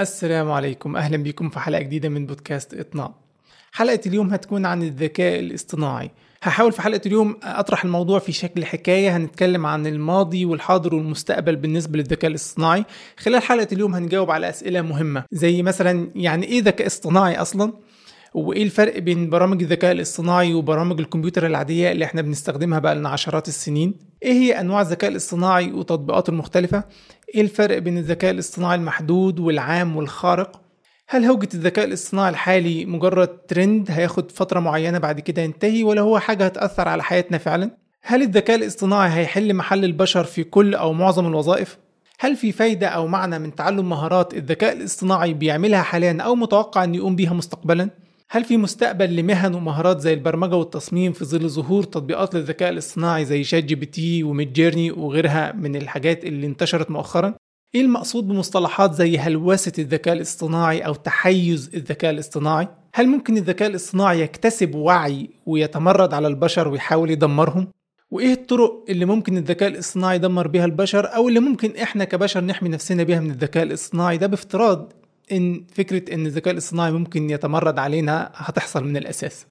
السلام عليكم. أهلا بكم في حلقة جديدة من بودكاست إطناب حلقة اليوم هتكون عن الذكاء الاصطناعي. هحاول في حلقة اليوم أطرح الموضوع في شكل حكاية. هنتكلم عن الماضي والحاضر والمستقبل بالنسبة للذكاء الاصطناعي. خلال حلقة اليوم هنجاوب على أسئلة مهمة زي مثلا يعني إيه ذكاء اصطناعي أصلا؟ وإيه الفرق بين برامج الذكاء الاصطناعي وبرامج الكمبيوتر العادية اللي إحنا بنستخدمها بقى لنا عشرات السنين إيه هي أنواع الذكاء الاصطناعي وتطبيقاته المختلفة إيه الفرق بين الذكاء الاصطناعي المحدود والعام والخارق هل هوجة الذكاء الاصطناعي الحالي مجرد ترند هياخد فترة معينة بعد كده ينتهي ولا هو حاجة هتأثر على حياتنا فعلا؟ هل الذكاء الاصطناعي هيحل محل البشر في كل أو معظم الوظائف؟ هل في فايدة أو معنى من تعلم مهارات الذكاء الاصطناعي بيعملها حاليا أو متوقع أن يقوم بيها مستقبلا؟ هل في مستقبل لمهن ومهارات زي البرمجة والتصميم في ظل ظهور تطبيقات للذكاء الاصطناعي زي ChatGPT و Midjourney وغيرها من الحاجات اللي انتشرت مؤخرا؟ إيه المقصود بمصطلحات زي هلوسة الذكاء الاصطناعي أو تحيز الذكاء الاصطناعي؟ هل ممكن الذكاء الاصطناعي يكتسب وعي ويتمرد على البشر ويحاول يدمرهم؟ وإيه الطرق اللي ممكن الذكاء الاصطناعي يدمر بيها البشر أو اللي ممكن إحنا كبشر نحمي نفسنا بيها من الذكاء الاصطناعي ده بافتراض إن فكرة إن الذكاء الاصطناعي ممكن يتمرد علينا هتحصل من الأساس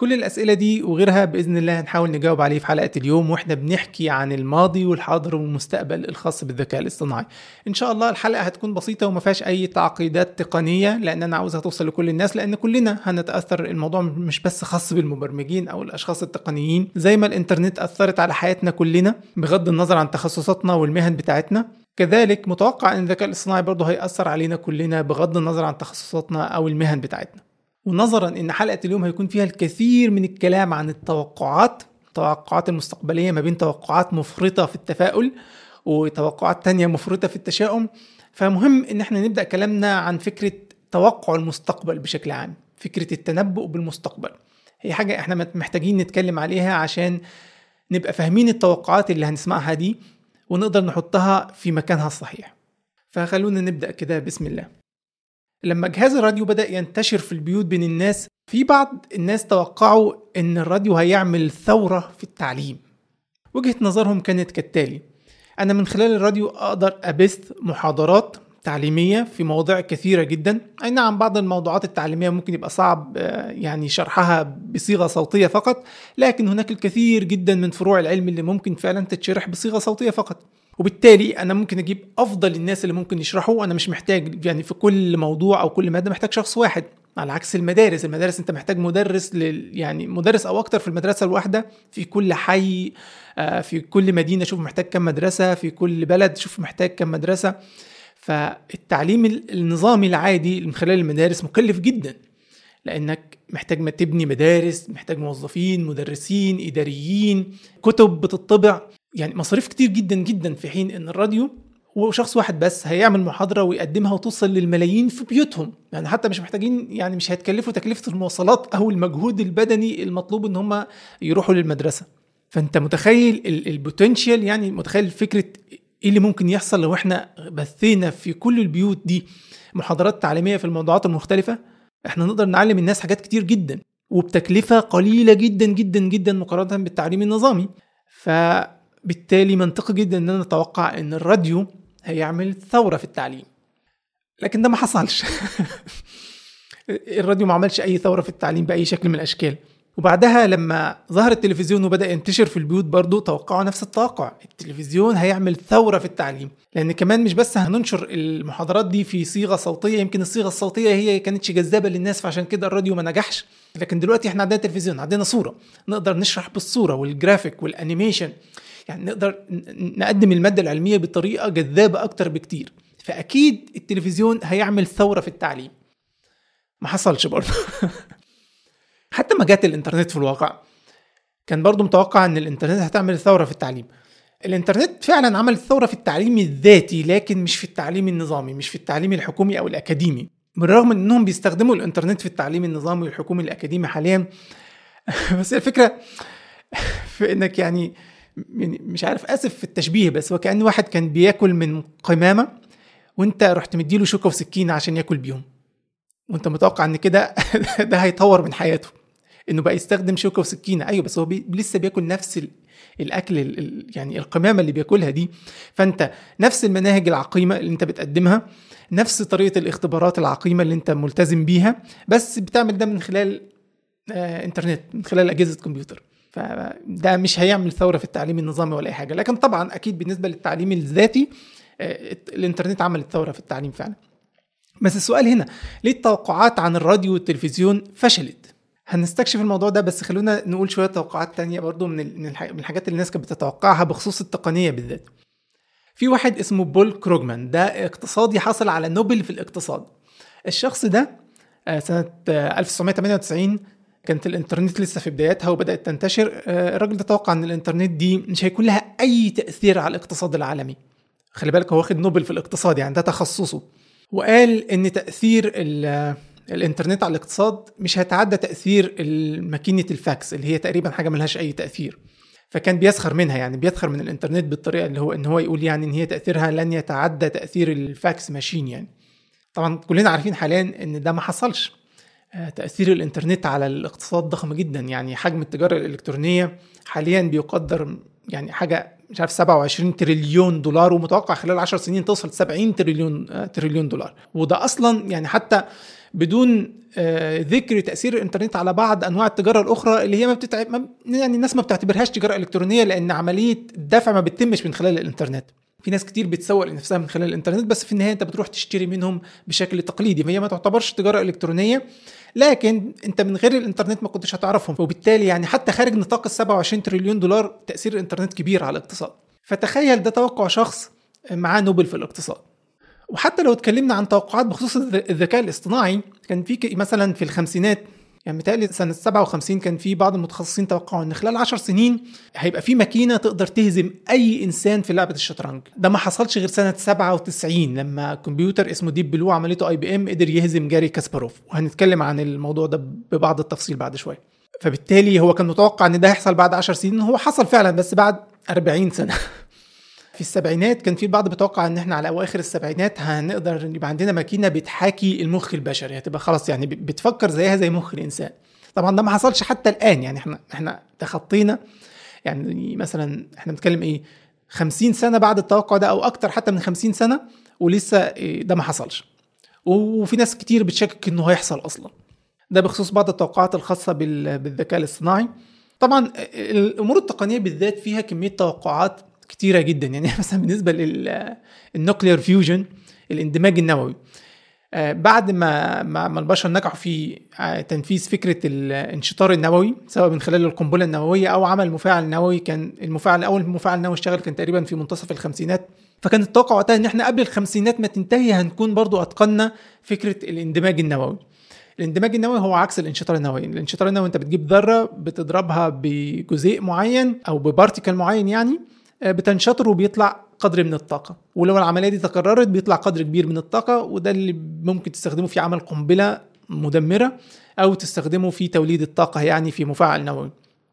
كل الأسئلة دي وغيرها بإذن الله هنحاول نجاوب عليه في حلقة اليوم وإحنا بنحكي عن الماضي والحاضر والمستقبل الخاص بالذكاء الاصطناعي. إن شاء الله الحلقة هتكون بسيطة وما فيهاش أي تعقيدات تقنية لأن أنا عاوزها توصل لكل الناس لأن كلنا هنتأثر الموضوع مش بس خاص بالمبرمجين أو الأشخاص التقنيين زي ما الإنترنت أثرت على حياتنا كلنا بغض النظر عن تخصصاتنا والمهن بتاعتنا كذلك متوقع إن الذكاء الاصطناعي برضه هيأثر علينا كلنا بغض النظر عن تخصصاتنا أو المهن بتاعتنا. ونظرا إن حلقة اليوم هيكون فيها الكثير من الكلام عن التوقعات التوقعات المستقبلية ما بين توقعات مفرطة في التفاؤل وتوقعات تانية مفرطة في التشاؤم. فمهم إن إحنا نبدأ كلامنا عن فكرة توقع المستقبل بشكل عام فكرة التنبؤ بالمستقبل. هي حاجة إحنا محتاجين نتكلم عليها عشان نبقى فاهمين التوقعات اللي هنسمعها دي. ونقدر نحطها في مكانها الصحيح. فخلونا نبدأ كده بسم الله. لما جهاز الراديو بدأ ينتشر في البيوت بين الناس في بعض الناس توقعوا إن الراديو هيعمل ثورة في التعليم. وجهة نظرهم كانت كالتالي أنا من خلال الراديو أقدر أبث محاضرات تعليمية في مواضيع كثيرة جدا. أي نعم بعض الموضوعات التعليمية ممكن يبقى صعب يعني شرحها بصيغة صوتية فقط لكن هناك الكثير جدا من فروع العلم اللي ممكن فعلا تتشرح بصيغة صوتية فقط. وبالتالي أنا ممكن أجيب أفضل الناس اللي ممكن يشرحوا أنا مش محتاج يعني في كل موضوع أو كل مادة محتاج شخص واحد. على عكس المدارس المدارس أنت محتاج مدرس لل يعني مدرس أو أكتر في المدرسة الواحدة. في كل حي في كل مدينة شوف محتاج كم مدرسة في كل بلد شوف محتاج كم مدرسة. فالتعليم النظامي العادي من خلال المدارس مكلف جدا لأنك محتاج ما تبني مدارس محتاج موظفين مدرسين إداريين كتب بتطبع. يعني مصاريف كتير جدا جدا في حين إن الراديو هو شخص واحد بس هيعمل محاضرة ويقدمها وتوصل للملايين في بيوتهم. يعني حتى مش محتاجين يعني مش هيتكلفوا تكلفة المواصلات أو المجهود البدني المطلوب إن هم يروحوا للمدرسة. فأنت متخيل البوتنشال يعني متخيل فكرة إيه اللي ممكن يحصل لو إحنا بثينا في كل البيوت دي محاضرات تعليمية في الموضوعات المختلفة؟ إحنا نقدر نعلم الناس حاجات كتير جدا وبتكلفة قليلة جدا جدا جدا مقارنة بالتعليم النظامي. فبالتالي منطقي جدا إن أنا أتوقع إن الراديو هيعمل ثورة في التعليم. لكن ده ما حصلش. الراديو ما عملش أي ثورة في التعليم بأي شكل من الأشكال. وبعدها لما ظهر التلفزيون وبدأ ينتشر في البيوت برضه توقعوا نفس التوقع. التلفزيون هيعمل ثورة في التعليم لأن كمان مش بس هننشر المحاضرات دي في صيغة صوتية يمكن الصيغة الصوتية هي كانتش جذابة للناس فعشان كده الراديو ما نجحش. لكن دلوقتي إحنا عندنا تلفزيون عندنا صورة نقدر نشرح بالصورة والجرافيك وال animation. يعني نقدر نقدم المادة العلمية بطريقة جذابة أكتر بكتير. فأكيد التلفزيون هيعمل ثورة في التعليم. ما حصلش برضه حتى ما جات الإنترنت في الواقع كان برضو متوقع إن الإنترنت هتعمل ثوره في التعليم. الإنترنت فعلا عمل ثوره في التعليم الذاتي لكن مش في التعليم النظامي مش في التعليم الحكومي أو الأكاديمي. بالرغم إنهم بيستخدموا الإنترنت في التعليم النظامي والحكومي الأكاديمي حاليا بس الفكرة في إنك يعني مش عارف آسف في التشبيه بس وكان واحد كان بياكل من قمامة وأنت رحت مديله شوكة وسكينة عشان ياكل بيهم. وأنت متوقع إن كده ده هيطور من حياته. إنه بقى يستخدم شوكة وسكينة. أيوه بس هو بي لسه بياكل نفس الأكل يعني القمامة اللي بياكلها دي. فأنت نفس المناهج العقيمة اللي أنت بتقدمها نفس طريقة الاختبارات العقيمة اللي أنت ملتزم بيها بس بتعمل ده من خلال آه إنترنت من خلال أجهزة كمبيوتر. فده مش هيعمل ثورة في التعليم النظامي ولا أي حاجة. لكن طبعا أكيد بالنسبة للتعليم الذاتي آه الإنترنت عملت ثورة في التعليم فعلا. بس السؤال هنا ليه التوقعات عن الراديو والتلفزيون فشلت؟ هنستكشف الموضوع ده بس خلونا نقول شوية توقعات تانية برضو من من الحاجات اللي الناس كانت بتتوقعها بخصوص التقنية بالذات. في واحد اسمه بول كروجمان ده اقتصادي حصل على نوبل في الاقتصاد. الشخص ده آه، سنة 1998 كانت الانترنت لسه في بداياتها وبدأت تنتشر. آه، الراجل ده توقع إن الانترنت دي مش هيكون لها أي تأثير على الاقتصاد العالمي. خلي بالك هو واخد نوبل في الاقتصاد يعني ده تخصصه. وقال إن تأثير الانترنت على الاقتصاد مش هيتعدى تأثير ماكينة الفاكس اللي هي تقريبا حاجة ملهاش أي تأثير. فكان بيسخر منها يعني بيسخر من الانترنت بالطريقة اللي هو إن هو يقول يعني إن هي تأثيرها لن يتعدى تأثير ال fax machine يعني. طبعا كلنا عارفين حاليا إن ده ما حصلش. آه، تأثير الانترنت على الاقتصاد ضخم جدا يعني. حجم التجارة الإلكترونية حاليا بيقدر يعني حاجة مش عارف 27 تريليون دولار ومتوقع خلال 10 سنين توصل 70 تريليون آه، تريليون دولار. وده أصلا يعني حتى بدون آه، ذكر تأثير الإنترنت على بعض أنواع التجارة الأخرى اللي هي ما بتتعب يعني الناس ما بتعتبرهاش تجارة إلكترونية لأن عملية الدفع ما بتتمش من خلال الإنترنت. في ناس كتير بتسوق لنفسها من خلال الإنترنت بس في النهاية أنت بتروح تشتري منهم بشكل تقليدي فهي ما تعتبرش تجارة إلكترونية. لكن أنت من غير الإنترنت ما كنتش هتعرفهم. وبالتالي يعني حتى خارج نطاق ال 27 تريليون دولار تأثير الإنترنت كبير على الاقتصاد. فتخيل ده توقع شخص معاه نوبل في الاقتصاد. وحتى لو اتكلمنا عن توقعات بخصوص الذكاء الاصطناعي كان في مثلا في الخمسينات يعني متهيألي سنة 57 كان في بعض المتخصصين توقعوا إن خلال 10 سنين هيبقى في ماكينة تقدر تهزم أي إنسان في لعبة الشطرنج، ده ما حصلش غير سنة 97 لما كمبيوتر اسمه ديب بلو عملته اي بي ام قدر يهزم جاري كاسباروف، وهنتكلم عن الموضوع ده ببعض التفصيل بعد شوية. فبالتالي هو كان متوقع إن ده هيحصل بعد 10 سنين هو حصل فعلا بس بعد 40 سنة. في السبعينات كان في البعض بيتوقع إن إحنا على أواخر السبعينات هنقدر يبقى عندنا ماكينة بتحاكي المخ البشري هتبقى خلاص يعني بتفكر زيها زي مخ الإنسان. طبعا ده ما حصلش حتى الآن يعني إحنا إحنا تخطينا يعني مثلا إحنا بنتكلم إيه 50 سنة بعد التوقع ده أو أكتر حتى من 50 سنة ولسه إيه ده ما حصلش. وفي ناس كتير بتشكك إنه هيحصل أصلا. ده بخصوص بعض التوقعات الخاصة بالذكاء الاصطناعي. طبعا الأمور التقنية بالذات فيها كمية توقعات كتيرة جدا. يعني مثلا بالنسبة لل nuclear fusion الاندماج النووي آه، بعد ما ما البشر نجحوا في آه، تنفيذ فكرة الانشطار النووي سواء من خلال القنبلة النووية أو عمل مفاعل نووي كان المفاعل أول مفاعل نووي اشتغل كان تقريبا في منتصف الخمسينات. فكان التوقع وقتها إن إحنا قبل الخمسينات ما تنتهي هنكون برضو اتقنا فكرة الاندماج النووي. الاندماج النووي هو عكس الانشطار النووي. الانشطار النووي أنت بتجيب ذرة بتضربها بجزيء معين أو ب particle معين يعني بتنشطر وبيطلع قدر من الطاقة. ولو العملية دي تكررت بيطلع قدر كبير من الطاقة وده اللي ممكن تستخدمه في عمل قنبلة مدمرة أو تستخدمه في توليد الطاقة يعني في مفاعل نووي.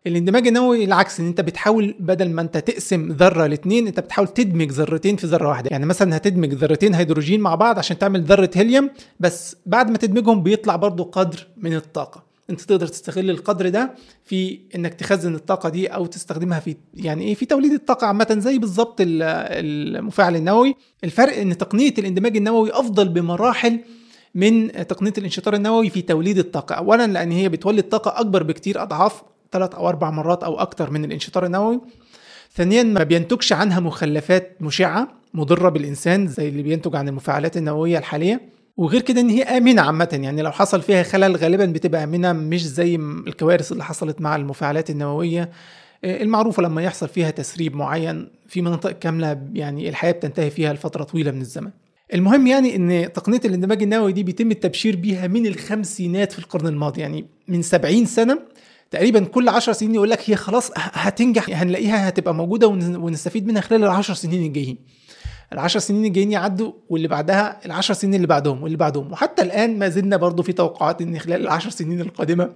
الاندماج النووي العكس إن أنت بتحاول بدل ما أنت تقسم ذرة لاثنين أنت بتحاول تدمج ذرتين في ذرة واحدة. يعني مثلا هتدمج ذرتين هيدروجين مع بعض عشان تعمل ذرة هيليوم بس بعد ما تدمجهم بيطلع برضو قدر من الطاقة. انت تقدر تستغل القدر ده في انك تخزن الطاقة دي أو تستخدمها في يعني إيه في توليد الطاقة عامة زي بالظبط المفاعل النووي. الفرق ان تقنية الاندماج النووي افضل بمراحل من تقنية الانشطار النووي في توليد الطاقة. اولا لأن هي بتولد طاقة أكبر بكتير أضعاف ثلاث أو أربع مرات أو أكتر من الانشطار النووي. ثانيا ما بينتجش عنها مخلفات مشعة مضرة بالإنسان زي اللي بينتج عن المفاعلات النووية الحالية. وغير كده إن هي آمنة عامة يعني لو حصل فيها خلل غالبا بتبقى آمنة مش زي الكوارث اللي حصلت مع المفاعلات النووية آه، المعروفة لما يحصل فيها تسريب معين في مناطق كاملة يعني الحياة بتنتهي فيها لفترة طويلة من الزمن. المهم يعني إن تقنية الاندماج النووي دي بيتم التبشير بيها من الخمسينات في القرن الماضي يعني من 70 سنة تقريبا كل 10 سنين يقول لك هي خلاص هتنجح هنلاقيها هتبقى موجودة ونستفيد منها خلال ال 10 سنين الجايين. العشر سنين الجايين يعدوا واللي بعدها العشر سنين اللي بعدهم واللي بعدهم. وحتى الآن ما زلنا برضو في توقعات إن خلال العشر سنين القادمة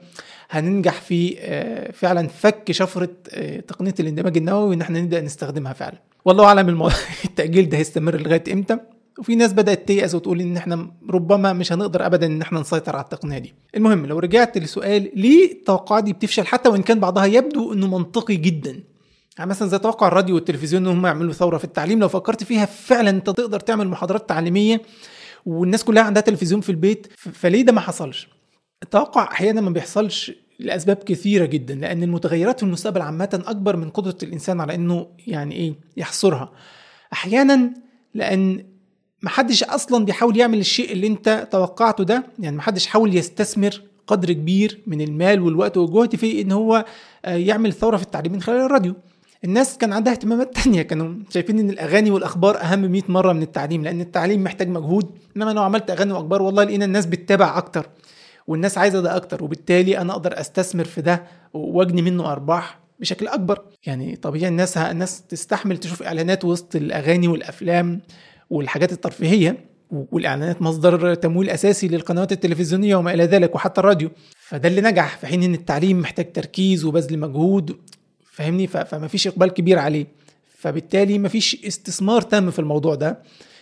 هننجح في آه، فعلا فك شفرة آه، تقنية الاندماج النووي وإن إحنا نبدأ نستخدمها فعلا. والله أعلم التأجيل ده هيستمر لغاية إمتى. وفي ناس بدأت تيأس وتقول إن إحنا ربما مش هنقدر ابدا إن إحنا نسيطر على التقنية دي. المهم لو رجعت لسؤال ليه التوقعات دي بتفشل حتى وإن كان بعضها يبدو إنه منطقي جدا. يعني مثلا زي توقع الراديو والتلفزيون ان هم يعملوا ثورة في التعليم لو فكرت فيها فعلا أنت تقدر تعمل محاضرات تعليمية والناس كلها عندها تلفزيون في البيت فليه ده ما حصلش؟ التوقع أحيانا ما بيحصلش لأسباب كثيرة جدا لأن المتغيرات في المستقبل عامة أكبر من قدرة الإنسان على إنه يعني إيه يحصرها. أحيانا لأن محدش أصلا بيحاول يعمل الشيء اللي أنت توقعته ده يعني محدش حاول يستثمر قدر كبير من المال والوقت والجهد في إن هو آه، يعمل ثورة في التعليم من خلال الراديو. الناس كان عندها اهتمامات تانية كانوا شايفين إن الأغاني والأخبار أهم 100 مرة من التعليم لأن التعليم محتاج مجهود إنما لو عملت أغاني وأخبار والله لقينا الناس بتتابع أكتر والناس عايزة ده أكتر وبالتالي أنا أقدر أستثمر في ده وأجني منه أرباح بشكل أكبر. يعني طبيعي الناس الناس تستحمل تشوف إعلانات وسط الأغاني والأفلام والحاجات الترفيهية والإعلانات مصدر تمويل أساسي للقنوات التلفزيونية وما إلى ذلك وحتى الراديو. فده اللي نجح في حين إن التعليم محتاج تركيز وبذل مجهود. فاهمني؟ فما فيش إقبال كبير عليه. فبالتالي ما فيش استثمار تام في الموضوع ده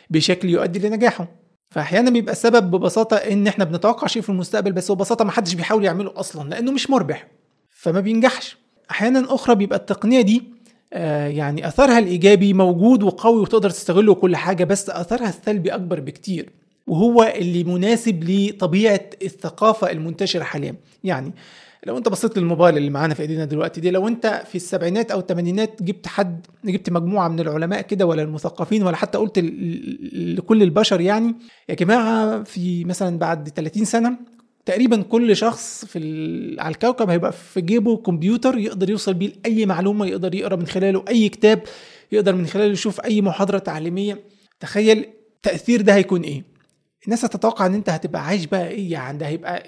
بشكل يؤدي لنجاحه. فأحيانا بيبقى السبب ببساطة إن إحنا بنتوقع شيء في المستقبل بس ببساطة ما حدش بيحاول يعمله أصلا لأنه مش مربح فما بينجحش. أحيانا أخرى بيبقى التقنية دي آه يعني أثرها الإيجابي موجود وقوي وتقدر تستغله كل حاجة بس أثرها السلبي أكبر بكتير. وهو اللي مناسب لطبيعة الثقافة المنتشرة حاليا. يعني لو انت بصيت للموبايل اللي معانا في ايدينا دلوقتي دي لو انت في السبعينات أو الثمانينات جبت حد جبت مجموعة من العلماء كده ولا المثقفين ولا حتى قلت لكل البشر يعني يا جماعة في مثلا بعد 30 سنة تقريبا كل شخص في على الكوكب هيبقى في جيبه كمبيوتر يقدر يوصل بيه لأي معلومة يقدر يقرأ من خلاله أي كتاب يقدر من خلاله يشوف أي محاضرة تعليمية. تخيل التاثير ده هيكون إيه؟ الناس هتتوقع إن أنت هتبقى عايش بقى إيه يعني؟ ده هيبقى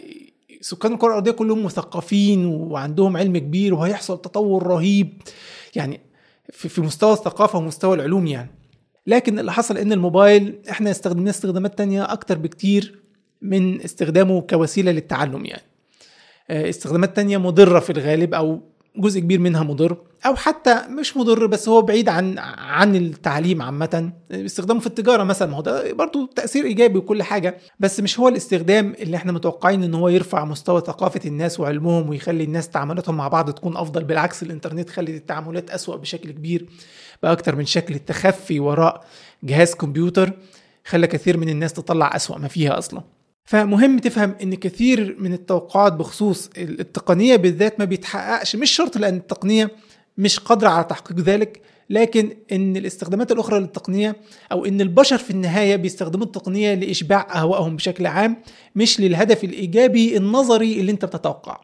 سكان الكرة الأرضية كلهم مثقفين وعندهم علم كبير وهيحصل تطور رهيب. يعني في مستوى الثقافة ومستوى العلوم يعني. لكن اللي حصل إن الموبايل إحنا استخدمناه استخدامات تانية أكتر بكتير من استخدامه كوسيلة للتعلم يعني. آه، استخدامات تانية مضرة في الغالب أو جزء كبير منها مضر أو حتى مش مضر بس هو بعيد عن عن التعليم عامة. استخدامه في التجارة مثلا ما هو ده برضه تأثير إيجابي وكل حاجة بس مش هو الاستخدام اللي إحنا متوقعين إن هو يرفع مستوى ثقافة الناس وعلمهم ويخلي الناس تعاملاتهم مع بعض تكون أفضل بالعكس الإنترنت خلت التعاملات أسوأ بشكل كبير باكتر من شكل التخفي وراء جهاز كمبيوتر خلى كثير من الناس تطلع أسوأ ما فيها أصلا. فمهم تفهم إن كثير من التوقعات بخصوص التقنية بالذات ما بيتحققش مش شرط لأن التقنية مش قادرة على تحقيق ذلك لكن إن الاستخدامات الأخرى للتقنية أو إن البشر في النهاية بيستخدموا التقنية لإشباع أهوائهم بشكل عام مش للهدف الإيجابي النظري اللي أنت بتتوقعه.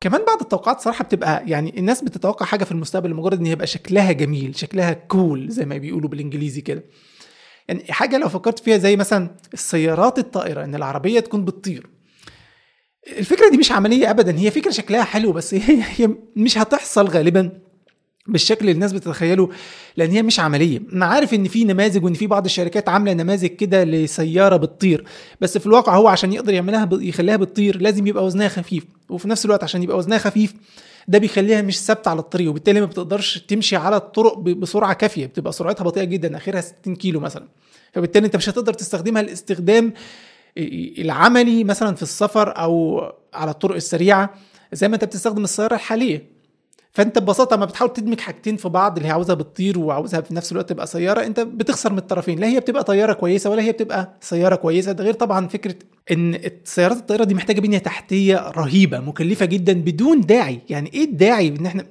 كمان بعض التوقعات صراحة بتبقى يعني الناس بتتوقع حاجة في المستقبل لمجرد إن يبقى شكلها جميل شكلها كول زي ما بيقولوا بالإنجليزي كده. يعني حاجة لو فكرت فيها زي مثلا السيارات الطائرة إن العربية تكون بتطير. الفكرة دي مش عملية ابدا هي فكرة شكلها حلو بس هي, هي مش هتحصل غالبا بالشكل اللي الناس بتتخيله لأن هي مش عملية. أنا عارف إن في نماذج وإن في بعض الشركات عاملة نماذج كده لسيارة بتطير بس في الواقع هو عشان يقدر يعملها يخليها بتطير لازم يبقى وزنها خفيف وفي نفس الوقت عشان يبقى وزنها خفيف ده بيخليها مش ثابتة على الطريق وبالتالي ما بتقدرش تمشي على الطرق بسرعة كافية بتبقى سرعتها بطيئة جدا أخرها 60 كيلو مثلا. فبالتالي أنت مش هتقدر تستخدمها الاستخدام العملي مثلا في السفر أو على الطرق السريعة زي ما أنت بتستخدم السيارة الحالية. فانت ببساطة ما بتحاول تدمج حاجتين في بعض اللي هي عاوزها بتطير وعاوزها في نفس الوقت تبقى سيارة انت بتخسر من الطرفين. لا هي بتبقى طيارة كويسة ولا هي بتبقى سيارة كويسة. ده غير طبعا فكرة إن السيارات الطائرة دي محتاجة بنية تحتية رهيبة مكلفة جدا بدون داعي. يعني إيه الداعي إن إحنا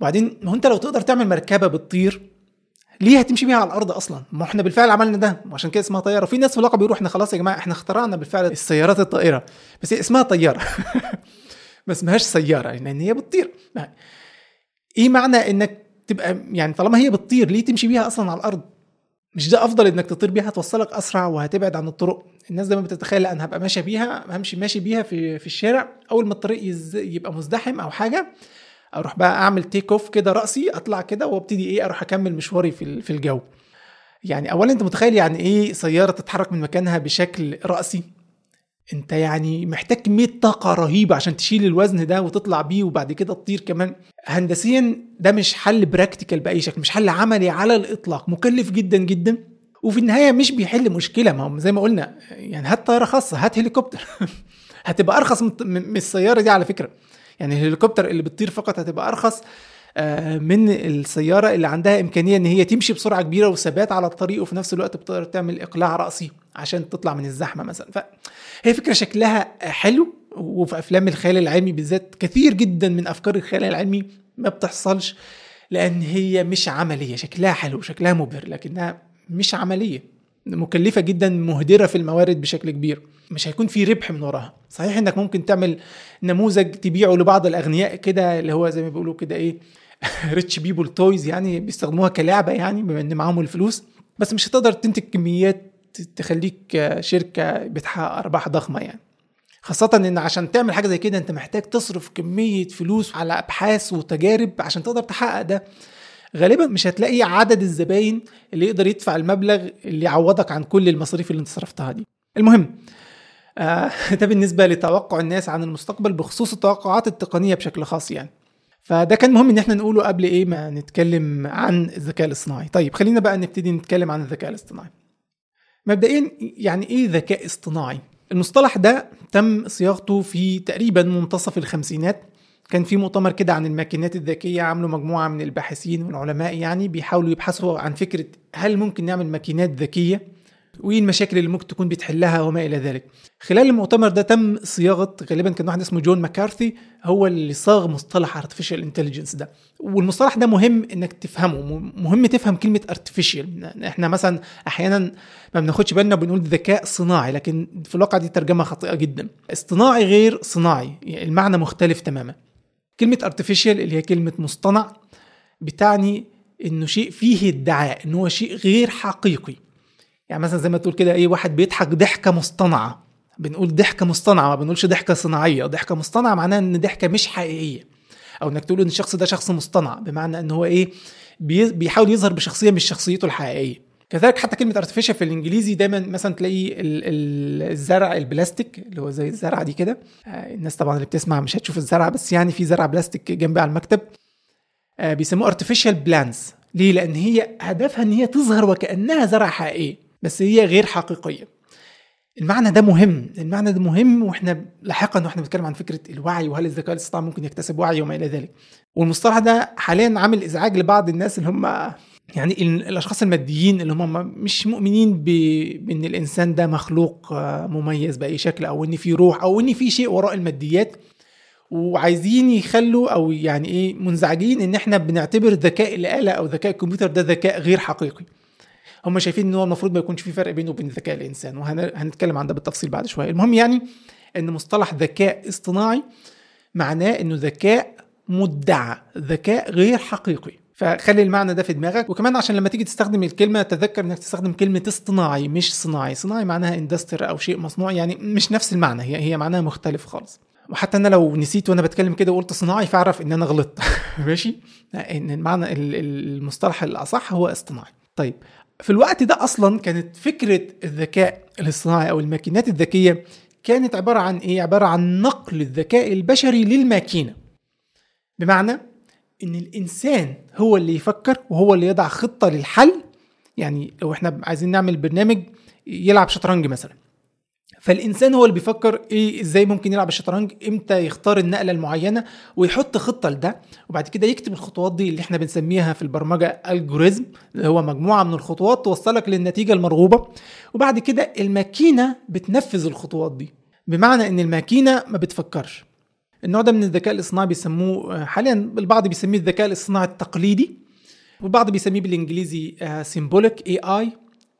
وبعدين ما أنت لو تقدر تعمل مركبة بتطير ليه هتمشي بيها على الأرض أصلا؟ ما إحنا بالفعل عملنا ده وعشان كده اسمها طيارة. في ناس في اللقب بيقولوا إحنا خلاص يا جماعة إحنا اخترعنا بالفعل السيارات الطائرة. بس اسمها طيارة. ما اسمهاش سيارة لأن هي بتطير. إيه معنى إنك تبقى يعني طالما هي بتطير ليه تمشي بيها أصلا على الأرض؟ مش ده أفضل إنك تطير بيها؟ توصلك أسرع وهتبعد عن الطرق. الناس دايما بتتخيل أنا هبقى ماشي بيها همشي ماشي بيها في في الشارع. أول ما الطريق يبقى مزدحم أو حاجة أروح بقى أعمل take off كده رأسي أطلع كده وأبتدي إيه أروح أكمل مشواري في في الجو. يعني اولا أنت متخيل يعني إيه سيارة تتحرك من مكانها بشكل رأسي؟ انت يعني محتاج كمية طاقة رهيبة عشان تشيل الوزن ده وتطلع بيه وبعد كده تطير كمان. هندسيا ده مش حل practical بأي شكل مش حل عملي على الإطلاق مكلف جدا جدا. وفي النهاية مش بيحل مشكلة ما هو زي ما قلنا يعني هات طيارة خاصة هات هليكوبتر هتبقى أرخص من السيارة دي على فكرة. يعني الهليكوبتر اللي بتطير فقط هتبقى أرخص. من السيارة اللي عندها إمكانية إن هي تمشي بسرعة كبيرة وثبات على الطريق وفي نفس الوقت بتقدر تعمل إقلاع رأسي عشان تطلع من الزحمة مثلا. فهي فكرة شكلها حلو وفي أفلام الخيال العلمي بالذات كثير جدا من أفكار الخيال العلمي ما بتحصلش لأن هي مش عملية شكلها حلو شكلها مبهر لكنها مش عملية. مكلفة جدا مهدرة في الموارد بشكل كبير. مش هيكون في ربح من وراها. صحيح إنك ممكن تعمل نموذج تبيعه لبعض الأغنياء كده اللي هو زي ما بيقولوا كده إيه ريتش بيبول تويز يعني بيستخدموها كلعبة يعني بما إن معاهم الفلوس. بس مش هتقدر تنتج كميات تخليك شركة بتحقق أرباح ضخمة يعني. خاصة إن عشان تعمل حاجة زي كده أنت محتاج تصرف كمية فلوس على أبحاث وتجارب عشان تقدر تحقق ده. غالبا مش هتلاقي عدد الزباين اللي يقدر يدفع المبلغ اللي يعوضك عن كل المصاريف اللي أنت صرفتها دي. المهم آه ده بالنسبة لتوقع الناس عن المستقبل بخصوص التوقعات التقنية بشكل خاص يعني. فده كان مهم إن إحنا نقوله قبل إيه ما نتكلم عن الذكاء الاصطناعي. طيب خلينا بقى نبتدي نتكلم عن الذكاء الاصطناعي. مبدئيا يعني إيه ذكاء اصطناعي؟ المصطلح ده تم صياغته في تقريبا منتصف الخمسينات. كان في مؤتمر كده عن الماكينات الذكية عملوا مجموعة من الباحثين والعلماء يعني بيحاولوا يبحثوا عن فكرة هل ممكن نعمل ماكينات ذكية. وايه المشاكل اللي ممكن تكون بتحلها وما إلى ذلك. خلال المؤتمر ده تم صياغة غالبا كان واحد اسمه جون ماكارثي هو اللي صاغ مصطلح artificial intelligence ده. والمصطلح ده مهم إنك تفهمه مهم تفهم كلمة artificial. إحنا مثلا أحيانا ما بناخدش بالنا بنقول ذكاء صناعي لكن في الواقع دي ترجمة خاطئة جدا. اصطناعي غير صناعي يعني المعنى مختلف تماما. كلمة artificial اللي هي كلمة مصطنع بتعني إنه شيء فيه ادعاء إنه هو شيء غير حقيقي. يعني مثلا زي ما تقول كده إيه واحد بيضحك ضحكة مصطنعة. بنقول ضحكة مصطنعة ما بنقولش ضحكة صناعية. ضحكة مصطنعة معناها إن ضحكة مش حقيقية. أو إنك تقول إن الشخص ده شخص مصطنع بمعنى إن هو إيه بيحاول يظهر بشخصية مش شخصيته الحقيقية. كذلك حتى كلمة ارتفيشال في الإنجليزي دايما مثلا تلاقي الزرع البلاستيك اللي هو زي الزرعة دي كده. آه، الناس طبعا اللي بتسمع مش هتشوف الزرعة بس يعني في زرع بلاستيك جنبي على المكتب. آه، بيسموه artificial plants ليه؟ لأن هي هدفها إن هي تظهر وكأنها زرعة حقيقية. بس هي غير حقيقية. المعنى ده مهم. المعنى ده مهم وإحنا لاحقا وإحنا بنتكلم عن فكرة الوعي وهل الذكاء الاصطناعي ممكن يكتسب وعي وما إلى ذلك. والمصطلح ده حاليا عامل إزعاج لبعض الناس اللي هم يعني الأشخاص الماديين اللي هم مش مؤمنين بإن الإنسان ده مخلوق مميز بأي شكل أو إن في روح أو إن في شيء وراء الماديات. وعايزين يخلوا أو يعني إيه منزعجين إن إحنا بنعتبر ذكاء الآلة أو ذكاء الكمبيوتر ده ذكاء غير حقيقي. هم شايفين إن هو المفروض ما يكونش في فرق بينه وبين ذكاء الإنسان وهنتكلم عن ده بالتفصيل بعد شوية. المهم يعني إن مصطلح ذكاء اصطناعي معناه إنه ذكاء مدعى ذكاء غير حقيقي. فخلي المعنى ده في دماغك. وكمان عشان لما تيجي تستخدم الكلمة تذكر إنك تستخدم كلمة اصطناعي مش صناعي. صناعي معناها اندستر أو شيء مصنوع يعني مش نفس المعنى. هي هي معناها مختلف خالص. وحتى أنا لو نسيت وأنا بتكلم كده وقلت صناعي فأعرف إن أنا غلطت. ماشي؟ ان المعنى المصطلح الأصح هو اصطناعي. طيب في الوقت ده أصلا كانت فكرة الذكاء الاصطناعي أو الماكينات الذكية كانت عبارة عن إيه؟ عبارة عن نقل الذكاء البشري للماكينة. بمعنى إن الإنسان هو اللي يفكر وهو اللي يضع خطة للحل. يعني لو إحنا عايزين نعمل برنامج يلعب شطرنج مثلا. فالإنسان هو اللي بيفكر إيه إزاي ممكن يلعب الشطرنج إمتى يختار النقلة المعينة ويحط خطة لده وبعد كده يكتب الخطوات دي اللي إحنا بنسميها في البرمجة الجوريزم اللي هو مجموعة من الخطوات توصلك للنتيجة المرغوبة وبعد كده الماكينة بتنفذ الخطوات دي. بمعنى إن الماكينة ما بتفكرش. النوع ده من الذكاء الاصطناعي بيسموه حاليا البعض بيسميه الذكاء الاصطناعي التقليدي والبعض بيسميه بالإنجليزي symbolic AI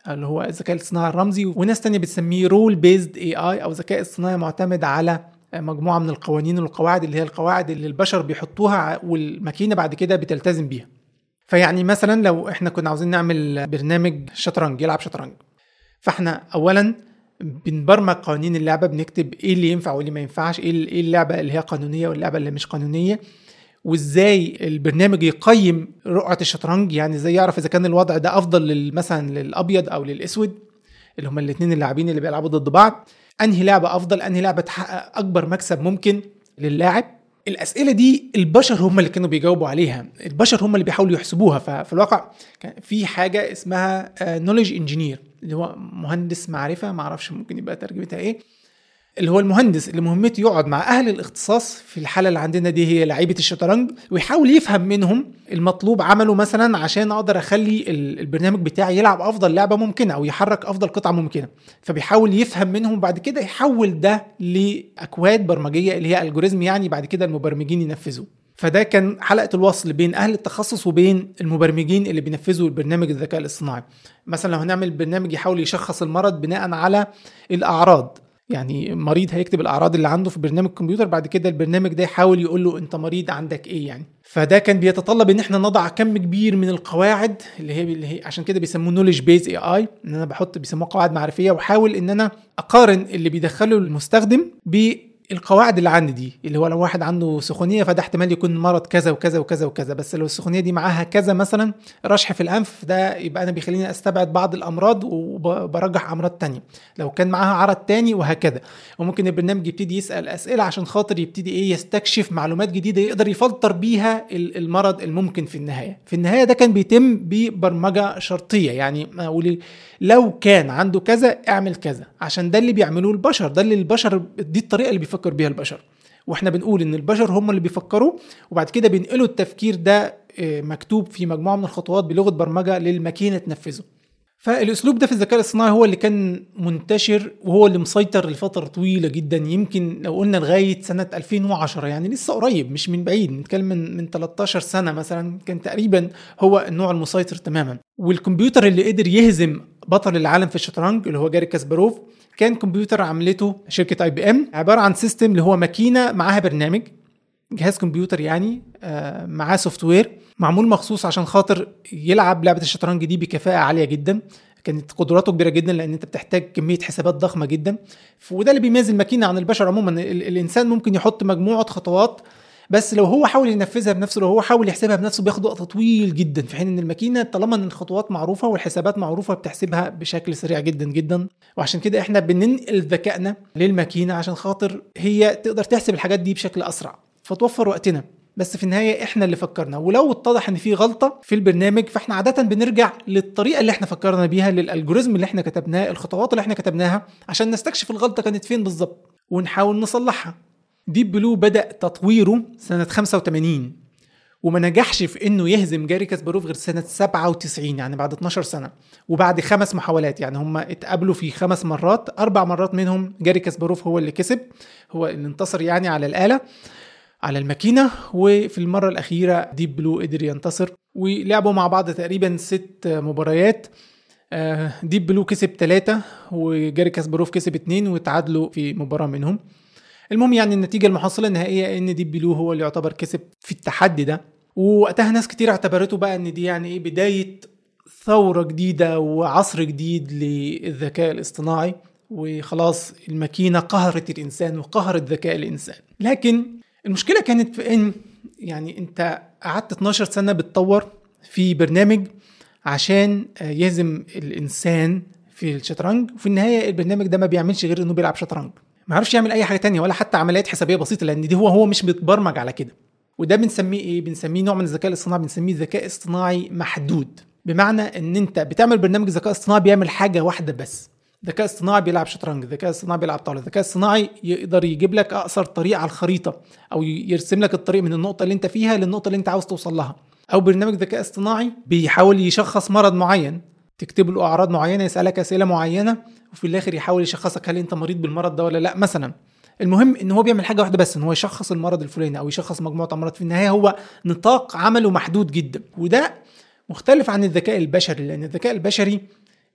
اللي هو الذكاء الاصطناعي الرمزي وناس تانية بتسميه rule based AI أو ذكاء اصطناعي معتمد على مجموعة من القوانين والقواعد اللي هي القواعد اللي البشر بيحطوها والماكينة بعد كده بتلتزم بيها. فيعني مثلا لو إحنا كنا عاوزين نعمل برنامج شطرنج يلعب شطرنج. فإحنا اولا بنبرمج قوانين اللعبة بنكتب إيه اللي ينفع وإيه اللي ما ينفعش إيه إيه اللعبة اللي هي قانونية واللعبة اللي مش قانونية. وإزاي البرنامج يقيم رقعة الشطرنج يعني إزاي يعرف إذا كان الوضع ده أفضل مثلا للأبيض أو للأسود اللي هما الاثنين اللاعبين اللي بيلعبوا ضد بعض. أنهي لعبة أفضل أنهي لعبة تحقق أكبر مكسب ممكن للاعب. الأسئلة دي البشر هم اللي كانوا بيجاوبوا عليها البشر هم اللي بيحاولوا يحسبوها. ففي الواقع كان في حاجة اسمها نوليدج انجينير اللي هو مهندس معرفة ما أعرفش ممكن يبقى ترجمتها إيه. اللي هو المهندس اللي مهمته يقعد مع أهل الاختصاص في الحالة اللي عندنا دي هي لعيبة الشطرنج ويحاول يفهم منهم المطلوب عمله مثلا عشان أقدر أخلي البرنامج بتاعي يلعب أفضل لعبة ممكنة أو يحرك أفضل قطعة ممكنة. فبيحاول يفهم منهم بعد كده يحول ده لأكواد برمجية اللي هي الجوريزم يعني بعد كده المبرمجين ينفذوه. فده كان حلقة الوصل بين أهل التخصص وبين المبرمجين اللي بينفذوا البرنامج الذكاء الاصطناعي. مثلا لو هنعمل برنامج يحاول يشخص المرض بناء على الأعراض. يعني مريض هيكتب الأعراض اللي عنده في برنامج الكمبيوتر بعد كده البرنامج ده يحاول يقول له أنت مريض عندك إيه يعني؟ فده كان بيتطلب إن إحنا نضع كم كبير من القواعد اللي هي اللي هي عشان كده بيسموه نولج بيز اي اي إن أنا بحط بيسموها قواعد معرفية وأحاول إن أنا أقارن اللي بيدخله المستخدم ب القواعد اللي عندي دي اللي هو لو واحد عنده سخونية فده احتمال يكون مرض كذا وكذا وكذا وكذا بس لو السخونية دي معاها كذا مثلا رشح في الأنف ده يبقى أنا بيخليني أستبعد بعض الأمراض وبرجح أمراض تانية. لو كان معاها عرض تاني وهكذا. وممكن البرنامج يبتدي يسأل أسئلة عشان خاطر يبتدي إيه يستكشف معلومات جديدة يقدر يفلتر بيها المرض الممكن في النهاية. في النهاية ده كان بيتم ببرمجة شرطية يعني لو كان عنده كذا اعمل كذا عشان ده اللي بيعملوه البشر. ده اللي البشر دي الطريقة اللي بيفكر بيها البشر. وإحنا بنقول إن البشر هم اللي بيفكروا وبعد كده بينقلوا التفكير ده آه، مكتوب في مجموعة من الخطوات بلغة برمجة للماكينة تنفذه. فالأسلوب ده في الذكاء الاصطناعي هو اللي كان منتشر وهو اللي مسيطر لفترة طويلة جدا. يمكن لو قلنا لغاية سنة 2010 يعني لسه قريب مش من بعيد نتكلم من من 13 سنة مثلا كان تقريبا هو النوع المسيطر تماما. والكمبيوتر اللي قدر يهزم بطل العالم في الشطرنج اللي هو جاري كاسباروف كان كمبيوتر عملته شركة اي بي ام عبارة عن system اللي هو ماكينة معاها برنامج جهاز كمبيوتر يعني آه، معاه software معمول مخصوص عشان خاطر يلعب لعبة الشطرنج دي بكفاءة عالية جدا. كانت قدراته كبيرة جدا لأن أنت بتحتاج كمية حسابات ضخمة جدا. وده اللي بيميز الماكينة عن البشر عموما الإنسان ممكن يحط مجموعة خطوات بس لو هو حاول ينفذها بنفسه لو هو حاول يحسبها بنفسه بياخد وقت طويل جدا في حين إن الماكينة طالما إن الخطوات معروفة والحسابات معروفة بتحسبها بشكل سريع جدا جدا. وعشان كده إحنا بننقل ذكائنا للماكينة عشان خاطر هي تقدر تحسب الحاجات دي بشكل أسرع. فتوفر وقتنا. بس في النهاية إحنا اللي فكرنا. ولو اتضح إن في غلطة في البرنامج فإحنا عادة بنرجع للطريقة اللي إحنا فكرنا بيها لل algorithm اللي إحنا كتبناه الخطوات اللي إحنا كتبناها عشان نستكشف الغلطة كانت فين بالظبط. ونحاول نصلحها. ديب بلو بدأ تطويره سنة 85 وما نجحش في إنه يهزم جاري كاسباروف غير سنة 97 يعني بعد 12 سنة وبعد خمس محاولات يعني هم اتقابلوا في خمس مرات أربع مرات منهم جاري كاسباروف هو اللي كسب هو اللي انتصر يعني على الآلة على الماكينة وفي المرة الأخيرة ديب بلو قدر ينتصر ولعبوا مع بعض تقريبا ست مباريات. آه، ديب بلو كسب ثلاثة وجاري كاسباروف كسب اثنين وتعادلوا في مباراة منهم. المهم يعني النتيجة المحصلة النهائية إن ديب بلو هو اللي يعتبر كسب في التحدي ده. ووقتها ناس كتير اعتبرته بقى إن دي يعني إيه بداية ثورة جديدة وعصر جديد للذكاء الاصطناعي. وخلاص الماكينة قهرت الإنسان وقهرت ذكاء الإنسان. لكن المشكلة كانت في إن يعني أنت قعدت 12 سنة بتطور في برنامج عشان يهزم الإنسان في الشطرنج. وفي النهاية البرنامج ده ما بيعملش غير إنه بيلعب شطرنج. ما يعرفش يعمل أي حاجة تانية ولا حتى عمليات حسابية بسيطة لأن دي هو هو مش متبرمج على كده. وده بنسميه إيه؟ بنسميه نوع من الذكاء الاصطناعي بنسميه ذكاء اصطناعي محدود. بمعنى إن أنت بتعمل برنامج ذكاء اصطناعي بيعمل حاجة واحدة بس. ذكاء اصطناعي بيلعب شطرنج ذكاء اصطناعي بيلعب طاولة ذكاء اصطناعي يقدر يجيب لك أقصر طريق على الخريطة أو يرسم لك الطريق من النقطة اللي أنت فيها للنقطة اللي أنت عاوز توصل لها. أو برنامج ذكاء اصطناعي بيحاول يشخص مرض معين تكتب له أعراض معينة يسألك أسئلة معينة وفي الآخر يحاول يشخصك هل أنت مريض بالمرض ده ولا لأ مثلا. المهم إن هو بيعمل حاجة واحدة بس إن هو يشخص المرض الفلاني أو يشخص مجموعة أمراض في النهاية هو نطاق عمله محدود جدا. وده مختلف عن الذكاء البشري لأن الذكاء البشري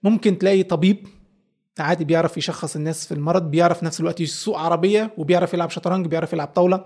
ممكن تلاقي طبيب عادي بيعرف يشخص الناس في المرض بيعرف نفس الوقت يسوق عربية وبيعرف يلعب شطرنج بيعرف يلعب طاولة.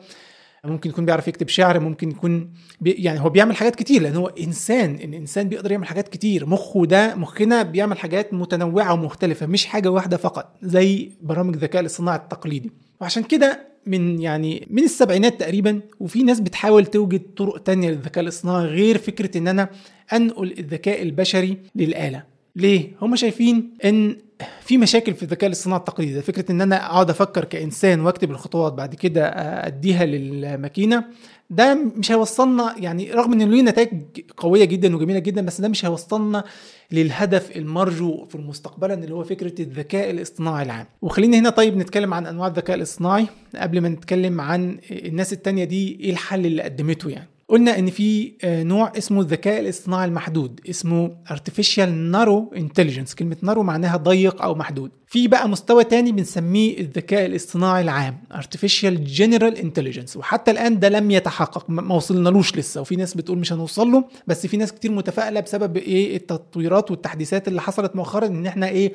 ممكن يكون بيعرف يكتب شعر ممكن يكون بي يعني هو بيعمل حاجات كتير لأن هو إنسان الانسان بيقدر يعمل حاجات كتير. مخه ده مخنا بيعمل حاجات متنوعة ومختلفة مش حاجة واحدة فقط زي برامج الذكاء الاصطناعي التقليدي. وعشان كده من يعني من السبعينات تقريبا وفي ناس بتحاول توجد طرق تانية للذكاء الاصطناعي غير فكرة إن أنا أنقل الذكاء البشري للآلة. ليه؟ هم شايفين إن في مشاكل في الذكاء الاصطناعي التقليدي. فكرة إن أنا أقعد أفكر كإنسان وأكتب الخطوات بعد كده أديها للماكينة ده مش هيوصلنا يعني رغم إن له نتائج قوية جدا وجميلة جدا بس ده مش هيوصلنا للهدف المرجو في المستقبلا اللي هو فكرة الذكاء الاصطناعي العام. وخلينا هنا طيب نتكلم عن أنواع الذكاء الاصطناعي قبل ما نتكلم عن الناس التانية دي إيه الحل اللي قدمته يعني. قلنا إن في نوع اسمه الذكاء الاصطناعي المحدود اسمه artificial narrow intelligence كلمة نارو معناها ضيق أو محدود. في بقى مستوى تاني بنسميه الذكاء الاصطناعي العام artificial general intelligence. وحتى الآن ده لم يتحقق ما وصلنالوش لسه. وفي ناس بتقول مش هنوصل له بس في ناس كتير متفائلة بسبب إيه؟ التطويرات والتحديثات اللي حصلت مؤخرا إن إحنا إيه؟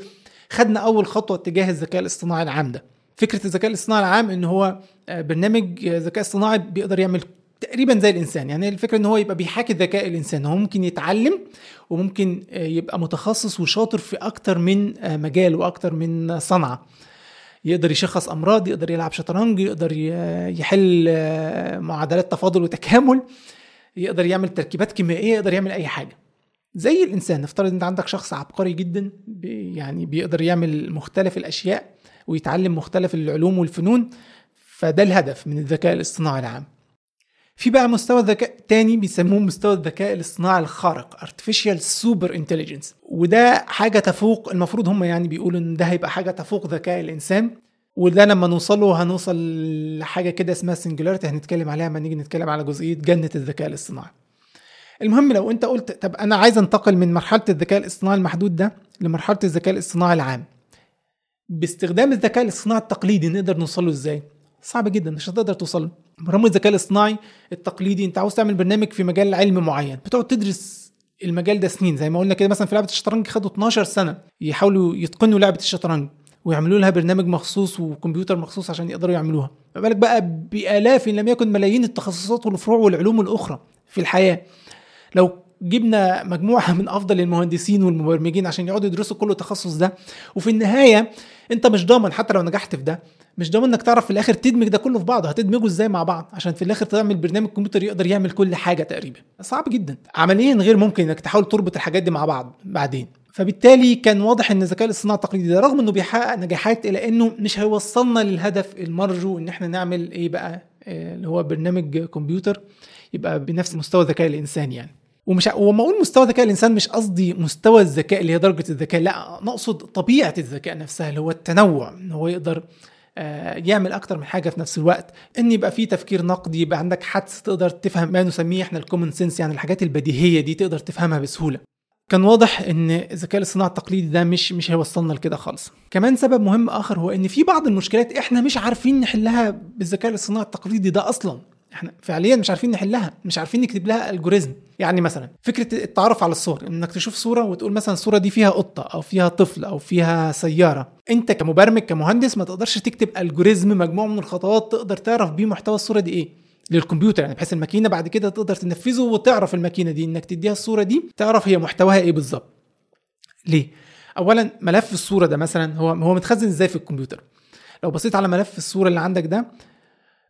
خدنا أول خطوة اتجاه الذكاء الاصطناعي العام ده. فكرة الذكاء الاصطناعي العام إن هو برنامج ذكاء اصطناعي بيقدر يعمل تقريبا زي الإنسان. يعني الفكرة إن هو يبقى بيحاكي ذكاء الإنسان. هو ممكن يتعلم وممكن يبقى متخصص وشاطر في أكتر من مجال وأكتر من صنعة. يقدر يشخص أمراض يقدر يلعب شطرنج يقدر يحل معادلات تفاضل وتكامل يقدر يعمل تركيبات كيميائية يقدر يعمل أي حاجة. زي الإنسان. نفترض إن عندك شخص عبقري جدا يعني بيقدر يعمل مختلف الأشياء ويتعلم مختلف العلوم والفنون فده الهدف من الذكاء الاصطناعي العام. في بقى مستوى ذكاء تاني بيسموه مستوى الذكاء الاصطناعي الخارق artificial super intelligence. وده حاجة تفوق المفروض هم يعني بيقولوا إن ده هيبقى حاجة تفوق ذكاء الإنسان. وده لما نوصله هنوصل لحاجة كده اسمها سنجولاريتي هنتكلم عليها لما نيجي نتكلم على جزئية جنة الذكاء الاصطناعي. المهم لو أنت قلت طب أنا عايز أنتقل من مرحلة الذكاء الاصطناعي المحدود ده لمرحلة الذكاء الاصطناعي العام. باستخدام الذكاء الاصطناعي التقليدي نقدر نوصله إزاي؟ صعب جدا مش هتقدر توصل برامج الذكاء الاصطناعي التقليدي انت عاوز تعمل برنامج في مجال علم معين بتقعد تدرس المجال ده سنين زي ما قلنا كده مثلا في لعبة الشطرنج خدوا 12 سنة يحاولوا يتقنوا لعبة الشطرنج ويعملوا لها برنامج مخصوص وكمبيوتر مخصوص عشان يقدروا يعملوها. ما بالك بقى بآلاف إن لم يكن ملايين التخصصات والفروع والعلوم الأخرى في الحياة. لو جبنا مجموعة من أفضل المهندسين والمبرمجين عشان يقعدوا يدرسوا كل التخصص ده وفي النهاية أنت مش ضامن حتى لو نجحت في ده مش ضامن إنك تعرف في الآخر تدمج ده كله في بعضه هتدمجه إزاي مع بعض؟ عشان في الآخر تعمل برنامج كمبيوتر يقدر يعمل كل حاجة تقريبا. صعب جدا. عمليا غير ممكن إنك تحاول تربط الحاجات دي مع بعض بعدين. فبالتالي كان واضح إن الذكاء الاصطناعي التقليدي ده رغم إنه بيحقق نجاحات الا إنه مش هيوصلنا للهدف المرجو إن إحنا نعمل إيه بقى؟ اللي هو برنامج كمبيوتر يبقى بنفس مستوى ذكاء الانسان يعني. ومش وما أقول مستوى ذكاء الانسان مش قصدي مستوى الذكاء اللي هي درجة الذكاء لا نقصد طبيعة الذكاء نفسها اللي هو التنوع إن هو يقدر يعمل أكتر من حاجة في نفس الوقت. إن يبقى في تفكير نقدي يبقى عندك حدس تقدر تفهم ما نسميه إحنا الكومن سنس يعني الحاجات البديهية دي تقدر تفهمها بسهولة. كان واضح إن الذكاء الاصطناعي التقليدي ده مش مش هيوصلنا لكده خالص. كمان سبب مهم آخر هو إن في بعض المشكلات إحنا مش عارفين نحلها بالذكاء الاصطناعي التقليدي ده أصلا. إحنا فعليا مش عارفين نحلها مش عارفين نكتب لها الجوريزم يعني مثلا فكرة التعرف على الصور إنك تشوف صورة وتقول مثلا الصورة دي فيها قطة أو فيها طفل أو فيها سيارة. أنت كمبرمج كمهندس ما تقدرش تكتب الجوريزم مجموعة من الخطوات تقدر تعرف بيه محتوى الصورة دي إيه. للكمبيوتر يعني بحيث الماكينة بعد كده تقدر تنفذه وتعرف الماكينة دي. إنك تديها الصورة دي تعرف هي محتواها إيه بالظبط. ليه؟ اولا ملف الصورة ده مثلا هو هو متخزن إزاي في الكمبيوتر؟ لو بصيت على ملف الصورة اللي عندك ده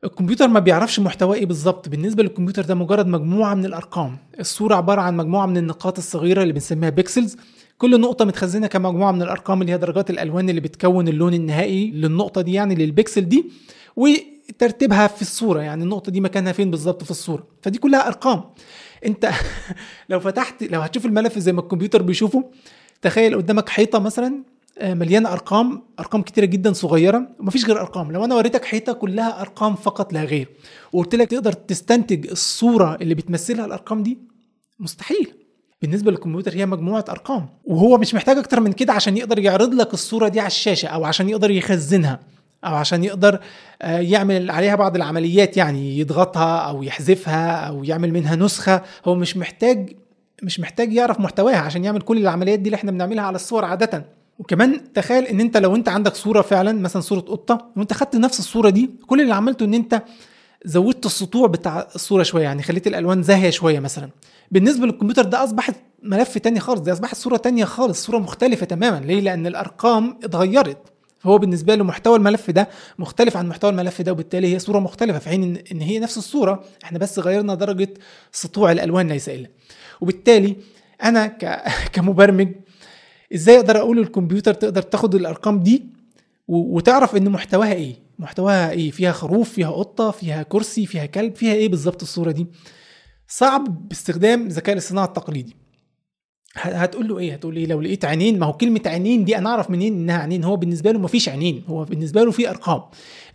الكمبيوتر ما بيعرفش محتواه إيه بالظبط. بالنسبة للكمبيوتر ده مجرد مجموعة من الأرقام. الصورة عبارة عن مجموعة من النقاط الصغيرة اللي بنسميها pixels كل نقطة متخزنة كمجموعة من الأرقام اللي هي درجات الألوان اللي بتكون اللون النهائي للنقطة دي يعني للبيكسل دي وترتيبها في الصورة. يعني النقطة دي مكانها فين بالظبط في الصورة. فدي كلها أرقام. أنت لو فتحت لو هتشوف الملف زي ما الكمبيوتر بيشوفه تخيل قدامك حيطة مثلا مليانه أرقام أرقام كتيرة جدا صغيرة. ومفيش غير أرقام. لو أنا وريتك حيطة كلها أرقام فقط لا غير وقلت لك تقدر تستنتج الصورة اللي بتمثلها الأرقام دي مستحيل. بالنسبة للكمبيوتر هي مجموعة أرقام وهو مش محتاج أكتر من كده عشان يقدر يعرض لك الصورة دي على الشاشة أو عشان يقدر يخزنها أو عشان يقدر يعمل عليها بعض العمليات يعني يضغطها أو يحذفها أو يعمل منها نسخة. هو مش محتاج مش محتاج يعرف محتواها عشان يعمل كل العمليات دي اللي إحنا بنعملها على الصور عادة. وكمان تخيل إن أنت لو أنت عندك صورة فعلا مثلا صورة قطة وانت خدت نفس الصورة دي كل اللي عملته إن أنت زودت السطوع بتاع الصورة شوية يعني خليت الألوان زاهية شوية مثلا. بالنسبة للكمبيوتر ده أصبحت ملف تاني خالص دي أصبحت صورة تانية خالص صورة مختلفة تماما. ليه؟ لأن الأرقام اتغيرت. فهو بالنسبة له محتوى الملف ده مختلف عن محتوى الملف ده وبالتالي هي صورة مختلفة في حين ان هي نفس الصورة إحنا بس غيرنا درجة سطوع الألوان ليس إلا. وبالتالي أنا كمبرمج إزاي أقدر أقول للكمبيوتر تقدر تاخد الأرقام دي وتعرف إن محتواها إيه؟ محتواها إيه؟ فيها خروف فيها قطة فيها كرسي فيها كلب فيها إيه بالظبط الصورة دي؟ صعب باستخدام الذكاء الاصطناعي التقليدي. هتقول له إيه؟ هتقول إيه لو لقيت عينين ما هو كلمة عينين دي أنا أعرف منين إنها عينين؟ هو بالنسبة له مفيش عينين هو بالنسبة له في أرقام.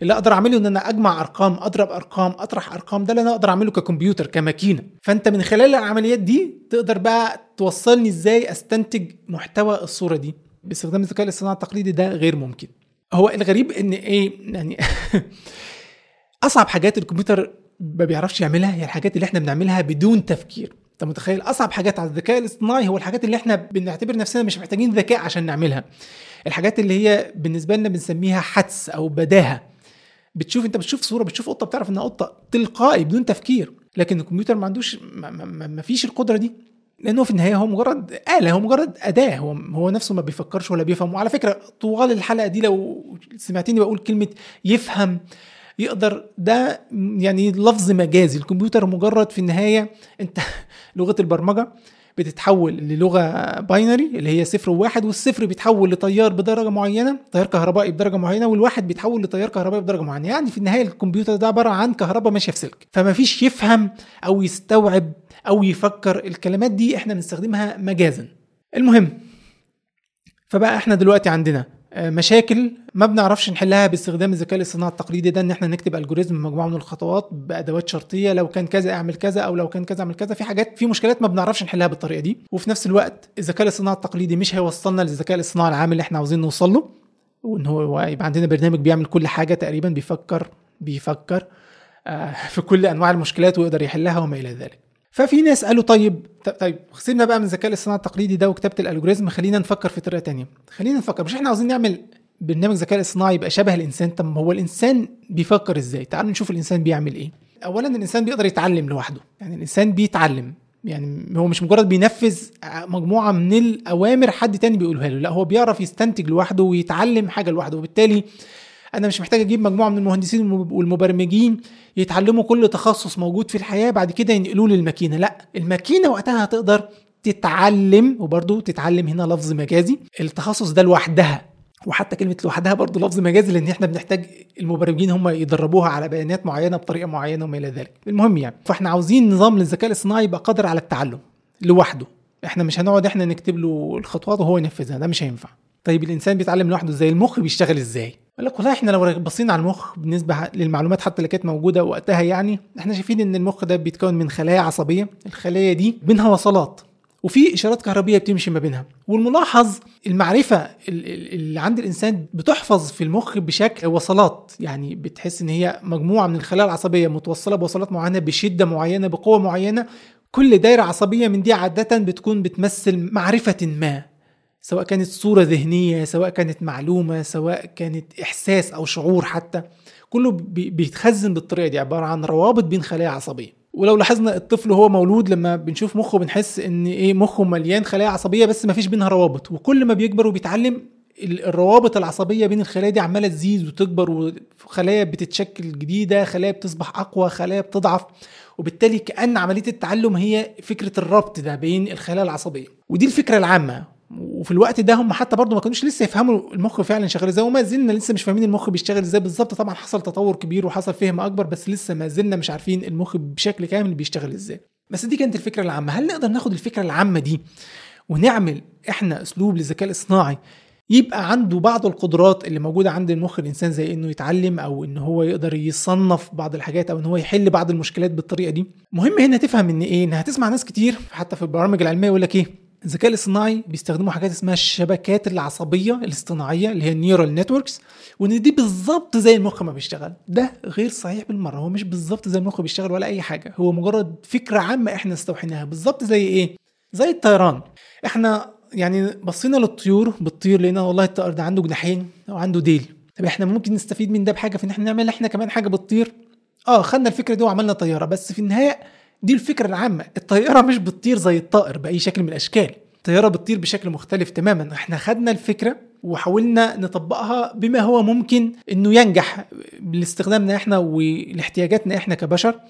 اللي أقدر أعمله إن أنا أجمع أرقام أضرب أرقام أطرح أرقام ده اللي أنا أقدر أعمله ككمبيوتر كماكينة. فأنت من خلال العمليات دي تقدر بقى توصلني إزاي أستنتج محتوى الصورة دي؟ باستخدام الذكاء الاصطناعي التقليدي ده غير ممكن. هو الغريب إن إيه؟ يعني أصعب حاجات الكمبيوتر ما بيعرفش يعملها هي الحاجات اللي إحنا بنعملها بدون تفكير. انت متخيل؟ أصعب حاجات على الذكاء الاصطناعي هو الحاجات اللي إحنا بنعتبر نفسنا مش محتاجين ذكاء عشان نعملها. الحاجات اللي هي بالنسبة لنا بنسميها حدس أو بداهة. بتشوف انت بتشوف صورة بتشوف قطة بتعرف إنها قطة تلقائي بدون تفكير. لكن الكمبيوتر ما عندوش ما, ما, ما فيش القدرة دي. لأنه في النهاية هو مجرد آلة هو مجرد أداة. هو هو نفسه ما بيفكرش ولا بيفهم. وعلى فكرة طوال الحلقة دي لو سمعتني بقول كلمة يفهم يقدر ده يعني لفظ مجازي. الكمبيوتر مجرد في النهاية انت لغة البرمجة بتتحول للغة باينري اللي هي صفر وواحد والصفر بيتحول لتيار بدرجة معينة تيار كهربائي بدرجة معينة والواحد بيتحول لتيار كهربائي بدرجة معينة. يعني في النهاية الكمبيوتر ده عبارة عن كهرباء ماشية في سلك. فما فيش يفهم أو يستوعب أو يفكر الكلمات دي إحنا بنستخدمها مجازا. المهم فبقى إحنا دلوقتي عندنا مشاكل ما بنعرفش نحلها باستخدام الذكاء الاصطناعي التقليدي ده إن إحنا نكتب الجوريزم مجموعه من الخطوات بأدوات شرطية لو كان كذا أعمل كذا أو لو كان كذا أعمل كذا. في حاجات في مشكلات ما بنعرفش نحلها بالطريقة دي. وفي نفس الوقت الذكاء الاصطناعي التقليدي مش هيوصلنا للذكاء الاصطناعي العام اللي إحنا عاوزين نوصل له. وإن هو يبقى عندنا برنامج بيعمل كل حاجة تقريبا بيفكر بيفكر آه، في كل أنواع المشكلات ويقدر يحلها وما إلى ذلك. ففي ناس قالوا طيب طيب سيبنا بقى من الذكاء الاصطناعي التقليدي ده وكتابة الالجوريزم خلينا نفكر في طريقة تانية. خلينا نفكر مش إحنا عاوزين نعمل برنامج ذكاء اصطناعي يبقى شبه الإنسان؟ طب هو الإنسان بيفكر إزاي؟ تعالوا نشوف الإنسان بيعمل إيه. اولا الإنسان بيقدر يتعلم لوحده يعني الإنسان بيتعلم يعني هو مش مجرد بينفذ مجموعة من الأوامر حد تاني بيقولها له لا هو بيعرف يستنتج لوحده ويتعلم حاجة لوحده وبالتالي أنا مش محتاج أجيب مجموعة من المهندسين والمبرمجين يتعلموا كل تخصص موجود في الحياة بعد كده ينقلوه للماكينة. لا الماكينة وقتها هتقدر تتعلم وبرضه تتعلم هنا لفظ مجازي. التخصص ده لوحدها وحتى كلمة لوحدها برضه لفظ مجازي لأن إحنا بنحتاج المبرمجين هم يدربوها على بيانات معينة بطريقة معينة وما إلى ذلك. المهم يعني فإحنا عاوزين نظام للذكاء الاصطناعي يبقى قادر على التعلم لوحده. إحنا مش هنقعد إحنا نكتب له الخطوات وهو ينفذها. ده مش هينفع. طيب الإنسان بيتعلم لوحده إزاي؟ المخ بيشتغل إزاي؟ يقول لك والله إحنا لو بصينا على المخ بالنسبة للمعلومات حتى اللي كانت موجودة وقتها يعني إحنا شايفين إن المخ ده بيتكون من خلايا عصبية. الخلايا دي بينها وصلات وفي إشارات كهربية بتمشي ما بينها. والملاحظ المعرفة اللي عند الإنسان بتحفظ في المخ بشكل وصلات. يعني بتحس إن هي مجموعة من الخلايا العصبية متوصلة بوصلات معينة بشدة معينة بقوة معينة. كل دايرة عصبية من دي عادة بتكون بتمثل معرفة ما. سواء كانت صورة ذهنية سواء كانت معلومة سواء كانت إحساس أو شعور حتى كله بيتخزن بالطريقة دي عبارة عن روابط بين خلايا عصبية. ولو لاحظنا الطفل وهو مولود لما بنشوف مخه بنحس إن إيه مخه مليان خلايا عصبية بس ما فيش بينها روابط. وكل ما بيكبر وبيتعلم الروابط العصبية بين الخلايا دي عمالة تزيد وتكبر وخلايا بتتشكل جديدة خلايا بتصبح أقوى خلايا بتضعف. وبالتالي كأن عملية التعلم هي فكرة الربط ده بين الخلايا العصبية. ودي الفكرة العامة. وفي الوقت ده هم حتى برضه ما كانوش لسه يفهموا المخ فعلا شغال إزاي وما زلنا لسه مش فاهمين المخ بيشتغل إزاي. بالظبط طبعا حصل تطور كبير وحصل فهم أكبر بس لسه ما زلنا مش عارفين المخ بشكل كامل بيشتغل إزاي. بس دي كانت الفكرة العامة. هل نقدر ناخد الفكرة العامة دي ونعمل إحنا أسلوب للذكاء الاصطناعي يبقى عنده بعض القدرات اللي موجودة عند المخ؟ الإنسان زي إنه يتعلم أو إن هو يقدر يصنف بعض الحاجات أو إن هو يحل بعض المشكلات بالطريقة دي. مهم هنا تفهم إن إيه؟ ان هتسمع ناس كتير حتى في البرامج العلمية يقول لك إيه؟ الذكاء الاصطناعي بيستخدموا حاجات اسمها الشبكات العصبية الاصطناعية اللي هي ال neural networks وإن دي بالظبط زي المخ ما بيشتغل. ده غير صحيح بالمرة. هو مش بالظبط زي المخ بيشتغل ولا أي حاجة. هو مجرد فكرة عامة إحنا استوحيناها. بالظبط زي إيه؟ زي الطيران. إحنا يعني بصينا للطيور بتطير لقينا والله الطائر ده عنده جناحين أو عنده ديل. طب إحنا ممكن نستفيد من ده بحاجة في إن إحنا نعمل إحنا كمان حاجة بتطير؟ آه خدنا الفكرة دي وعملنا طيارة. بس في النهاية دي الفكرة العامة. الطيارة مش بتطير زي الطائر بأي شكل من الأشكال. الطيارة بتطير بشكل مختلف تماما. إحنا خدنا الفكرة وحاولنا نطبقها بما هو ممكن إنه ينجح لاستخدامنا إحنا ولاحتياجاتنا إحنا كبشر.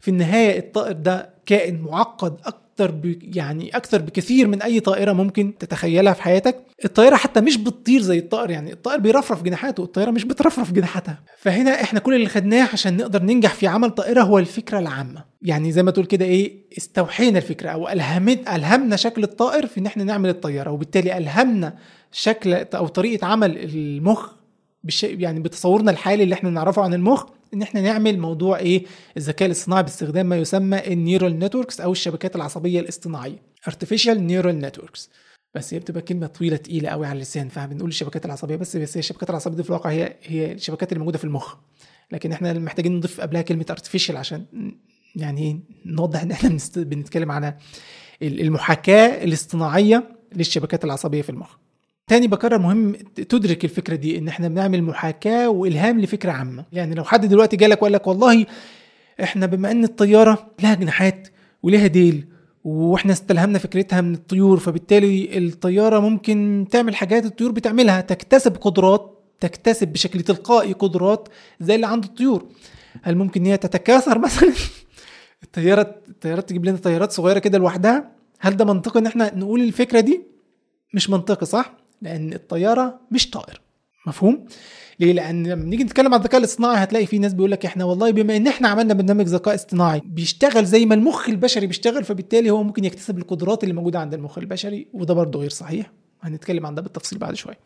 في النهاية الطائر ده كائن معقد أكتر ب... يعني أكتر بكثير من أي طائرة ممكن تتخيلها في حياتك. الطائرة حتى مش بتطير زي الطائر يعني الطائر بيرفرف جناحاته الطائرة مش بترفرف جناحاتها. فهنا إحنا كل اللي خدناه عشان نقدر ننجح في عمل طائرة هو الفكرة العامة. يعني زي ما تقول كده إيه استوحينا الفكرة أو الهمت ألهمنا شكل الطائر في إن إحنا نعمل الطيارة. وبالتالي ألهمنا شكل أو طريقة عمل المخ بش... يعني بتصورنا الحالي اللي إحنا نعرفه عن المخ إن إحنا نعمل موضوع إيه؟ الذكاء الاصطناعي باستخدام ما يسمى ال neural networks أو الشبكات العصبية الاصطناعية artificial neural networks. بس هي بتبقى كلمة طويلة تقيلة قوي على اللسان فبنقول الشبكات العصبية بس بس هي الشبكات العصبية دي في الواقع هي هي الشبكات اللي موجودة في المخ. لكن إحنا محتاجين نضيف قبلها كلمة artificial عشان يعني نوضح إن إحنا بنتكلم على المحاكاة الاصطناعية للشبكات العصبية في المخ. تاني بكرر مهم تدرك الفكرة دي إن إحنا بنعمل محاكاة وإلهام لفكرة عامة. يعني لو حد دلوقتي جالك وقال لك والله إحنا بما إن الطيارة لها جناحات وليها ديل وإحنا استلهمنا فكرتها من الطيور فبالتالي الطيارة ممكن تعمل حاجات الطيور بتعملها تكتسب قدرات تكتسب بشكل تلقائي قدرات زي اللي عند الطيور. هل ممكن إن هي تتكاثر مثلا؟ الطيارات الطيارات تجيب لنا طيارات صغيرة كده لوحدها؟ هل ده منطقي إن إحنا نقول الفكرة دي؟ مش منطقي صح؟ لأن الطيارة مش طائر. مفهوم؟ ليه؟ لأن لما نيجي نتكلم عن الذكاء الاصطناعي هتلاقي في ناس بيقول لك إحنا والله بما إن إحنا عملنا برنامج ذكاء اصطناعي بيشتغل زي ما المخ البشري بيشتغل فبالتالي هو ممكن يكتسب القدرات اللي موجودة عند المخ البشري وده برضه غير صحيح. هنتكلم عن ده بالتفصيل بعد شوية.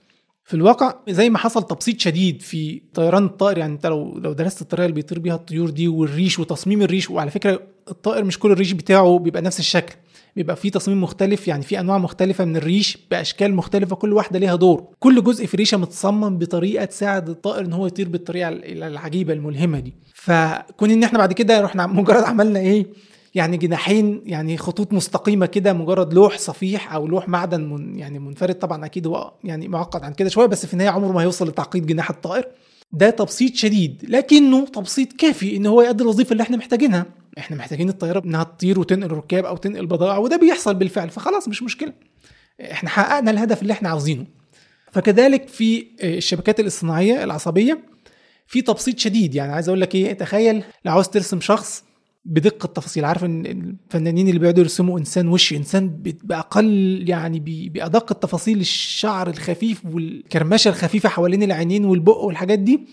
في الواقع زي ما حصل تبسيط شديد في طيران الطائر يعني أنت لو لو درست الطريقة اللي بيطير بيها الطيور دي والريش وتصميم الريش وعلى فكرة الطائر مش كل الريش بتاعه بيبقى نفس الشكل. بيبقى في تصميم مختلف يعني في أنواع مختلفة من الريش بأشكال مختلفة كل واحدة ليها دور. كل جزء في ريشه متصمم بطريقة تساعد الطائر إن هو يطير بالطريقة العجيبة الملهمة دي. فكون إن إحنا بعد كده رحنا مجرد عملنا إيه؟ يعني جناحين يعني خطوط مستقيمة كده مجرد لوح صفيح أو لوح معدن من يعني منفرد طبعا أكيد هو يعني معقد عن كده شوية بس في النهاية عمره ما هيوصل لتعقيد جناح الطائر. ده تبسيط شديد لكنه تبسيط كافي إن هو يؤدي الوظيفة اللي إحنا محتاجينها. إحنا محتاجين الطيارة انها تطير وتنقل ركاب أو تنقل بضائع وده بيحصل بالفعل فخلاص مش مشكلة. إحنا حققنا الهدف اللي إحنا عاوزينه. فكذلك في الشبكات الاصطناعية العصبية في تبسيط شديد. يعني عايز أقول لك إيه؟ تخيل لو عاوز ترسم شخص بدقة التفاصيل. عارف إن الفنانين اللي بيقعدوا يرسموا إنسان وش إنسان بأقل يعني بأدق التفاصيل الشعر الخفيف والكرمشة الخفيفة حوالين العينين والبق والحاجات دي.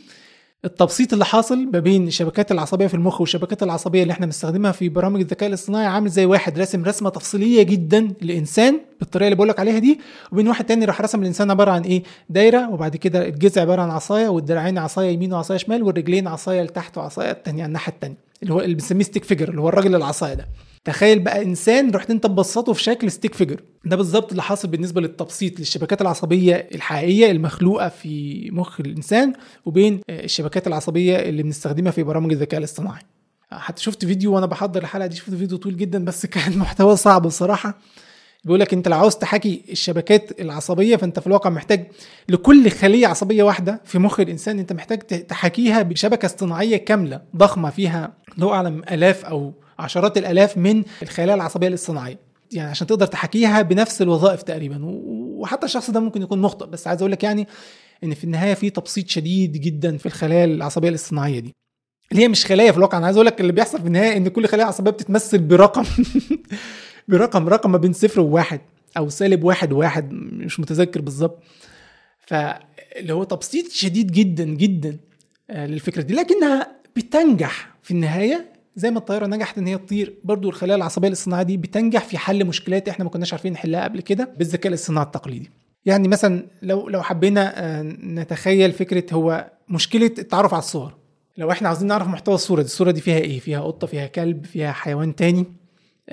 التبسيط اللي حاصل ما بين الشبكات العصبية في المخ والشبكات العصبية اللي إحنا بنستخدمها في برامج الذكاء الاصطناعي عامل زي واحد راسم رسمة تفصيلية جدا لإنسان بالطريقة اللي بقولك عليها دي وبين واحد تاني راح رسم الإنسان عبارة عن إيه؟ دايرة وبعد كده الجذع عبارة عن عصاية والدراعين عصاية يمين وعصاية شمال والرجلين عصاية لتحت وعصاية الثانية على الناحية الثانية اللي هو اللي بنسميه stick figure اللي هو الراجل العصاية ده. تخيل بقى إنسان رحت أنت مبسطه في شكل stick figure ده بالظبط اللي حاصل بالنسبة للتبسيط للشبكات العصبية الحقيقية المخلوقة في مخ الإنسان وبين الشبكات العصبية اللي بنستخدمها في برامج الذكاء الاصطناعي. حتى شفت فيديو وأنا بحضر الحلقة دي شفت فيديو طويل جدا بس كان محتوى صعب بصراحة. بيقول لك انت لو عاوز تحاكي الشبكات العصبية فانت في الواقع محتاج لكل خلية عصبية واحدة في مخ الإنسان. انت محتاج تحاكيها بشبكة اصطناعية كاملة ضخمة فيها لو اعلم آلاف أو عشرات الآلاف من الخلايا العصبية الاصطناعية. يعني عشان تقدر تحاكيها بنفس الوظائف تقريبا. وحتى الشخص ده ممكن يكون مخطئ. بس عايز أقول لك يعني إن في النهاية في تبسيط شديد جدا في الخلايا العصبية الاصطناعية دي. اللي هي مش خلايا في الواقع. أنا عايز أقول لك اللي بيحصل في النهاية إن كل خلايا عصبية بتتمثل برقم. برقم رقم ما بين صفر وواحد أو سالب واحد وواحد مش متذكر بالظبط. فاللي هو تبسيط شديد جدا جدا للفكرة دي. لكنها بتنجح في النهاية زي ما الطيارة نجحت إن هي تطير. برضو الخلايا العصبية الاصطناعيه دي بتنجح في حل مشكلات إحنا ما كناش عارفين نحلها قبل كده بالذكاء الاصطناعي التقليدي. يعني مثلا لو لو حبينا نتخيل فكرة هو مشكلة التعرف على الصور. لو إحنا عاوزين نعرف محتوى الصورة دي الصورة دي فيها إيه؟ فيها قطة فيها كلب فيها حيوان تاني. آه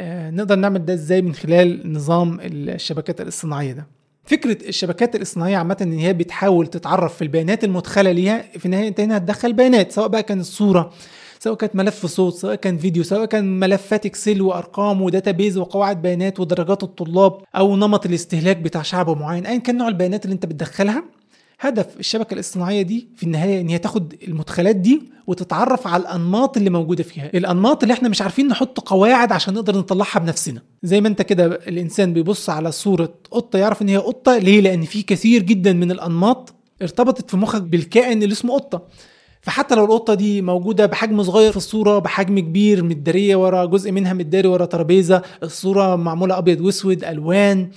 نقدر نعمل ده إزاي من خلال نظام الشبكات الاصطناعية ده. فكرة الشبكات الاصطناعية عامة إن هي بتحاول تتعرف في البيانات المدخلة ليها في النهاية أنت هنا هتدخل بيانات سواء بقى كانت صورة سواء كانت ملف صوت سواء كان فيديو سواء كان ملفات Excel وأرقام و database وقواعد بيانات ودرجات الطلاب أو نمط الاستهلاك بتاع شعب معين ايا كان نوع البيانات اللي أنت بتدخلها. هدف الشبكة الاصطناعية دي في النهاية إن هي تاخد المدخلات دي وتتعرف على الأنماط اللي موجودة فيها. الأنماط اللي إحنا مش عارفين نحط قواعد عشان نقدر نطلعها بنفسنا. زي ما أنت كده الإنسان بيبص على صورة قطة يعرف إن هي قطة. ليه؟ لأن في كثير جدا من الأنماط ارتبطت في مخك بالكائن اللي اسمه قطة. فحتى لو القطة دي موجودة بحجم صغير في الصورة بحجم كبير متدارية ورا جزء منها متداري ورا ترابيزة الصورة معمولة أبيض وأسود ألوان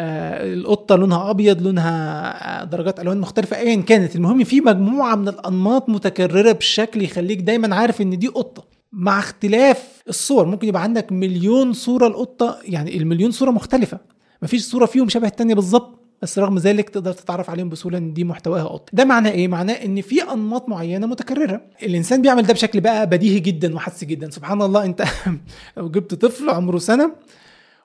القطة لونها أبيض لونها آه، درجات ألوان مختلفة ايا كانت. المهم في مجموعة من الأنماط متكررة بشكل يخليك دايما عارف إن دي قطة. مع اختلاف الصور ممكن يبقى عندك مليون صورة القطة يعني المليون صورة مختلفة. مفيش صورة فيهم شبه التانية بالظبط بس رغم ذلك تقدر تتعرف عليهم بسهولة إن دي محتواها قط ده معناه إيه؟ معناه إن في أنماط معينة متكررة. الإنسان بيعمل ده بشكل بقى بديهي جدا وحسي جدا. سبحان الله أنت لو جبت طفل عمره سنة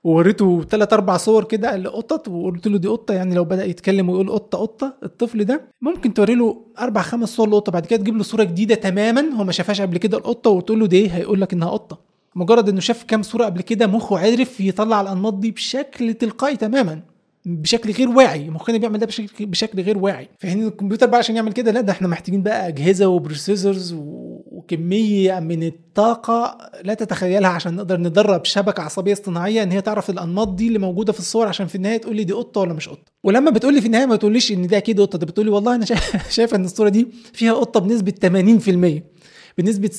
ووريته ثلاث أربع صور كده لقطط وقلت له دي قطة يعني لو بدأ يتكلم ويقول قطة قطة الطفل ده ممكن توري له أربع خمس صور لقطة بعد كده تجيب له صورة جديدة تماما هو ما شافهاش قبل كده القطة وتقول له دي هيقول لك إنها قطة. مجرد إنه شاف كام صورة قبل كده مخه عرف يطلع الأنماط دي بشكل تلقائي تماما بشكل غير واعي مخنا بيعمل ده بشكل بشكل غير واعي. فهنا الكمبيوتر بقى عشان يعمل كده لا ده إحنا محتاجين بقى أجهزة و processors وكميه من الطاقة لا تتخيلها عشان نقدر ندرب شبكة عصبية اصطناعية إن هي تعرف الأنماط دي اللي موجودة في الصور عشان في النهاية تقول لي دي قطة ولا مش قطة. ولما بتقول لي في النهاية ما تقوليش إن ده أكيد قطة ده بتقول لي والله أنا شايف إن الصورة دي فيها قطة بنسبة 80% بنسبة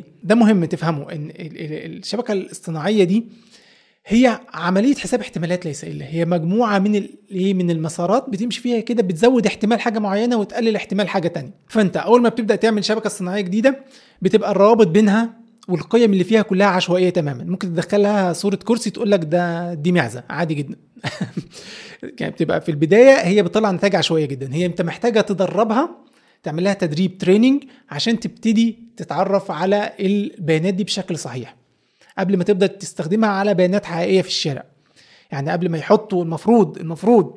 70% ده مهم تفهموا إن الشبكة الاصطناعية دي هي عملية حساب احتمالات ليس إلا هي مجموعة من إيه من المسارات بتمشي فيها كده بتزود احتمال حاجة معينة وتقلل احتمال حاجة تانية. فأنت أول ما بتبدأ تعمل شبكة صناعية جديدة بتبقى الروابط بينها والقيم اللي فيها كلها عشوائية تماما. ممكن تدخلها صورة كرسي تقول لك ده دي معزة عادي جدا. يعني بتبقى في البداية هي بتطلع نتائج عشوائية جدا. هي أنت محتاجة تدربها تعمل لها تدريب تريننج عشان تبتدي تتعرف على البيانات دي بشكل صحيح. قبل ما تبدأ تستخدمها على بيانات حقيقية في الشارع. يعني قبل ما يحطوا المفروض المفروض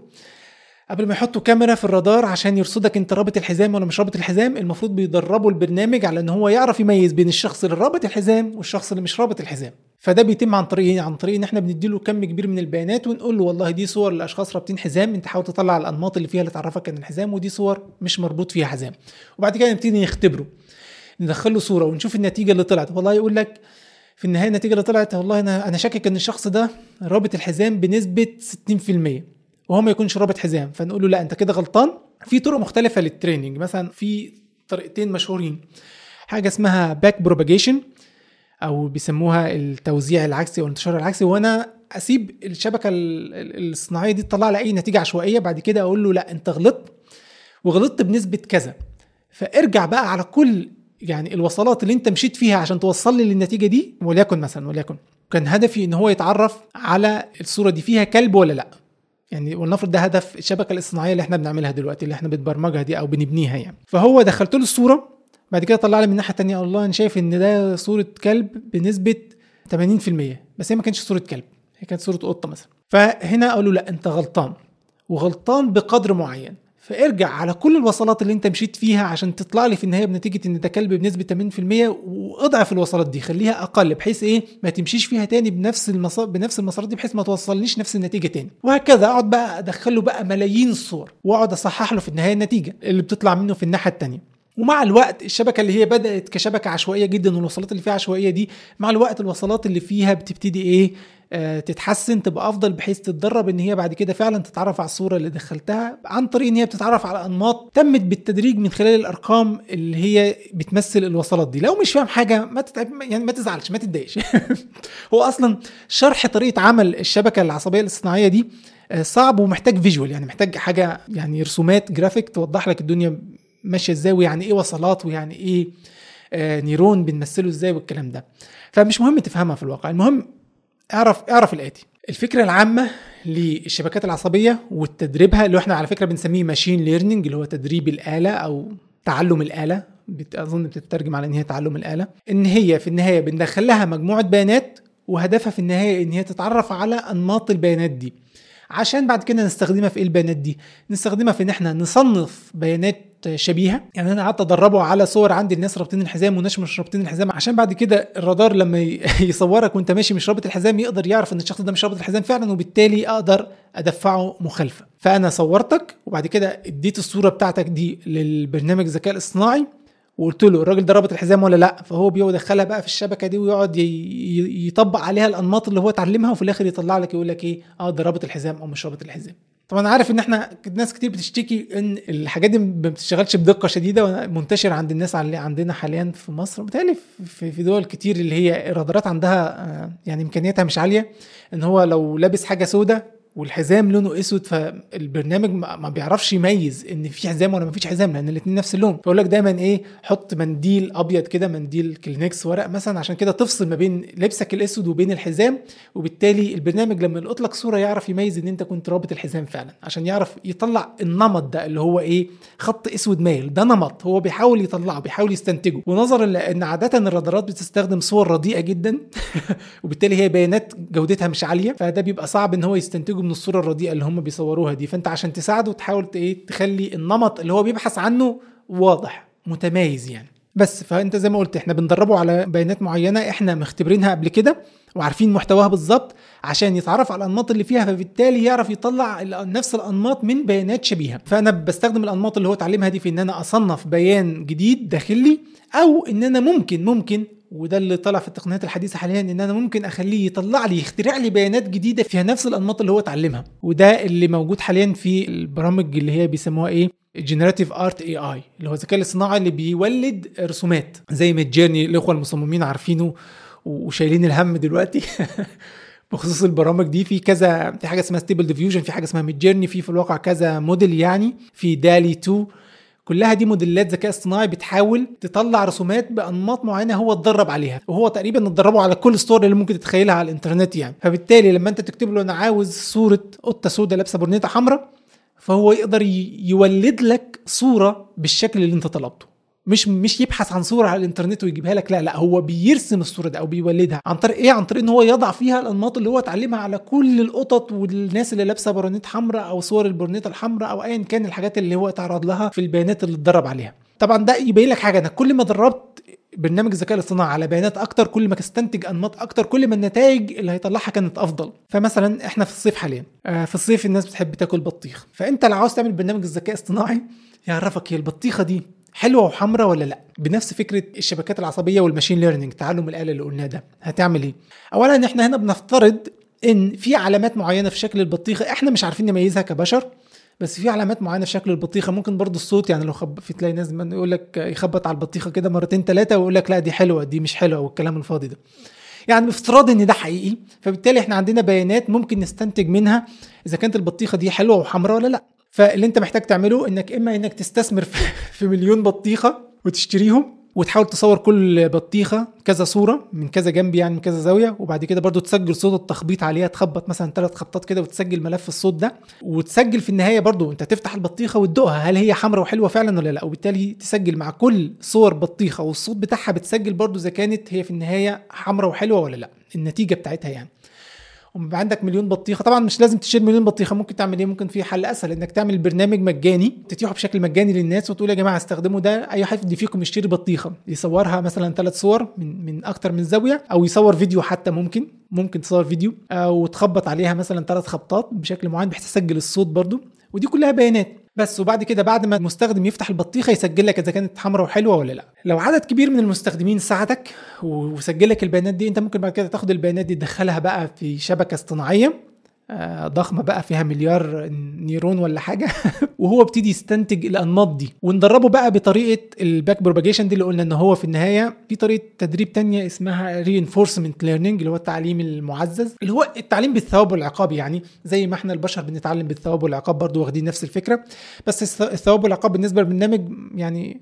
قبل ما يحطوا كاميرا في الرادار عشان يرصدك انت رابط الحزام ولا مش رابط الحزام المفروض بيدربوا البرنامج على إن هو يعرف يميز بين الشخص اللي رابط الحزام والشخص اللي مش رابط الحزام. فده بيتم عن طريق إيه؟ عن طريق إن إحنا بنديله كم كبير من البيانات ونقول له والله دي صور لأشخاص رابطين حزام أنت حاول تطلع الأنماط اللي فيها اللي تعرفك ان الحزام ودي صور مش مربوط فيها حزام. وبعد كده نبتدي نختبره. ندخل له صورة ونشوف النتيجة اللي طلعت. والله يقول لك في النهاية النتيجة اللي طلعت والله أنا أنا شاكك إن الشخص ده رابط الحزام بنسبة 60% وهو ما يكونش رابط حزام. فنقول له لا أنت كده غلطان. في طرق مختلفة للتريننج مثلا في طريقتين مشهورين. حاجة اسمها back propagation أو بيسموها التوزيع العكسي أو الانتشار العكسي. وأنا أسيب الشبكة الصناعية دي تطلع لي اي نتيجة عشوائية. بعد كده أقول له لا أنت غلطت وغلطت بنسبة كذا. فارجع بقى على كل يعني الوصلات اللي انت مشيت فيها عشان توصل لي للنتيجة دي وليكن مثلا وليكن. كان هدفي إن هو يتعرف على الصورة دي فيها كلب ولا لأ. يعني ولنفرض ده هدف الشبكة الاصطناعية اللي إحنا بنعملها دلوقتي اللي إحنا بنبرمجها دي أو بنبنيها يعني. فهو دخلت له الصورة بعد كده طلع لي من الناحية الثانية الله أنا شايف إن ده صورة كلب بنسبة 80% بس هي ما كانتش صورة كلب هي كانت صورة قطة مثلا. فهنا له لأ أنت غلطان. وغلطان بقدر معين. فارجع على كل الوصلات اللي انت مشيت فيها عشان تطلع لي في النهاية بنتيجة إن ده كلب بنسبة 80% واضعف الوصلات دي. خليها أقل بحيث إيه؟ ما تمشيش فيها تاني بنفس المسار بنفس المسارات دي بحيث ما توصلنيش نفس النتيجة تاني. وهكذا أقعد بقى أدخل له بقى ملايين الصور وأقعد أصحح له في النهاية النتيجة اللي بتطلع منه في الناحية التانية. ومع الوقت الشبكة اللي هي بدأت كشبكة عشوائية جدا والوصلات اللي فيها عشوائية دي مع الوقت الوصلات اللي فيها بتبتدي إيه؟ تتحسن تبقى أفضل بحيث تتدرب إن هي بعد كده فعلا تتعرف على الصورة اللي دخلتها عن طريق إن هي بتتعرف على أنماط تمت بالتدريج من خلال الأرقام اللي هي بتمثل الوصلات دي. لو مش فاهم حاجة ما تتعب يعني ما تزعلش ما تتضايقش. هو أصلا شرح طريقة عمل الشبكة العصبية الاصطناعية دي صعب ومحتاج visual يعني محتاج حاجة يعني رسومات جرافيك توضح لك الدنيا ماشية إزاي ويعني إيه وصلات ويعني إيه آه neuron بنمثله إزاي والكلام ده. فمش مهم تفهمها في الواقع. المهم اعرف اعرف الآتي. الفكرة العامة للشبكات العصبية وتدريبها اللي إحنا على فكرة بنسميه machine learning اللي هو تدريب الآلة أو تعلم الآلة أظن بتترجم على إن هي تعلم الآلة. إن هي في النهاية بندخل لها مجموعة بيانات وهدفها في النهاية إن هي تتعرف على انماط البيانات دي. عشان بعد كده نستخدمها في إيه البيانات دي. نستخدمها في إن إحنا نصنف بيانات شبيهة. يعني أنا قعدت أدربه على صور عندي الناس رابطين الحزام والناس مش رابطين الحزام. عشان بعد كده الرادار لما يصورك وأنت ماشي مش رابط الحزام يقدر يعرف إن الشخص ده مش رابط الحزام فعلا وبالتالي أقدر أدفعه مخالفة. فأنا صورتك وبعد كده اديت الصورة بتاعتك دي للبرنامج الذكاء الاصطناعي. وقلت له الراجل ده رابط الحزام ولا لأ؟ فهو بيدخلها بقى في الشبكة دي ويقعد يطبق عليها الأنماط اللي هو اتعلمها وفي الآخر يطلع لك يقول لك إيه؟ آه ده رابط الحزام أو مش رابط الحزام. طبعا عارف إن إحنا ناس كتير بتشتكي إن الحاجات دي ما بتشتغلش بدقة شديدة ومنتشر عند الناس اللي عندنا حاليا في مصر متهيألي في دول كتير اللي هي الرادارات عندها آه، يعني إمكانياتها مش عالية إن هو لو لابس حاجة سودة والحزام لونه أسود فالبرنامج ما بيعرفش يميز إن في حزام ولا ما فيش حزام لأن الاثنين نفس اللون. فيقول لك دايما إيه حط منديل أبيض كده منديل كلينكس ورق مثلا عشان كده تفصل ما بين لبسك الأسود وبين الحزام. وبالتالي البرنامج لما يلقط لك صورة يعرف يميز إن أنت كنت رابط الحزام فعلا عشان يعرف يطلع النمط ده اللي هو إيه خط أسود مايل. ده نمط هو بيحاول يطلعه بيحاول يستنتجه. ونظرا لأن عادة الرادارات بتستخدم صور رديئة جدا وبالتالي هي بيانات جودتها مش عالية فده بيبقى صعب إن هو يستنتجه من الصورة الرديئة اللي هم بيصوروها دي. فأنت عشان تساعده تحاول إيه تخلي النمط اللي هو بيبحث عنه واضح متميز يعني. بس فأنت زي ما قلت إحنا بندربه على بيانات معينة إحنا مختبرينها قبل كده وعارفين محتواها بالظبط. عشان يتعرف على الأنماط اللي فيها فبالتالي يعرف يطلع نفس الأنماط من بيانات شبيهة. فأنا بستخدم الأنماط اللي هو اتعلمها دي في إن أنا أصنف بيان جديد داخلي أو إن أنا ممكن ممكن وده اللي طلع في التقنيات الحديثة حاليا إن أنا ممكن أخليه يطلع لي يخترع لي بيانات جديدة فيها نفس الأنماط اللي هو اتعلمها. وده اللي موجود حاليا في البرامج اللي هي بيسموها إيه؟ generative art AI اللي هو الذكاء الاصطناعي اللي بيولد رسومات زي Midjourney الاخوه المصممين عارفينه وشايلين الهم دلوقتي. بخصوص البرامج دي في كذا في حاجة اسمها Stable Diffusion في حاجة اسمها Midjourney في في الواقع كذا موديل يعني في DALL-E 2 كلها دي موديلات ذكاء اصطناعي بتحاول تطلع رسومات بأنماط معينة هو اتدرب عليها. وهو تقريبا اتدربوا على كل صور اللي ممكن تتخيلها على الإنترنت يعني. فبالتالي لما أنت تكتب له أنا عاوز صورة قطة سوداء لابسة برنيطه حمراء فهو يقدر يولد لك صورة بالشكل اللي أنت طلبته. مش مش يبحث عن صورة على الإنترنت ويجيبها لك لا لا هو بيرسم الصورة دي أو بيولدها عن طريق إيه؟ عن طريق إن هو يضع فيها الأنماط اللي هو اتعلمها على كل القطط والناس اللي لابسة برانيت حمراء أو صور البرنيطه الحمراء أو ايا كان الحاجات اللي هو اتعرض لها في البيانات اللي اتدرب عليها. طبعا ده يبين لك حاجة إنك كل ما دربت برنامج الذكاء الاصطناعي على بيانات أكتر كل ما تستنتج أنماط أكتر كل ما النتائج اللي هيطلعها كانت أفضل. فمثلا إحنا في الصيف حاليا آه في الصيف الناس بتحب تاكل بطيخ. فأنت لو عاوز تعمل برنامج الذكاء الاصطناعي يعرفك هي البطيخة دي حلوة وحمراء ولا لا؟ بنفس فكرة الشبكات العصبية والماشين ليرنينج تعلم الآلة اللي قلناه ده. هتعمل إيه؟ اولا إحنا هنا بنفترض إن في علامات معينة في شكل البطيخة إحنا مش عارفين نميزها كبشر بس في علامات معينة في شكل البطيخة. ممكن برضو الصوت يعني لو خب في تلاقي ناس يقول لك يخبط على البطيخة كده مرتين ثلاثة ويقول لك لا دي حلوة دي مش حلوة والكلام الفاضي ده. يعني بافتراض إن ده حقيقي فبالتالي إحنا عندنا بيانات ممكن نستنتج منها إذا كانت البطيخة دي حلوة وحمراء ولا لا. فاللي انت محتاج تعمله انك اما انك تستثمر في مليون بطيخة وتشتريهم وتحاول تصور كل بطيخة كذا صورة من كذا جنب يعني من كذا زاوية وبعد كده برضو تسجل صوت التخبيط عليها تخبط مثلا ثلاث خبطات كده وتسجل ملف الصوت ده وتسجل في النهاية برضو انت تفتح البطيخة وتدوقها هل هي حمراء وحلوة فعلا ولا لا؟ وبالتالي تسجل مع كل صور بطيخة والصوت بتاعها بتسجل برضو إذا كانت هي في النهاية حمراء وحلوة ولا لا النتيجة بتاعتها يعني. وبيبقى عندك مليون بطيخة. طبعا مش لازم تشيل مليون بطيخة ممكن تعمل إيه؟ ممكن في حل أسهل إنك تعمل برنامج مجاني تتيحه بشكل مجاني للناس وتقول يا جماعة استخدموا ده أي حد فيكم يشتري بطيخة يصورها مثلا ثلاث صور من من أكتر من زاوية أو يصور فيديو حتى ممكن ممكن تصور فيديو أو تخبط عليها مثلا ثلاث خبطات بشكل معين بحيث تسجل الصوت برضو. ودي كلها بيانات. بس وبعد كده بعد ما المستخدم يفتح البطيخة يسجل لك إذا كانت حمراء وحلوة ولا لأ. لو عدد كبير من المستخدمين ساعدك وسجل لك البيانات دي أنت ممكن بعد كده تاخد البيانات دي تدخلها بقى في شبكة اصطناعية. ضخمة بقى فيها مليار neuron ولا حاجة. وهو ابتدي يستنتج الانماط دي وندربه بقى بطريقة ال back propagation دي اللي قلنا إن هو في النهاية في طريقة تدريب تانية اسمها reinforcement learning اللي هو التعليم المعزز اللي هو التعليم بالثواب والعقاب. يعني زي ما إحنا البشر بنتعلم بالثواب والعقاب برضو واخدين نفس الفكرة. بس الثواب والعقاب بالنسبة للبرنامج يعني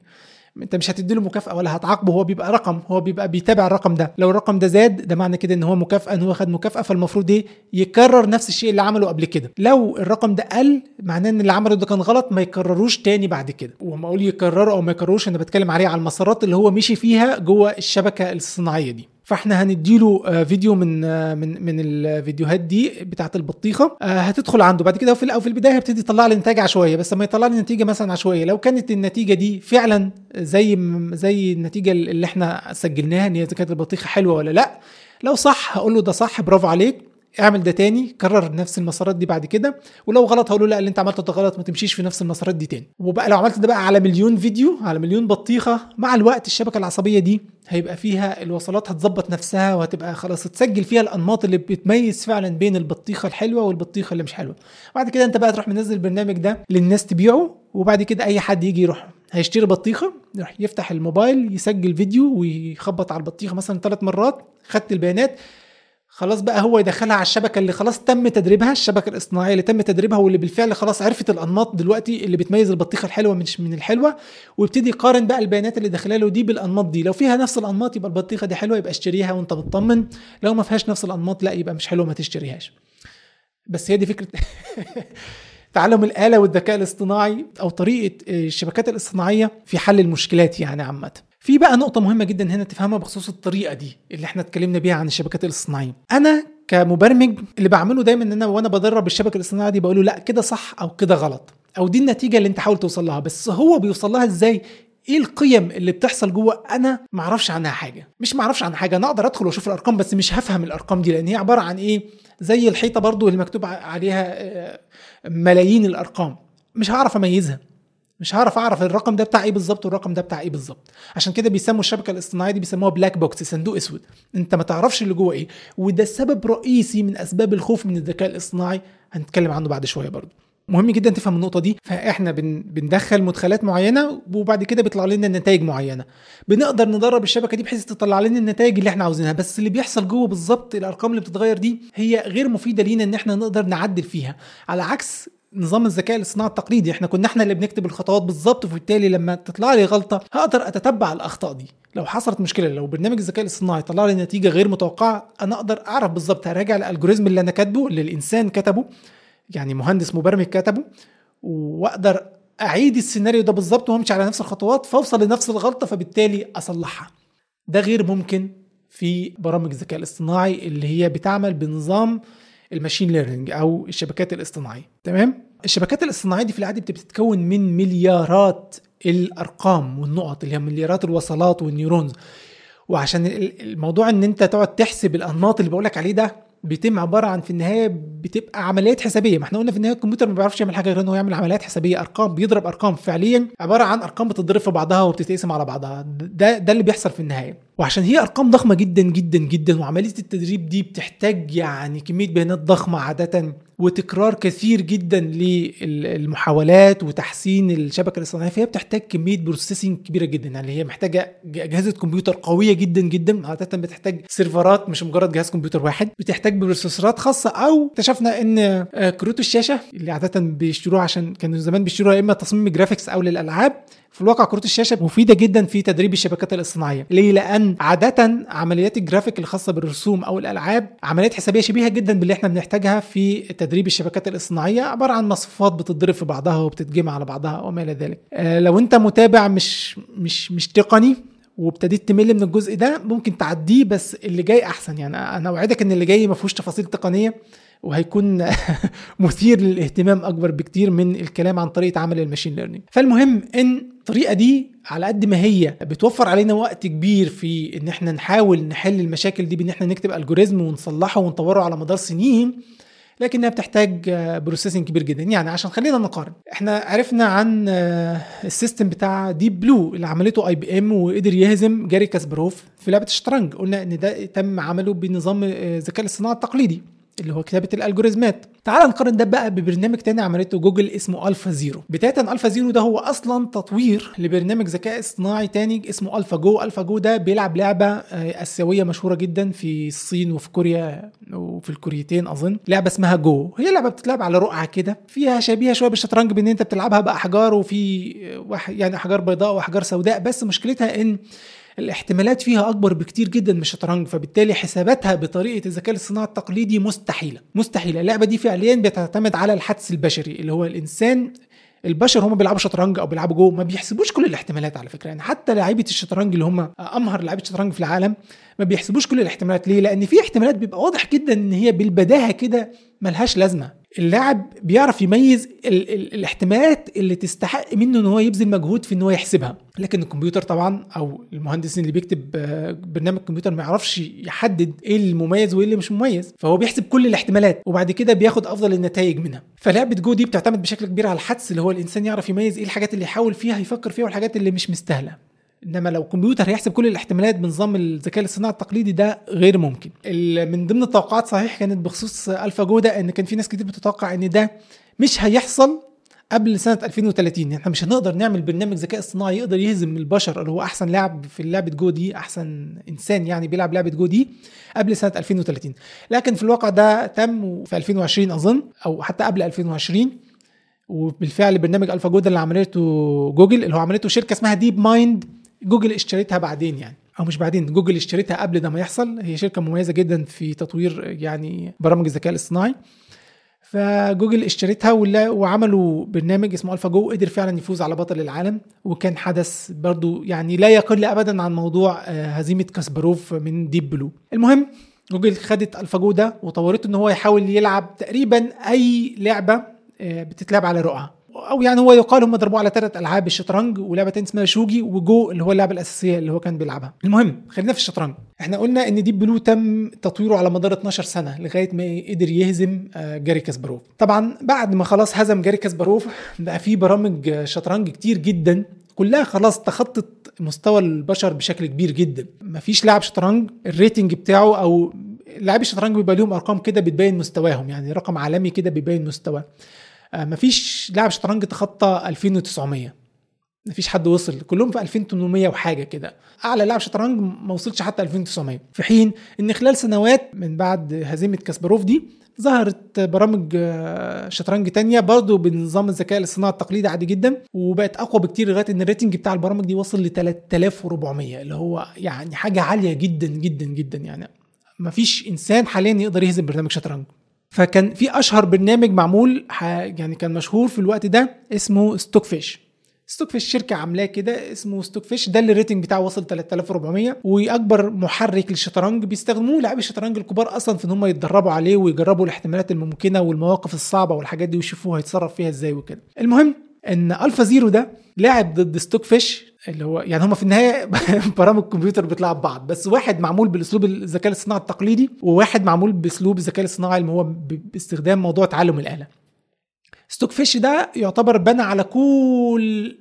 انت مش هتدي له مكافأة ولا هتعاقبه هو بيبقى رقم هو بيبقى بيتابع الرقم ده. لو الرقم ده زاد ده معنى كده إن هو مكافأة إن هو خد مكافأة فالمفروض إيه؟ يكرر نفس الشيء اللي عمله قبل كده. لو الرقم ده قل معناه إن اللي عمله ده كان غلط ما يكرروش تاني بعد كده. وما أقول يكرروا أو ما يكرروش أنا بتكلم عليه على المسارات اللي هو مشي فيها جوه الشبكة الصناعية دي. فاحنا هنديله آه، فيديو من آه، من من الفيديوهات دي بتاعت البطيخة. آه، هتدخل عنده. بعد كده في في البداية هيبتدي يطلع لي نتائج عشوائية. بس لما يطلع لي نتيجة مثلا عشوائية لو كانت النتيجة دي فعلا زي زي النتيجة اللي إحنا سجلناها إن هي كانت البطيخة حلوة ولا لأ لو صح هقول له ده صح برافو عليك. اعمل ده تاني كرر نفس المسارات دي بعد كده ولو غلط هقول له لا اللي انت عملته ده غلط ما تمشيش في نفس المسارات دي تاني. وبقى لو عملت ده بقى على مليون فيديو على مليون بطيخة مع الوقت الشبكة العصبية دي هيبقى فيها الوصلات هتظبط نفسها وهتبقى خلاص تسجل فيها الأنماط اللي بتميز فعلا بين البطيخة الحلوة والبطيخة اللي مش حلوة. بعد كده انت بقى تروح منزل البرنامج ده للناس تبيعه وبعد كده أي حد يجي يروح. هيشتري بطيخة يروح يفتح الموبايل يسجل فيديو ويخبط على البطيخة مثلا ثلاث مرات. خدت البيانات خلاص بقى هو يدخلها على الشبكة اللي خلاص تم تدريبها الشبكة الاصطناعية اللي تم تدريبها واللي بالفعل خلاص عرفت الأنماط دلوقتي اللي بتميز البطيخة الحلوة مش من الحلوة ويبتدي يقارن بقى البيانات اللي داخلها له دي بالأنماط دي. لو فيها نفس الأنماط يبقى البطيخة دي حلوة يبقى اشتريها وأنت مطمن لو ما فيهاش نفس الأنماط لا يبقى مش حلوة ما تشتريهاش. بس هي دي فكرة تعلم الآلة والذكاء الاصطناعي أو طريقة الشبكات الاصطناعية في حل المشكلات يعني عامة. في بقى نقطة مهمة جدا هنا تفهمها بخصوص الطريقة دي اللي إحنا اتكلمنا بيها عن الشبكات الاصطناعية. أنا كمبرمج اللي بعمله دايما إن أنا وأنا بدرب الشبكة الاصطناعية دي بقول له لا كده صح أو كده غلط. أو دي النتيجة اللي أنت حاول توصل لها. بس هو بيوصل لها إزاي؟ إيه القيم اللي بتحصل جوه؟ أنا ما أعرفش عنها حاجة. مش ما أعرفش عنها حاجة. أنا أقدر أدخل وأشوف الأرقام بس مش هفهم الأرقام دي لأن هي عبارة عن إيه؟ زي الحيطة برضو اللي مكتوب عليها ملايين الأرقام. مش هعرف أميزها. مش هعرف أعرف الرقم ده بتاع إيه بالظبط والرقم ده بتاع إيه بالظبط. عشان كده بيسموا الشبكة الاصطناعية دي بيسموها black box صندوق أسود. أنت ما تعرفش اللي جوه إيه وده سبب رئيسي من أسباب الخوف من الذكاء الاصطناعي. هنتكلم عنه بعد شوية برضو مهم جدا تفهم النقطة دي. فإحنا بن بندخل مدخلات معينة وبعد كده بيطلع لنا نتائج معينة. بنقدر ندرب الشبكة دي بحيث تطلع لنا النتائج اللي إحنا عاوزينها. بس اللي بيحصل جوه بالظبط الأرقام اللي بتتغير دي هي غير مفيدة لينا إن إحنا نقدر نعدل فيها. على عكس نظام الذكاء الاصطناعي التقليدي. إحنا كنا إحنا اللي بنكتب الخطوات بالظبط وبالتالي لما تطلع لي غلطة هقدر أتتبع الأخطاء دي. لو حصلت مشكلة لو برنامج الذكاء الاصطناعي طلع لي نتيجة غير متوقعة أنا أقدر أعرف بالظبط هراجع الالجوريزم اللي أنا كاتبه اللي الإنسان كتبه يعني مهندس مبرمج كتبه وأقدر أعيد السيناريو ده بالظبط وأمشي على نفس الخطوات فأوصل لنفس الغلطة فبالتالي أصلحها. ده غير ممكن في برامج الذكاء الاصطناعي اللي هي بتعمل بنظام ال machine learning أو الشبكات الاصطناعية. تمام؟ الشبكات الاصطناعية دي في العاده بتتكون من مليارات الأرقام والنقط اللي هي مليارات الوصلات وال neurons. وعشان الموضوع إن أنت تقعد تحسب الأنماط اللي بقولك عليه ده بيتم عبارة عن في النهاية بتبقى عمليات حسابية. ما إحنا قلنا في النهاية الكمبيوتر ما بيعرفش يعمل حاجة غير انه يعمل عمليات حسابية أرقام بيضرب أرقام فعليا عبارة عن أرقام بتضرب في بعضها وبتتقسم على بعضها. ده ده اللي بيحصل في النهاية. وعشان هي أرقام ضخمة جدا جدا جدا وعملية التدريب دي بتحتاج يعني كمية بيانات ضخمة عادة وتكرار كثير جدا للمحاولات وتحسين الشبكة الاصطناعية. فهي بتحتاج كمية processing كبيرة جدا يعني هي محتاجة اجهزه كمبيوتر قوية جدا جدا. عادة بتحتاج servers ات مش مجرد جهاز كمبيوتر واحد. بتحتاج processors ات خاصة أو اكتشفنا إن كروت الشاشة اللي عادة بيشتروها عشان كانوا زمان بيشتروها يا إما تصميم graphics أو للألعاب في الواقع كروت الشاشة مفيدة جدا في تدريب الشبكات الاصطناعية. ليه؟ لأن عاده عمليات الجرافيك الخاصة بالرسوم أو الألعاب عمليات حسابية شبيهة جدا باللي إحنا بنحتاجها في تدريب الشبكات الاصطناعية عبارة عن مصفوفات بتتضرب في بعضها وبتتجمع على بعضها وما إلى ذلك. آه لو أنت متابع مش مش مش تقني وابتديت تمل من الجزء ده ممكن تعديه بس اللي جاي أحسن. يعني أنا أوعدك إن اللي جاي ما فيهوش تفاصيل تقنية. وهيكون مثير للاهتمام أكبر بكتير من الكلام عن طريقة عمل ال machine learning. فالمهم إن الطريقة دي على قد ما هي بتوفر علينا وقت كبير في إن إحنا نحاول نحل المشاكل دي بإن إحنا نكتب algorithm ونصلحه ونطوره على مدار سنين لكنها بتحتاج processing كبير جدا. يعني عشان خلينا نقارن إحنا عرفنا عن ال system بتاع Deep Blue اللي عملته IBM وقدر يهزم جاري كاسباروف في لعبة الشطرنج. قلنا إن ده تم عمله بنظام الذكاء الاصطناعي التقليدي. اللي هو كتابة ال algorithm ات تعال نقارن ده بقى ببرنامج تاني عملته جوجل اسمه AlphaZero. بداية AlphaZero ده هو أصلا تطوير لبرنامج ذكاء اصطناعي تاني اسمه AlphaGo. AlphaGo ده بيلعب لعبة آسيوية مشهورة جدا في الصين وفي كوريا وفي الكوريتين أظن. لعبة اسمها جو. هي لعبة بتتلعب على رقعة كده فيها شبيهة شوية بالشطرنج بإن أنت بتلعبها بأحجار وفي يعني أحجار بيضاء وأحجار سوداء. بس مشكلتها إن الاحتمالات فيها أكبر بكتير جدا من الشطرنج فبالتالي حساباتها بطريقة الذكاء الاصطناعي التقليدي مستحيلة مستحيلة. اللعبة دي فعليا بتعتمد على الحدس البشري اللي هو الإنسان البشر هم بيلعبوا شطرنج أو بيلعبوا جو ما بيحسبوش كل الاحتمالات على فكرة. يعني حتى لعيبة الشطرنج اللي هم أمهر لعيبة الشطرنج في العالم ما بيحسبوش كل الاحتمالات. ليه؟ لأن في احتمالات بيبقى واضح جدا إن هي بالبداهة كده ملهاش لازمة. اللاعب بيعرف يميز ال ال الاحتمالات اللي تستحق منه إن هو يبذل مجهود في إن هو يحسبها. لكن الكمبيوتر طبعا أو المهندس اللي بيكتب آه، برنامج كمبيوتر ما يعرفش يحدد إيه المميز وإيه اللي مش مميز. فهو بيحسب كل الاحتمالات وبعد كده بياخد أفضل النتائج منها. فلعبة جو دي بتعتمد بشكل كبير على الحدس اللي هو الإنسان يعرف يميز إيه الحاجات اللي يحاول فيها يفكر فيها والحاجات اللي مش مستاهلة. إنما لو كمبيوتر هيحسب كل الاحتمالات بنظام الذكاء الاصطناعي التقليدي ده غير ممكن. من ضمن التوقعات صحيح كانت بخصوص ألفا جودا إن كان في ناس كتير بتتوقع إن ده مش هيحصل قبل سنة 2030 يعني إحنا مش هنقدر نعمل برنامج ذكاء اصطناعي يقدر يهزم البشر اللي هو أحسن لاعب في لعبة جو دي أحسن إنسان يعني بيلعب لعبة جو دي قبل سنة 2030 لكن في الواقع ده تم في 2020 أظن أو حتى قبل 2020 وبالفعل برنامج AlphaGo ده اللي عملته جوجل اللي هو عملته شركة اسمها DeepMind جوجل اشتريتها بعدين يعني أو مش بعدين جوجل اشتريتها قبل ده ما يحصل. هي شركة مميزة جدا في تطوير يعني برامج الذكاء الاصطناعي. فجوجل اشتريتها وعملوا برنامج اسمه AlphaGo قدر فعلا يفوز على بطل العالم. وكان حدث برضو يعني لا يقل ابدا عن موضوع آه، هزيمة كاسباروف من Deep Blue المهم جوجل خدت AlphaGo ده وطورته إن هو يحاول يلعب تقريبا أي لعبة آه، بتتلعب على رقعه أو يعني هو يقال هم دربوه على ثلاث ألعاب الشطرنج ولعبة تانية اسمها شوجي وجو اللي هو اللعبة الأساسية اللي هو كان بيلعبها. المهم خلينا في الشطرنج. إحنا قلنا إن Deep Blue تم تطويره على مدار 12 سنة لغاية ما قدر يهزم آه، جاري كاسباروف. طبعا بعد ما خلاص هزم جاري كاسباروف بقى في برامج شطرنج كتير جدا كلها خلاص تخطت مستوى البشر بشكل كبير جدا. مفيش لاعب شطرنج ال rating بتاعه أو لاعبي الشطرنج بيبقى لهم أرقام كده بتبين مستواهم يعني رقم عالمي كده بيبين مستواه مفيش لاعب شطرنج تخطى 2900 مفيش حد وصل كلهم في 2800 وحاجة كده. أعلى لاعب شطرنج ما وصلش حتى 2900 في حين إن خلال سنوات من بعد هزيمة كاسباروف دي ظهرت برامج آه، شطرنج تانية برضه بنظام الذكاء الاصطناعي التقليدي عادي جدا وبقت أقوى بكتير لغاية إن الريتنج بتاع البرامج دي وصل ل 3400 اللي هو يعني حاجة عالية جدا جدا جدا يعني. مفيش إنسان حاليا يقدر يهزم برنامج شطرنج. فكان في أشهر برنامج معمول يعني كان مشهور في الوقت ده اسمه Stockfish Stockfish شركة عاملاه كده اسمه Stockfish ده اللي ال rating بتاعه وصل 3400 وأكبر محرك للشطرنج بيستخدموه لاعبي الشطرنج الكبار أصلا في إن هم يتدربوا عليه ويجربوا الاحتمالات الممكنة والمواقف الصعبة والحاجات دي ويشوفوه هيتصرف فيها إزاي وكده. المهم إن AlphaZero ده لاعب ضد Stockfish اللي هو يعني هما في النهاية برامج كمبيوتر بتلعب بعض بس واحد معمول بالاسلوب الذكاء الاصطناعي التقليدي وواحد معمول بأسلوب الذكاء الاصطناعي اللي هو باستخدام موضوع تعلم الآلة. Stockfish ده يعتبر بنى على كل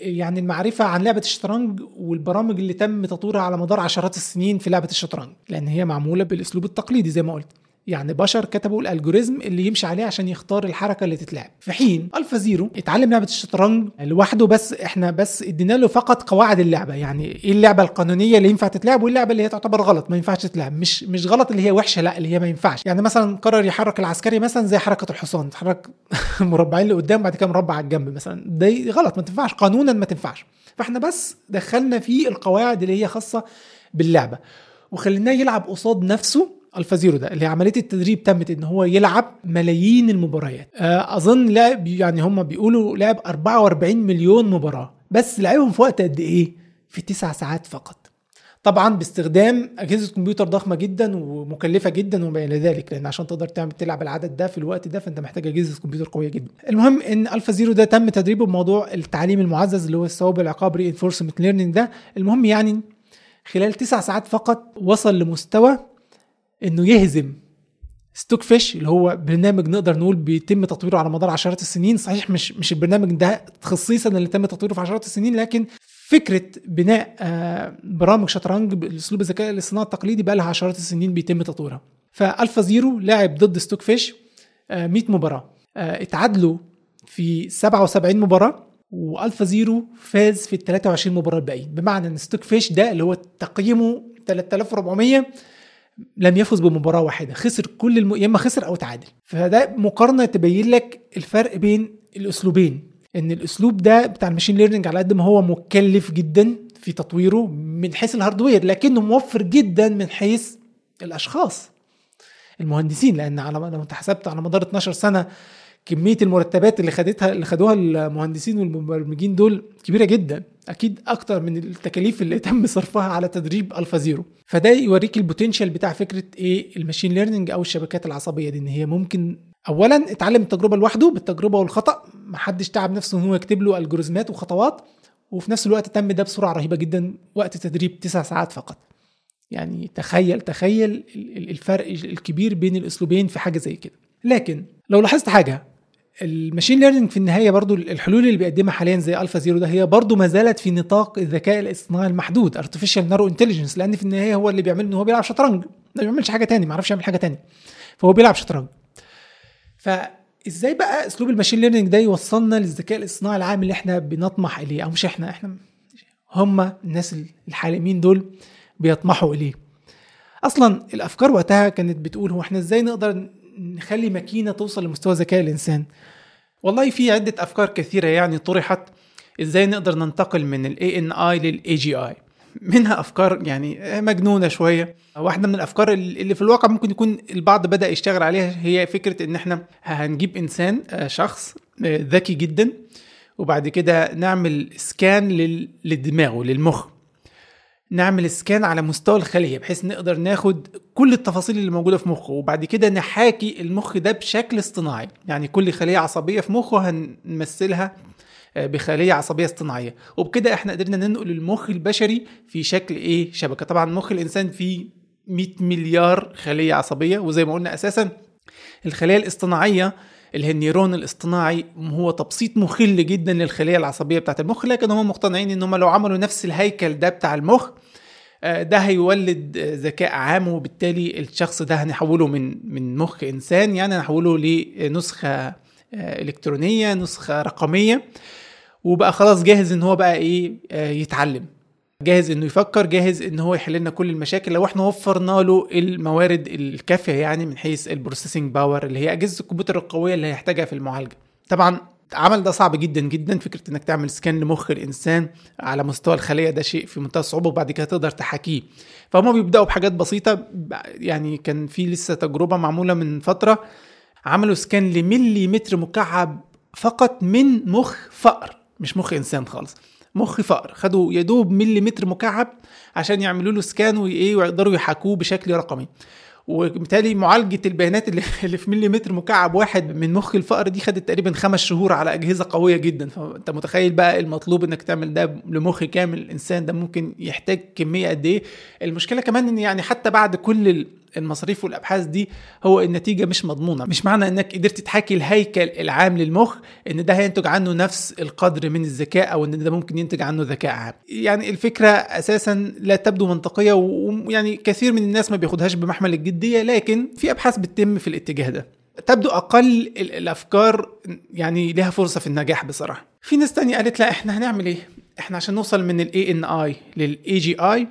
يعني المعرفة عن لعبة الشطرنج والبرامج اللي تم تطويرها على مدار عشرات السنين في لعبة الشطرنج لأن هي معمولة بالأسلوب التقليدي زي ما قلت. يعني بشر كتبوا ال algorithm اللي يمشي عليه عشان يختار الحركة اللي تتلعب. في حين AlphaZero اتعلم لعبة الشطرنج لوحده بس إحنا بس ادينا له فقط قواعد اللعبة. يعني إيه اللعبة القانونية اللي ينفع تتلعب واللعبة اللي هي تعتبر غلط ما ينفعش تتلعب. مش مش غلط اللي هي وحشة لا اللي هي ما ينفعش. يعني مثلا قرر يحرك العسكري مثلا زي حركة الحصان تحرك مربعين لقدام بعد كده مربع على الجنب مثلا. ده غلط ما تنفعش قانونا ما تنفعش. فإحنا بس دخلنا فيه القواعد اللي هي خاصة باللعبة. وخليناه يلعب قصاد نفسه AlphaZero ده اللي عملية التدريب تمت إن هو يلعب ملايين المباريات. آه، أظن لعب يعني هم بيقولوا لعب 44 مليون مباراة بس لعبهم في وقت قد إيه؟ في تسع ساعات فقط. طبعا باستخدام أجهزة كمبيوتر ضخمة جدا ومكلفة جدا وما إلى ذلك لأن عشان تقدر تعمل تلعب العدد ده في الوقت ده فأنت محتاج أجهزة كمبيوتر قوية جدا. المهم إن AlphaZero ده تم تدريبه بموضوع التعليم المعزز اللي هو الثواب العقاب reinforcement learning ده. المهم يعني خلال تسع ساعات فقط وصل لمستوى إنه يهزم Stockfish اللي هو برنامج نقدر نقول بيتم تطويره على مدار عشرات السنين. صحيح مش مش البرنامج ده خصيصا اللي تم تطويره في عشرات السنين لكن فكرة بناء آه، برامج شطرنج بأسلوب الذكاء الاصطناعي التقليدي بقى لها عشرات السنين بيتم تطويرها. ف AlphaZero لعب ضد Stockfish 100 مباراة. آه، اتعادلوا في 77 مباراة و AlphaZero فاز في ال 23 مباراة الباقيين. بمعنى إن Stockfish ده اللي هو تقييمه 3400 لم يفز بمباراة واحدة خسر كل الم... يا إما خسر أو تعادل. فده مقارنة تبين لك الفرق بين الأسلوبين إن الأسلوب ده بتاع ال machine learning على قد ما هو مكلف جدا في تطويره من حيث ال hardware لكنه موفر جدا من حيث الأشخاص المهندسين لأن على لو أنت حسبت على مدار 12 سنة كمية المرتبات اللي خدتها اللي خدوها المهندسين والمبرمجين دول كبيرة جدا. أكيد أكتر من التكاليف اللي تم صرفها على تدريب ألفا زيرو. فده يوريك ال potential بتاع فكرة إيه ال machine learning أو الشبكات العصبية دي إن هي ممكن اولا اتعلم التجربة لوحده بالتجربة والخطأ محدش تعب نفسه ان هو يكتب له algorithmات وخطوات وفي نفس الوقت تم ده بسرعة رهيبة جدا وقت تدريب تسع ساعات فقط. يعني تخيل تخيل الفرق الكبير بين الأسلوبين في حاجة زي كده. لكن لو لاحظت حاجة ال machine learning في النهاية برضو الحلول اللي بيقدمها حاليا زي الفا زيرو ده هي برضو ما زالت في نطاق الذكاء الاصطناعي المحدود artificial narrow intelligence لأن في النهاية هو اللي بيعمل إن هو بيلعب شطرنج. ما بيعملش حاجة تاني ما يعرفش يعمل حاجة تاني. فهو بيلعب شطرنج. فازاي بقى أسلوب ال machine learning ده يوصلنا للذكاء الاصطناعي العام اللي إحنا بنطمح إليه؟ أو مش إحنا إحنا هم الناس الحالمين دول بيطمحوا إليه. أصلا الأفكار وقتها كانت بتقول هو إحنا إزاي نقدر نخلي ماكينة توصل لمستوى ذكاء الإنسان. والله في عدة أفكار كثيرة يعني طرحت إزاي نقدر ننتقل من ال ANI لل AGI منها أفكار يعني مجنونة شوية. واحدة من الأفكار اللي في الواقع ممكن يكون البعض بدأ يشتغل عليها هي فكرة إن إحنا هنجيب إنسان آه، شخص آه، ذكي جدا وبعد كده نعمل سكان للدماغ للمخ. نعمل سكان على مستوى الخلية بحيث نقدر ناخد كل التفاصيل اللي موجودة في مخه وبعد كده نحاكي المخ ده بشكل اصطناعي. يعني كل خلية عصبية في مخه هنمثلها آه، بخلية عصبية اصطناعية. وبكده إحنا قدرنا ننقل المخ البشري في شكل إيه؟ شبكة. طبعا مخ الإنسان فيه 100 مليار خلية عصبية وزي ما قلنا أساسا الخلية الاصطناعية اللي هي النيرون الاصطناعي هو تبسيط مخل جدا للخلية العصبية بتاعت المخ لكن هم مقتنعين إن هم لو عملوا نفس الهيكل ده بتاع المخ ده هيولد ذكاء عام وبالتالي الشخص ده هنحوله من من مخ إنسان يعني نحوله لنسخة آه، إلكترونية نسخة رقمية. وبقى خلاص جاهز إن هو بقى إيه آه، يتعلم. جاهز إنه يفكر جاهز إن هو يحل لنا كل المشاكل. لو إحنا وفرنا له الموارد الكافية يعني من حيث ال processing power اللي هي أجهزة الكمبيوتر القوية اللي هيحتاجها في المعالجة. طبعا العمل ده صعب جدا جدا فكرة إنك تعمل scan لمخ الإنسان على مستوى الخلية ده شيء في منتهى الصعوبة وبعد كده تقدر تحاكيه. فهم بيبدأوا بحاجات بسيطة يعني كان في لسه تجربة معمولة من فترة عملوا سكان لملي متر مكعب فقط من مخ فأر مش مخ إنسان خالص مخ فأر خدوا يدوب ملي متر مكعب عشان يعملوا له سكان وإيه ويقدروا يحاكوه بشكل رقمي. وبالتالي معالجة البيانات اللي, في مليمتر مكعب واحد من مخ الفأر دي خدت تقريبا خمس شهور على أجهزة قوية جدا. فأنت متخيل بقى المطلوب إنك تعمل ده لمخ كامل الإنسان ده ممكن يحتاج كمية قد إيه. المشكلة كمان إن يعني حتى بعد كل المصاريف والابحاث دي هو النتيجة مش مضمونة. مش معنى إنك قدرت تحاكي الهيكل العام للمخ إن ده هينتج عنه نفس القدر من الذكاء أو إن ده ممكن ينتج عنه ذكاء عام. يعني الفكرة أساسا لا تبدو منطقية ويعني كثير من الناس ما بياخدهاش بمحمل الجدية لكن في أبحاث بتتم في الاتجاه ده. تبدو أقل الأفكار يعني لها فرصة في النجاح بصراحة. في ناس تانية قالت لا إحنا هنعمل إيه؟ إحنا عشان نوصل من ال ANI لل AGI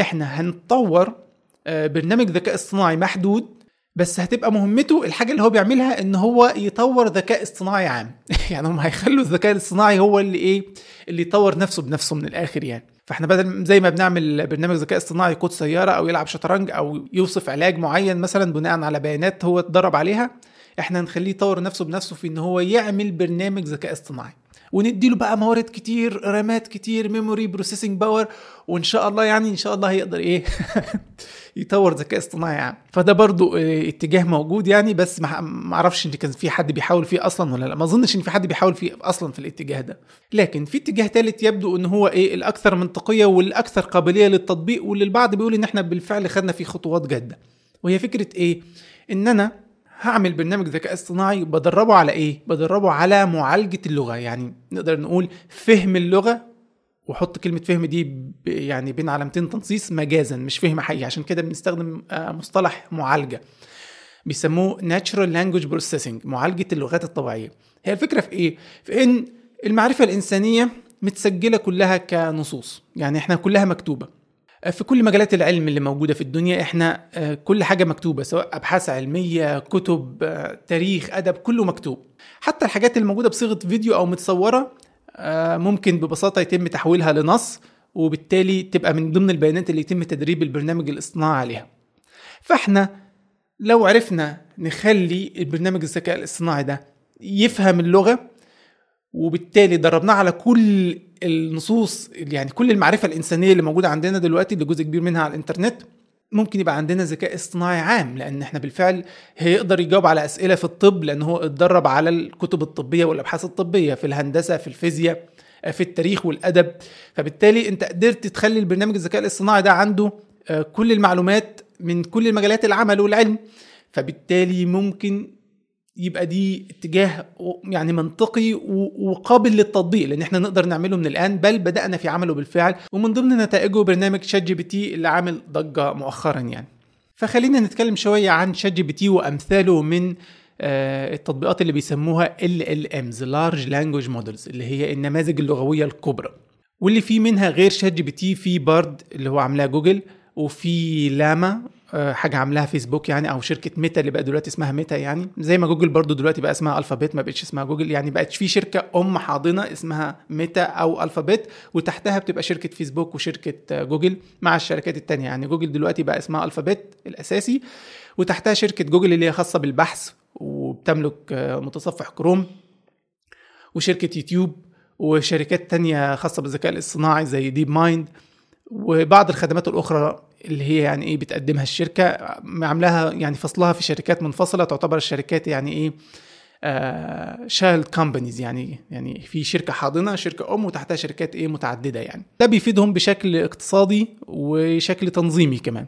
إحنا هنطور برنامج ذكاء اصطناعي محدود بس هتبقى مهمته الحاجة اللي هو بيعملها إن هو يطور ذكاء اصطناعي عام. يعني هم هيخلوا الذكاء الاصطناعي هو اللي إيه؟ اللي يطور نفسه بنفسه من الآخر يعني. فإحنا بدل زي ما بنعمل برنامج ذكاء اصطناعي يقود سيارة أو يلعب شطرنج أو يوصف علاج معين مثلا بناء على بيانات هو اتدرب عليها إحنا نخليه يطور نفسه بنفسه في إن هو يعمل برنامج ذكاء اصطناعي. ونديله بقى موارد كتير رامات كتير memory processing power وإن شاء الله يعني إن شاء الله هيقدر إيه؟ يطور ذكاء اصطناعي يعني. فده برضو آه، اتجاه موجود يعني بس ما أعرفش إن كان في حد بيحاول فيه أصلا ولا لأ. ما أظنش إن في حد بيحاول فيه أصلا في الاتجاه ده. لكن في اتجاه ثالث يبدو إن هو إيه؟ الأكثر منطقية والأكثر قابلية للتطبيق واللي البعض بيقول إن إحنا بالفعل خدنا فيه خطوات جادة. وهي فكرة إيه؟ إن أنا هعمل برنامج ذكاء اصطناعي بدربه على إيه؟ بدربه على معالجة اللغة. يعني نقدر نقول فهم اللغة وحط كلمة فهم دي يعني بين علامتين تنصيص مجازا مش فهم حقيقي. عشان كده بنستخدم آه، مصطلح معالجة. بيسموه natural language processing معالجة اللغات الطبيعية. هي الفكرة في إيه؟ في إن المعرفة الإنسانية متسجلة كلها كنصوص. يعني إحنا كلها مكتوبة. في كل مجالات العلم اللي موجودة في الدنيا إحنا آه، كل حاجة مكتوبة سواء أبحاث علمية كتب آه، تاريخ أدب كله مكتوب. حتى الحاجات اللي موجودة بصيغة فيديو أو متصورة آه، ممكن ببساطة يتم تحويلها لنص وبالتالي تبقى من ضمن البيانات اللي يتم تدريب البرنامج الاصطناعي عليها. فإحنا لو عرفنا نخلي البرنامج الذكاء الاصطناعي ده يفهم اللغة وبالتالي دربناه على كل النصوص يعني كل المعرفة الإنسانية اللي موجودة عندنا دلوقتي اللي جزء كبير منها على الإنترنت ممكن يبقى عندنا ذكاء اصطناعي عام لأن إحنا بالفعل هيقدر يجاوب على أسئلة في الطب لأن هو اتدرب على الكتب الطبية والأبحاث الطبية في الهندسة في الفيزياء في التاريخ والأدب. فبالتالي أنت قدرت تخلي البرنامج الذكاء الاصطناعي ده عنده آه، كل المعلومات من كل المجالات العمل والعلم. فبالتالي ممكن يبقى دي اتجاه يعني منطقي وقابل للتطبيق لأن إحنا نقدر نعمله من الآن بل بدأنا في عمله بالفعل ومن ضمن نتائجه برنامج شات جي بي تي اللي عامل ضجة مؤخرا يعني. فخلينا نتكلم شوية عن شات جي بي تي وأمثاله من آه، التطبيقات اللي بيسموها LLMs Large Language Models اللي هي النماذج اللغوية الكبرى. واللي في منها غير شات جي بي تي في بارد اللي هو عاملاه جوجل وفي لاما حاجة عاملاها فيسبوك يعني أو شركة ميتا اللي بقى دلوقتي اسمها ميتا يعني. زي ما جوجل برضو دلوقتي بقى اسمها Alphabet ما بقتش اسمها جوجل يعني بقت في شركة أم حاضنة اسمها ميتا أو Alphabet وتحتها بتبقى شركة فيسبوك وشركة جوجل مع الشركات التانية يعني. جوجل دلوقتي بقى اسمها Alphabet الأساسي وتحتها شركة جوجل اللي هي خاصة بالبحث وبتملك آه، متصفح كروم وشركة يوتيوب وشركات تانية خاصة بالذكاء الاصطناعي زي ديب مايند وبعض الخدمات الأخرى اللي هي يعني إيه بتقدمها الشركة عاملاها يعني فصلها في شركات منفصلة تعتبر الشركات يعني إيه child uh, companies يعني يعني في شركة حاضنة شركة أم وتحتها شركات إيه متعددة يعني. ده بيفيدهم بشكل اقتصادي وشكل تنظيمي كمان.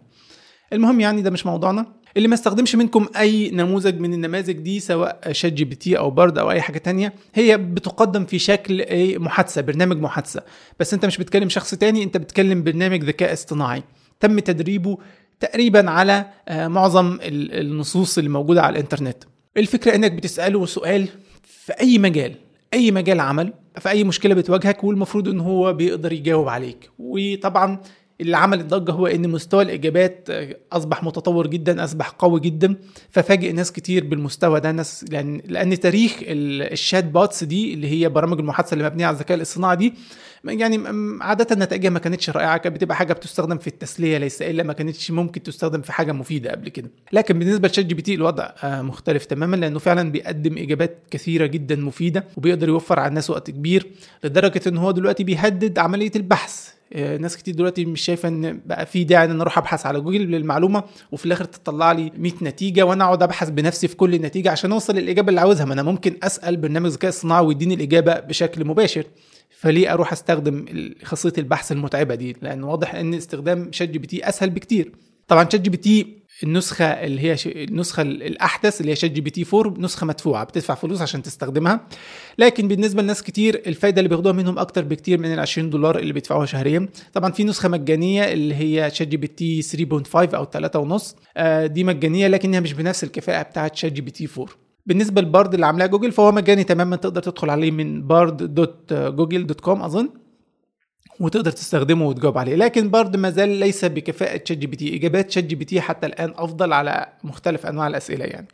المهم يعني ده مش موضوعنا. اللي ما استخدمش منكم أي نموذج من النماذج دي سواء شات جي بي تي أو بارد أو أي حاجة تانية هي بتقدم في شكل إيه محادثة برنامج محادثة. بس أنت مش بتكلم شخص تاني أنت بتكلم برنامج ذكاء اصطناعي. تم تدريبه تقريبا على آه، معظم النصوص اللي موجودة على الإنترنت. الفكرة إنك بتسأله سؤال في أي مجال أي مجال عمل في اي مشكلة بتواجهك والمفروض إن هو بيقدر يجاوب عليك. وطبعا اللي عمل الضجه هو إن مستوى الإجابات أصبح متطور جدا أصبح قوي جدا ففاجئ ناس كتير بالمستوى ده. ناس لأن لأن تاريخ ال chatbots دي اللي هي برامج المحادثة اللي مبنية على الذكاء الاصطناعي دي يعني عادة نتائجها ما كانتش رائعة كانت بتبقى حاجة بتستخدم في التسلية ليس إلا ما كانتش ممكن تستخدم في حاجة مفيدة قبل كده. لكن بالنسبة لشات جي بي تي الوضع آه، مختلف تماما لأنه فعلا بيقدم إجابات كثيرة جدا مفيدة وبيقدر يوفر على الناس وقت كبير لدرجة إن هو دلوقتي بيهدد عملية البحث. آه، ناس كتير دلوقتي مش شايفة إن بقى في داعي إن أنا أروح أبحث على جوجل للمعلومة وفي الآخر تطلع لي 100 نتيجة وأنا أقعد أبحث بنفسي في كل نتيجة عشان أوصل للإجابة اللي عاوزها. ما أنا ممكن أسأل برنامج ذكاء اصطناعي ويديني الإجابة بشكل مباشر. فليه أروح أستخدم خاصية البحث المتعبة دي؟ لأن واضح إن استخدام ChatGPT أسهل بكتير. طبعا ChatGPT النسخة اللي هي النسخة الأحدث اللي هي ChatGPT 4 نسخة مدفوعة بتدفع فلوس عشان تستخدمها. لكن بالنسبة لناس كتير الفايدة اللي بياخدوها منهم أكتر بكتير من ال 20 دولار اللي بيدفعوها شهريا. طبعا في نسخة مجانية اللي هي ChatGPT 3.5 أو 3.5 آه، دي مجانية لكنها مش بنفس الكفاءة بتاعه شات جي بي تي 4 بالنسبة ل Bard اللي عاملاه جوجل فهو مجاني تماما تقدر تدخل عليه من Bard dot Google dot com أظن. وتقدر تستخدمه وتجاوب عليه. لكن برضه ما زال ليس بكفاءة شات جي بي تي إجابات شات جي بي تي حتى الآن أفضل على مختلف أنواع الأسئلة يعني.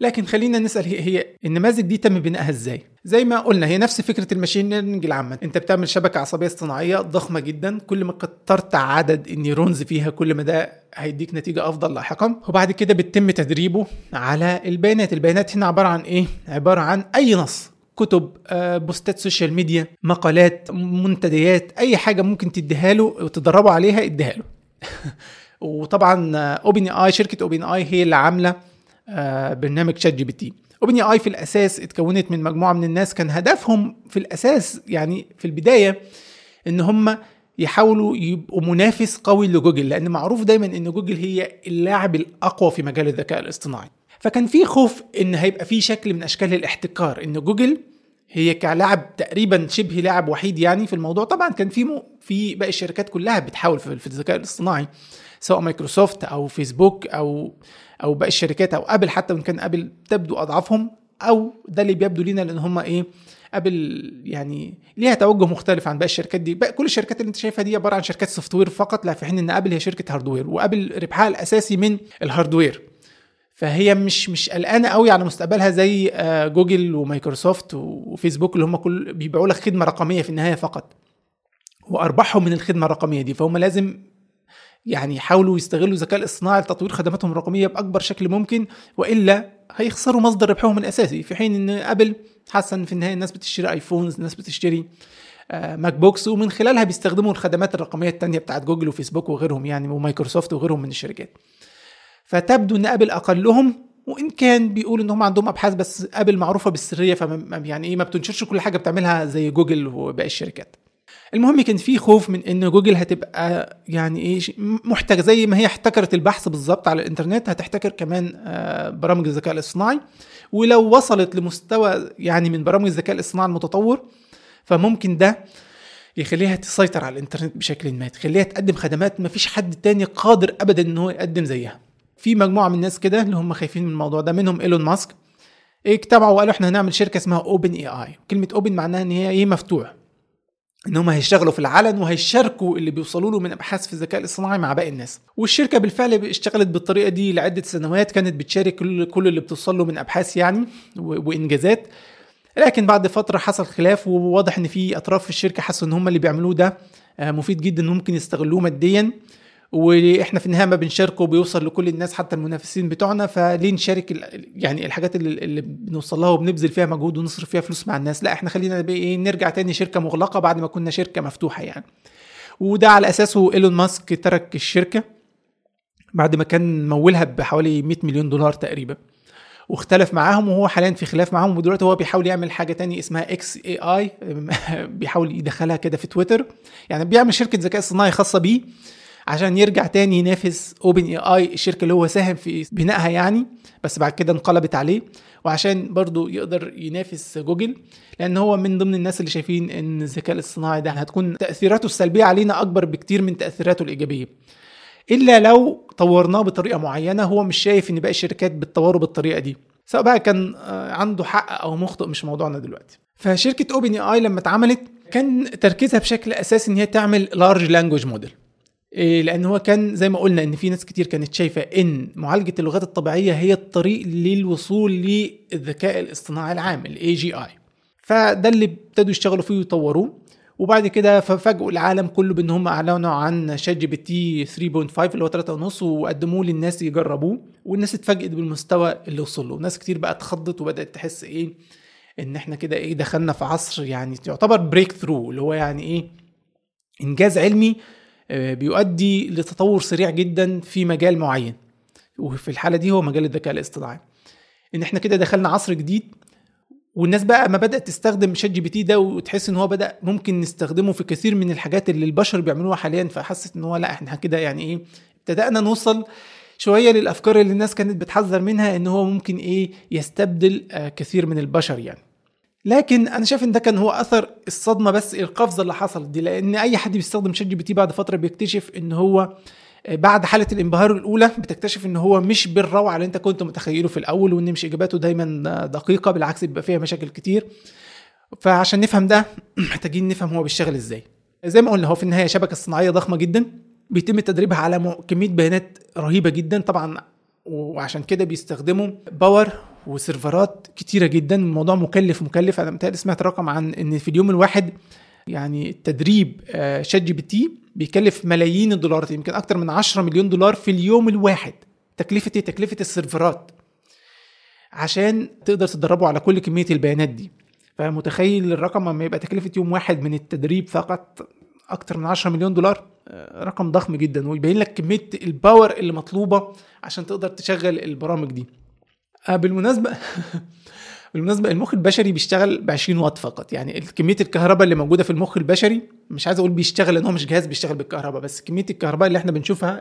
لكن خلينا نسأل هي, هي النماذج دي تم بنائها إزاي؟ زي ما قلنا هي نفس فكرة ال machine learning العامة. أنت بتعمل شبكة عصبية اصطناعية ضخمة جدا كل ما كترت عدد ال neurons فيها كل ما ده هيديك نتيجة أفضل لاحقا. وبعد كده بيتم تدريبه على البيانات. البيانات هنا عبارة عن إيه؟ عبارة عن أي نص. كتب آه، بوستات social media مقالات منتديات أي حاجة ممكن تديها له وتدربه عليها اديها له. وطبعا OpenAI شركة OpenAI هي اللي عاملة آه، برنامج شات جي بي تي اوبن اي في الأساس اتكونت من مجموعة من الناس كان هدفهم في الأساس يعني في البداية إن هم يحاولوا يبقوا منافس قوي لجوجل لأن معروف دايما إن جوجل هي اللاعب الأقوى في مجال الذكاء الاصطناعي. فكان في خوف إن هيبقى في شكل من أشكال الاحتكار إن جوجل هي كلاعب تقريبا شبه لاعب وحيد يعني في الموضوع. طبعا كان في م... في باقي الشركات كلها بتحاول في الذكاء الاصطناعي سواء مايكروسوفت أو فيسبوك أو أو باقي الشركات أو أبل حتى وان كان أبل تبدو اضعافهم أو ده اللي بيبدو لينا لأن هم إيه أبل يعني ليها توجه مختلف عن باقي الشركات دي. باقي كل الشركات اللي أنت شايفها دي عبارة عن شركات software فقط لا في حين إن أبل هي شركة hardware وأبل ربحها الأساسي من ال hardware فهي مش مش قلقانة قوي على مستقبلها زي آه، جوجل ومايكروسوفت وفيسبوك اللي هم كل بيبيعوا لك خدمة رقمية في النهاية فقط. وأرباحهم من الخدمة الرقمية دي. فهم لازم يعني يحاولوا يستغلوا الذكاء الاصطناعي لتطوير خدماتهم الرقمية بأكبر شكل ممكن وإلا هيخسروا مصدر ربحهم الأساسي. في حين إن أبل حاسه ان في النهاية الناس بتشتري iPhones الناس بتشتري MacBooks ومن خلالها بيستخدموا الخدمات الرقمية التانية بتاعت جوجل وفيسبوك وغيرهم يعني ومايكروسوفت وغيرهم من الشركات. فتبدو إن أبل أقلهم وإن كان بيقول إن هم عندهم أبحاث بس أبل معروفة بالسرية فما يعني إيه ما بتنشرش كل حاجة بتعملها زي جوجل وباقي الشركات. المهم كان في خوف من إن جوجل هتبقى يعني إيه محتكرة زي ما هي احتكرت البحث بالظبط على الإنترنت هتحتكر كمان آه، برامج الذكاء الاصطناعي. ولو وصلت لمستوى يعني من برامج الذكاء الاصطناعي المتطور فممكن ده يخليها تسيطر على الإنترنت بشكل ما تخليها تقدم خدمات ما فيش حد تاني قادر ابدا إن هو يقدم زيها. في مجموعة من الناس كده اللي هم خايفين من الموضوع ده منهم إيلون ماسك. اجتمعوا وقالوا إحنا هنعمل شركة اسمها OpenAI كلمة open معناها إن هي إيه مفتوح. إن هم هيشتغلوا في العلن وهيشاركوا اللي بيوصلوا له من أبحاث في الذكاء الاصطناعي مع باقي الناس. والشركة بالفعل اشتغلت بالطريقة دي لعدة سنوات كانت بتشارك كل اللي بتوصل له من أبحاث يعني وإنجازات. لكن بعد فترة حصل خلاف وواضح إن في أطراف في الشركة حسوا إن هم اللي بيعملوه ده آه، مفيد جدا ممكن يستغلوه ماديا. وإحنا في النهاية ما بنشاركه بيوصل لكل الناس حتى المنافسين بتوعنا فليه نشارك يعني الحاجات اللي, اللي بنوصل لها وبنبذل فيها مجهود ونصرف فيها فلوس مع الناس؟ لا إحنا خلينا إيه نرجع تاني شركة مغلقة بعد ما كنا شركة مفتوحة يعني. وده على أساسه إيلون ماسك ترك الشركة بعد ما كان مولها بحوالي 100 مليون دولار تقريبا. واختلف معاهم وهو حاليا في خلاف معاهم ودلوقتي هو بيحاول يعمل حاجة تانية اسمها xAI بيحاول يدخلها كده في تويتر. يعني بيعمل شركة ذكاء اصطناعي خاصة بيه. عشان يرجع تاني ينافس OpenAI الشركة اللي هو ساهم في بنائها يعني بس بعد كده انقلبت عليه. وعشان برضو يقدر ينافس جوجل لأن هو من ضمن الناس اللي شايفين إن الذكاء الاصطناعي ده هتكون تأثيراته السلبية علينا أكبر بكتير من تأثيراته الإيجابية. إلا لو طورناه بطريقة معينة هو مش شايف إن باقي الشركات بتطوره بالطريقة دي. سواء بقى كان آه، عنده حق أو مخطئ مش موضوعنا دلوقتي. فشركة OpenAI لما اتعملت كان تركيزها بشكل أساسي إن هي تعمل large language model لأن هو كان زي ما قلنا إن في ناس كتير كانت شايفة إن معالجة اللغات الطبيعية هي الطريق للوصول للذكاء الاصطناعي العام ال AGI فده اللي ابتدوا يشتغلوا فيه ويطوروه. وبعد كده ففاجئوا العالم كله بإن هم أعلنوا عن ChatGPT 3.5 اللي هو 3.5 وقدموه للناس يجربوه. والناس اتفاجئت بالمستوى اللي وصل له ناس كتير بقى اتخضت وبدأت تحس إيه إن إحنا كده إيه دخلنا في عصر يعني يعتبر breakthrough اللي هو يعني إيه إنجاز علمي بيؤدي لتطور سريع جدا في مجال معين. وفي الحالة دي هو مجال الذكاء الاصطناعي. إن إحنا كده دخلنا عصر جديد والناس بقى ما بدأت تستخدم ChatGPT ده وتحس إن هو بدأ ممكن نستخدمه في كثير من الحاجات اللي البشر بيعملوها حاليا فحست إن هو لأ إحنا كده يعني إيه ابتدأنا نوصل شوية للأفكار اللي الناس كانت بتحذر منها إن هو ممكن إيه يستبدل آه، كثير من البشر يعني. لكن أنا شايف إن ده كان هو أثر الصدمة بس القفزة اللي حصلت دي لأن أي حد بيستخدم ChatGPT بعد فترة بيكتشف إن هو آه، بعد حالة الانبهار الأولى بتكتشف إن هو مش بالروعة اللي أنت كنت متخيله في الأول وإن مش إجاباته دايما دقيقة بالعكس بيبقى فيها مشاكل كتير. فعشان نفهم ده محتاجين نفهم هو بيشتغل إزاي. زي ما قلنا هو في النهاية شبكة صناعية ضخمة جدا بيتم تدريبها على كمية بيانات رهيبة جدا. طبعا وعشان كده بيستخدموا باور وسيرفرات كتيرة جدا. الموضوع مكلف مكلف. أنا متهيألي سمعت رقم عن إن في اليوم الواحد يعني تدريب ChatGPT بيكلف ملايين الدولارات يمكن أكتر من 10 مليون دولار في اليوم الواحد. تكلفة إيه؟ تكلفة السيرفرات. عشان تقدر تدربه على كل كمية البيانات دي. فمتخيل الرقم لما يبقى تكلفة يوم واحد من التدريب فقط أكتر من 10 مليون دولار؟ رقم ضخم جدا ويبين لك كمية ال power اللي مطلوبة عشان تقدر تشغل البرامج دي. آه بالمناسبة بالمناسبة المخ البشري بيشتغل ب 20 واط فقط. يعني كمية الكهرباء اللي موجودة في المخ البشري مش عايز أقول بيشتغل لأن هو مش جهاز بيشتغل بالكهرباء بس كمية الكهرباء اللي إحنا بنشوفها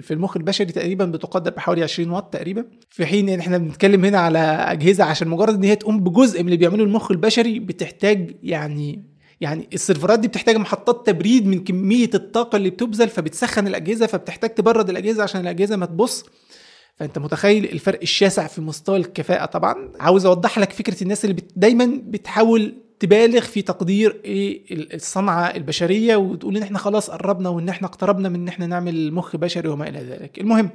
في المخ البشري تقريبا بتقدر بحوالي 20 واط تقريبا. في حين إن إحنا بنتكلم هنا على أجهزة عشان مجرد إن هي تقوم بجزء من اللي بيعمله المخ البشري بتحتاج يعني يعني السيرفرات دي بتحتاج محطات تبريد من كمية الطاقة اللي بتبذل فبتسخن الأجهزة فبتحتاج تبرد الأجهزة عشان الأجهزة ما تبص. فأنت متخيل الفرق الشاسع في مستوى الكفاءة؟ طبعا عاوز أوضح لك فكرة الناس اللي بت... دايما بتحاول تبالغ في تقدير إيه الصنعة البشرية وتقول إن إحنا خلاص قربنا وإن إحنا اقتربنا من إن إحنا نعمل مخ بشري وما إلى ذلك. المهم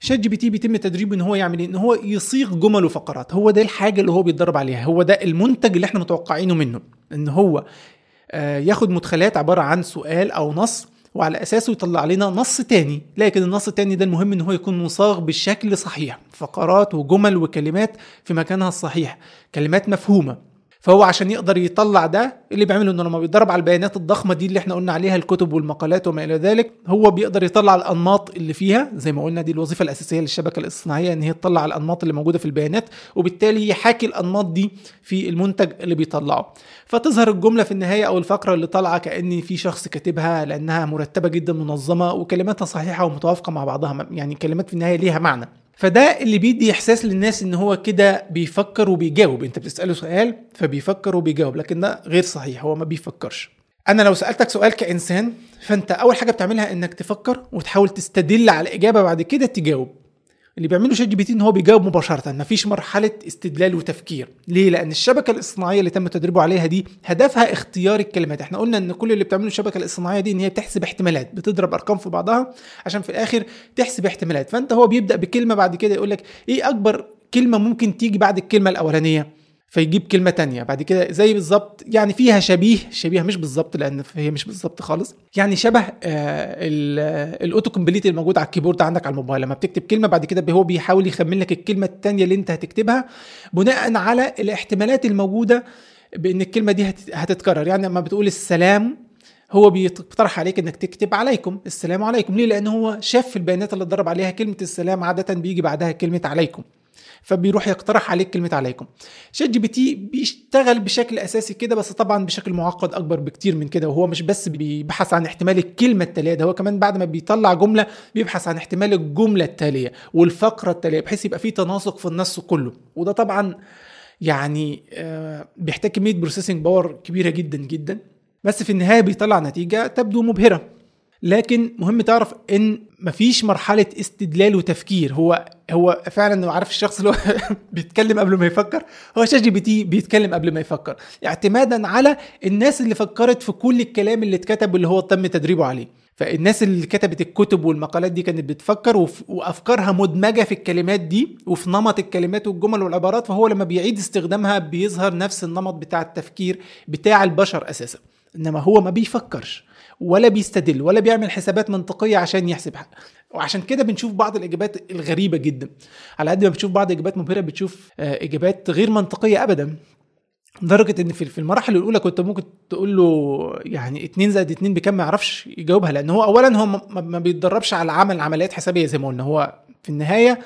شات جي بي تي بيتم تدريبه إن هو يعمل إيه؟ إن هو يصيغ جمل وفقرات. هو ده الحاجة اللي هو بيتدرب عليها. هو ده المنتج اللي إحنا متوقعينه منه. إن هو ياخد مدخلات عبارة عن سؤال أو نص وعلى أساسه يطلع لنا نص تاني. لكن النص التاني ده المهم إن هو يكون مصاغ بالشكل صحيح فقرات وجمل وكلمات في مكانها الصحيح كلمات مفهومة. فهو عشان يقدر يطلع ده اللي بيعمله إنه لما بيتدرب على البيانات الضخمة دي اللي إحنا قلنا عليها الكتب والمقالات وما إلى ذلك هو بيقدر يطلع الأنماط اللي فيها زي ما قلنا دي الوظيفة الأساسية للشبكة الاصطناعية إن هي تطلع الأنماط اللي موجودة في البيانات وبالتالي يحاكي الأنماط دي في المنتج اللي بيطلعه. فتظهر الجملة في النهاية أو الفقرة اللي طالعة كان في شخص كاتبها لأنها مرتبة جدا منظمة وكلماتها صحيحة ومتوافقة مع بعضها يعني كلمات في النهاية ليها معنى. فده اللي بيدي إحساس للناس إن هو كده بيفكر وبيجاوب. أنت بتسأله سؤال فبيفكر وبيجاوب لكن ده غير صحيح هو ما بيفكرش. أنا لو سألتك سؤال كإنسان فأنت أول حاجة بتعملها إنك تفكر وتحاول تستدل على الإجابة بعد كده تجاوب. اللي بيعمله شات جي بي تي إن هو بيجاوب مباشرة مفيش مرحلة استدلال وتفكير. ليه؟ لأن الشبكة الاصطناعيه اللي تم تدريبه عليها دي هدفها اختيار الكلمات. إحنا قلنا إن كل اللي بتعمله الشبكة الاصطناعيه دي إن هي بتحسب احتمالات بتضرب أرقام في بعضها عشان في الآخر تحسب احتمالات. فأنت هو بيبدأ بكلمة بعد كده يقول لك إيه أكبر كلمة ممكن تيجي بعد الكلمة الأولانية؟ فيجيب كلمة تانية. بعد كده زي بالظبط يعني فيها شبيه شبيه مش بالظبط لأن هي مش بالظبط خالص. يعني شبه آه ال auto complete الموجود على ال keyboard عندك على الموبايل. لما بتكتب كلمة بعد كده هو بيحاول يخمن لك الكلمة التانية اللي انت هتكتبها بناء على الاحتمالات الموجودة بإن الكلمة دي هتتكرر. يعني لما بتقول السلام هو بيقترح عليك إنك تكتب عليكم السلام عليكم. ليه؟ لأن هو شاف في البيانات اللي اتدرب عليها كلمة السلام عادة بيجي بعدها كلمة عليكم. فبيروح يقترح عليك كلمة عليكم. شات جي بي تي بيشتغل بشكل أساسي كده بس طبعا بشكل معقد أكبر بكتير من كده وهو مش بس بيبحث عن احتمال الكلمة التالية ده هو كمان بعد ما بيطلع جملة بيبحث عن احتمال الجملة التالية والفقرة التالية بحيث يبقى في تناسق في النص كله. وده طبعا يعني آه، بيحتاج كمية processing power كبيرة جدا جدا بس في النهاية بيطلع نتيجة تبدو مبهرة. لكن مهم تعرف إن مفيش مرحلة استدلال وتفكير. هو هو فعلا عارف الشخص اللي هو بيتكلم قبل ما يفكر. هو شات جي بي تي بيتكلم قبل ما يفكر. اعتمادا على الناس اللي فكرت في كل الكلام اللي اتكتب اللي هو تم تدريبه عليه. فالناس اللي كتبت الكتب والمقالات دي كانت بتفكر وأفكارها مدمجة في الكلمات دي وفي نمط الكلمات والجمل والعبارات. فهو لما بيعيد استخدامها بيظهر نفس النمط بتاع التفكير بتاع البشر أساسا. إنما هو ما بيفكرش. ولا بيستدل ولا بيعمل حسابات منطقية عشان يحسبها وعشان كده بنشوف بعض الإجابات الغريبة جدا. على قد ما بتشوف بعض الاجابات مبهرة بتشوف آه، إجابات غير منطقية ابدا. لدرجة إن في المراحل الأولى كنت ممكن تقول له يعني 2 زائد 2 بكام؟ ما يعرفش يجاوبها لأن هو اولا هو ما بيتدربش على عمل عمليات حسابية زي ما قلنا. هو في النهاية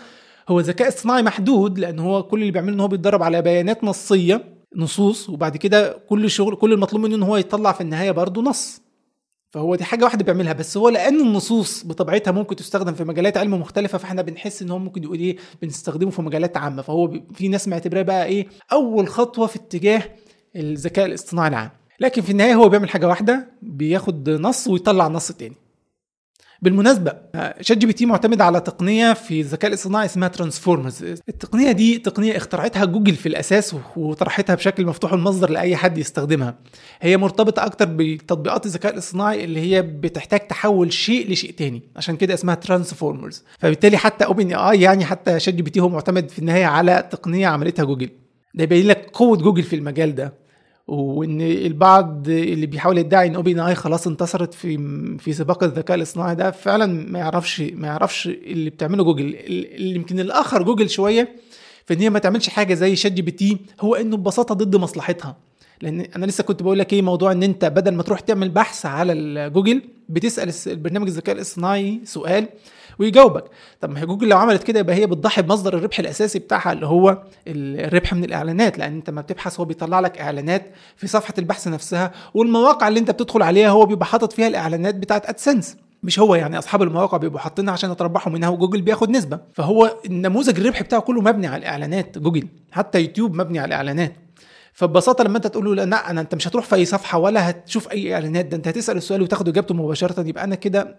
هو ذكاء اصطناعي محدود لأن هو كل اللي بيعمله إن هو بيتدرب على بيانات نصية نصوص وبعد كده كل شغل كل المطلوب منه إن هو يطلع في النهاية برضه نص. فهو دي حاجة واحدة بيعملها بس هو لأن النصوص بطبيعتها ممكن تستخدم في مجالات علم مختلفة فإحنا بنحس إن هو ممكن يقول إيه بنستخدمه في مجالات عامة. فهو في ناس معتبراه بقى إيه أول خطوة في اتجاه الذكاء الاصطناعي العام. لكن في النهاية هو بيعمل حاجة واحدة بياخد نص ويطلع نص تاني. بالمناسبة شات جي بي تي معتمد على تقنية في الذكاء الاصطناعي اسمها transformers التقنية دي تقنية اخترعتها جوجل في الأساس وطرحتها بشكل مفتوح المصدر لأي حد يستخدمها. هي مرتبطة أكتر بتطبيقات الذكاء الاصطناعي اللي هي بتحتاج تحول شيء لشيء تاني. عشان كده اسمها transformers فبالتالي حتى OpenAI يعني حتى شات جي بي تي هو معتمد في النهاية على تقنية عملتها جوجل. ده يبين لك قوة جوجل في المجال ده. وإن البعض اللي بيحاول يدعي إن OpenAI خلاص انتصرت في في سباق الذكاء الاصطناعي ده فعلا ما يعرفش ما يعرفش اللي بتعمله جوجل. اللي يمكن أخر جوجل شوية في إن هي ما تعملش حاجة زي شات جي بي تي هو إنه ببساطة ضد مصلحتها. لأن أنا لسه كنت بقول لك إيه موضوع إن أنت بدل ما تروح تعمل بحث على جوجل بتسأل البرنامج الذكاء الاصطناعي سؤال ويجاوبك. طب ما هي جوجل لو عملت كده يبقى هي بتضحي بمصدر الربح الأساسي بتاعها اللي هو الربح من الإعلانات لأن أنت ما بتبحث هو بيطلع لك إعلانات في صفحة البحث نفسها والمواقع اللي أنت بتدخل عليها هو بيبقى حاطط فيها الإعلانات بتاعت AdSense مش هو يعني أصحاب المواقع بيبقوا حاطينها عشان يتربحوا منها وجوجل بياخد نسبة. فهو النموذج الربح بتاعه كله مبني على الإعلانات جوجل. حتى يوتيوب مبني على الإعلانات. فببساطة لما انت تقول له لا أنا أنت مش هتروح في أي صفحة ولا هتشوف أي إعلانات. ده أنت هتسأل السؤال وتاخد إجابته مباشرة. يبقى أنا كده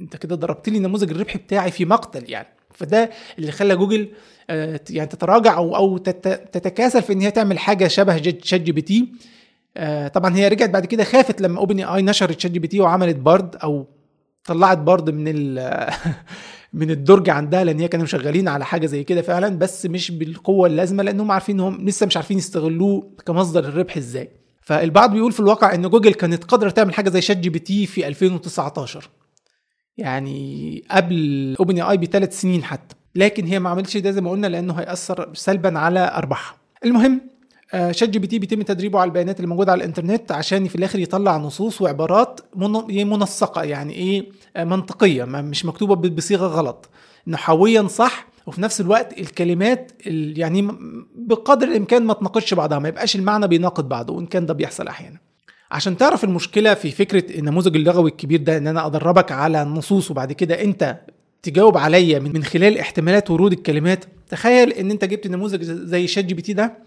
أنت كده ضربت لي نموذج الربح بتاعي في مقتل يعني. فده اللي خلى جوجل آه، يعني تتراجع أو أو تتكاسل في إن هي تعمل حاجة شبه شات جي بي تي طبعا هي رجعت بعد كده خافت لما OpenAI نشرت شات جي بي تي وعملت Bard أو طلعت Bard من من الدرج عندها لأن هي كانوا شغالين على حاجة زي كده فعلا بس مش بالقوة اللازمة لأنهم عارفين انهم لسه مش عارفين يستغلوه كمصدر الربح إزاي. فالبعض بيقول في الواقع إن جوجل كانت قادرة تعمل حاجة زي شات جي بي تي في 2019 يعني قبل OpenAI بثلاث سنين حتى. لكن هي ما عملتش ده زي ما قلنا لأنه هيأثر سلبا على أرباحها. المهم شات جي بي تي بيتم تدريبه على البيانات اللي موجودة على الإنترنت عشان في الآخر يطلع نصوص وعبارات من- منسقة يعني إيه آه، منطقية مش مكتوبة بصيغة غلط. نحويا صح وفي نفس الوقت الكلمات ال- يعني بقدر الإمكان ما تناقضش بعضها ما يبقاش المعنى بيناقض بعضه وإن كان ده بيحصل أحيانا. عشان تعرف المشكلة في فكرة النموذج اللغوي الكبير ده إن أنا أدربك على النصوص وبعد كده أنت تجاوب عليا من خلال احتمالات ورود الكلمات تخيل إن أنت جبت نموذج زي شات جي بي تي ده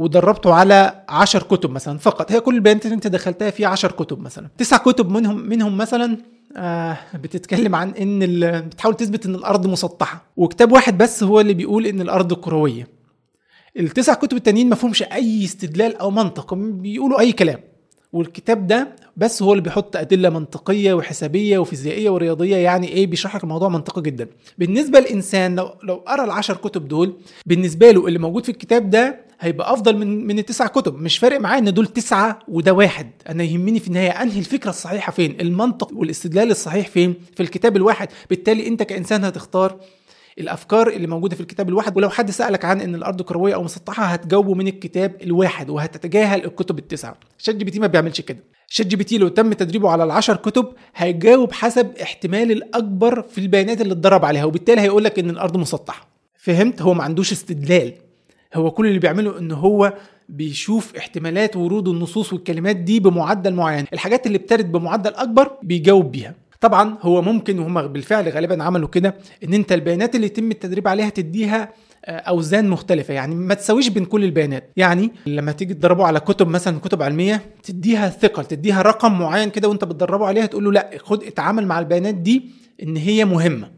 ودربته على 10 كتب مثلا فقط. هي كل البيانات اللي انت دخلتها فيها 10 كتب مثلا. تسع كتب منهم منهم مثلا آه بتتكلم عن إن بتحاول تثبت إن الأرض مسطحة. وكتاب واحد بس هو اللي بيقول إن الأرض كروية. التسع كتب التانيين ما فيهمش أي استدلال أو منطق بيقولوا أي كلام. والكتاب ده بس هو اللي بيحط أدلة منطقية وحسابية وفيزيائية ورياضية يعني إيه بيشرح لك الموضوع منطقي جدا. بالنسبة للإنسان لو لو قرأ العشر كتب دول بالنسبة له اللي موجود في الكتاب ده هيبقى أفضل من من التسع كتب. مش فارق معايا إن دول تسعة وده واحد. أنا يهمني في النهاية أنهي الفكرة الصحيحة فين؟ المنطق والاستدلال الصحيح فين؟ في الكتاب الواحد. بالتالي أنت كإنسان هتختار الأفكار اللي موجودة في الكتاب الواحد. ولو حد سألك عن إن الأرض كروية أو مسطحة هتجاوبه من الكتاب الواحد وهتتجاهل الكتب التسعة. شات جي بي تي ما بيعملش كده. شات جي بي تي لو تم تدريبه على العشر كتب هيجاوب حسب احتمال الأكبر في البيانات اللي اتدرب عليها. وبالتالي هيقول لك إن الأرض مسطحة. فهمت؟ هو ما عندوش استدلال. هو كل اللي بيعمله إن هو بيشوف احتمالات ورود النصوص والكلمات دي بمعدل معين. الحاجات اللي بترد بمعدل أكبر بيجاوب بيها. طبعا هو ممكن وهم بالفعل غالبا عملوا كده إن أنت البيانات اللي يتم التدريب عليها تديها آه، أوزان مختلفة. يعني ما تساويش بين كل البيانات. يعني لما تيجي تدربه على كتب مثلا كتب علمية تديها ثقل تديها رقم معين كده وأنت بتدربه عليها تقول له لا خد اتعامل مع البيانات دي إن هي مهمة.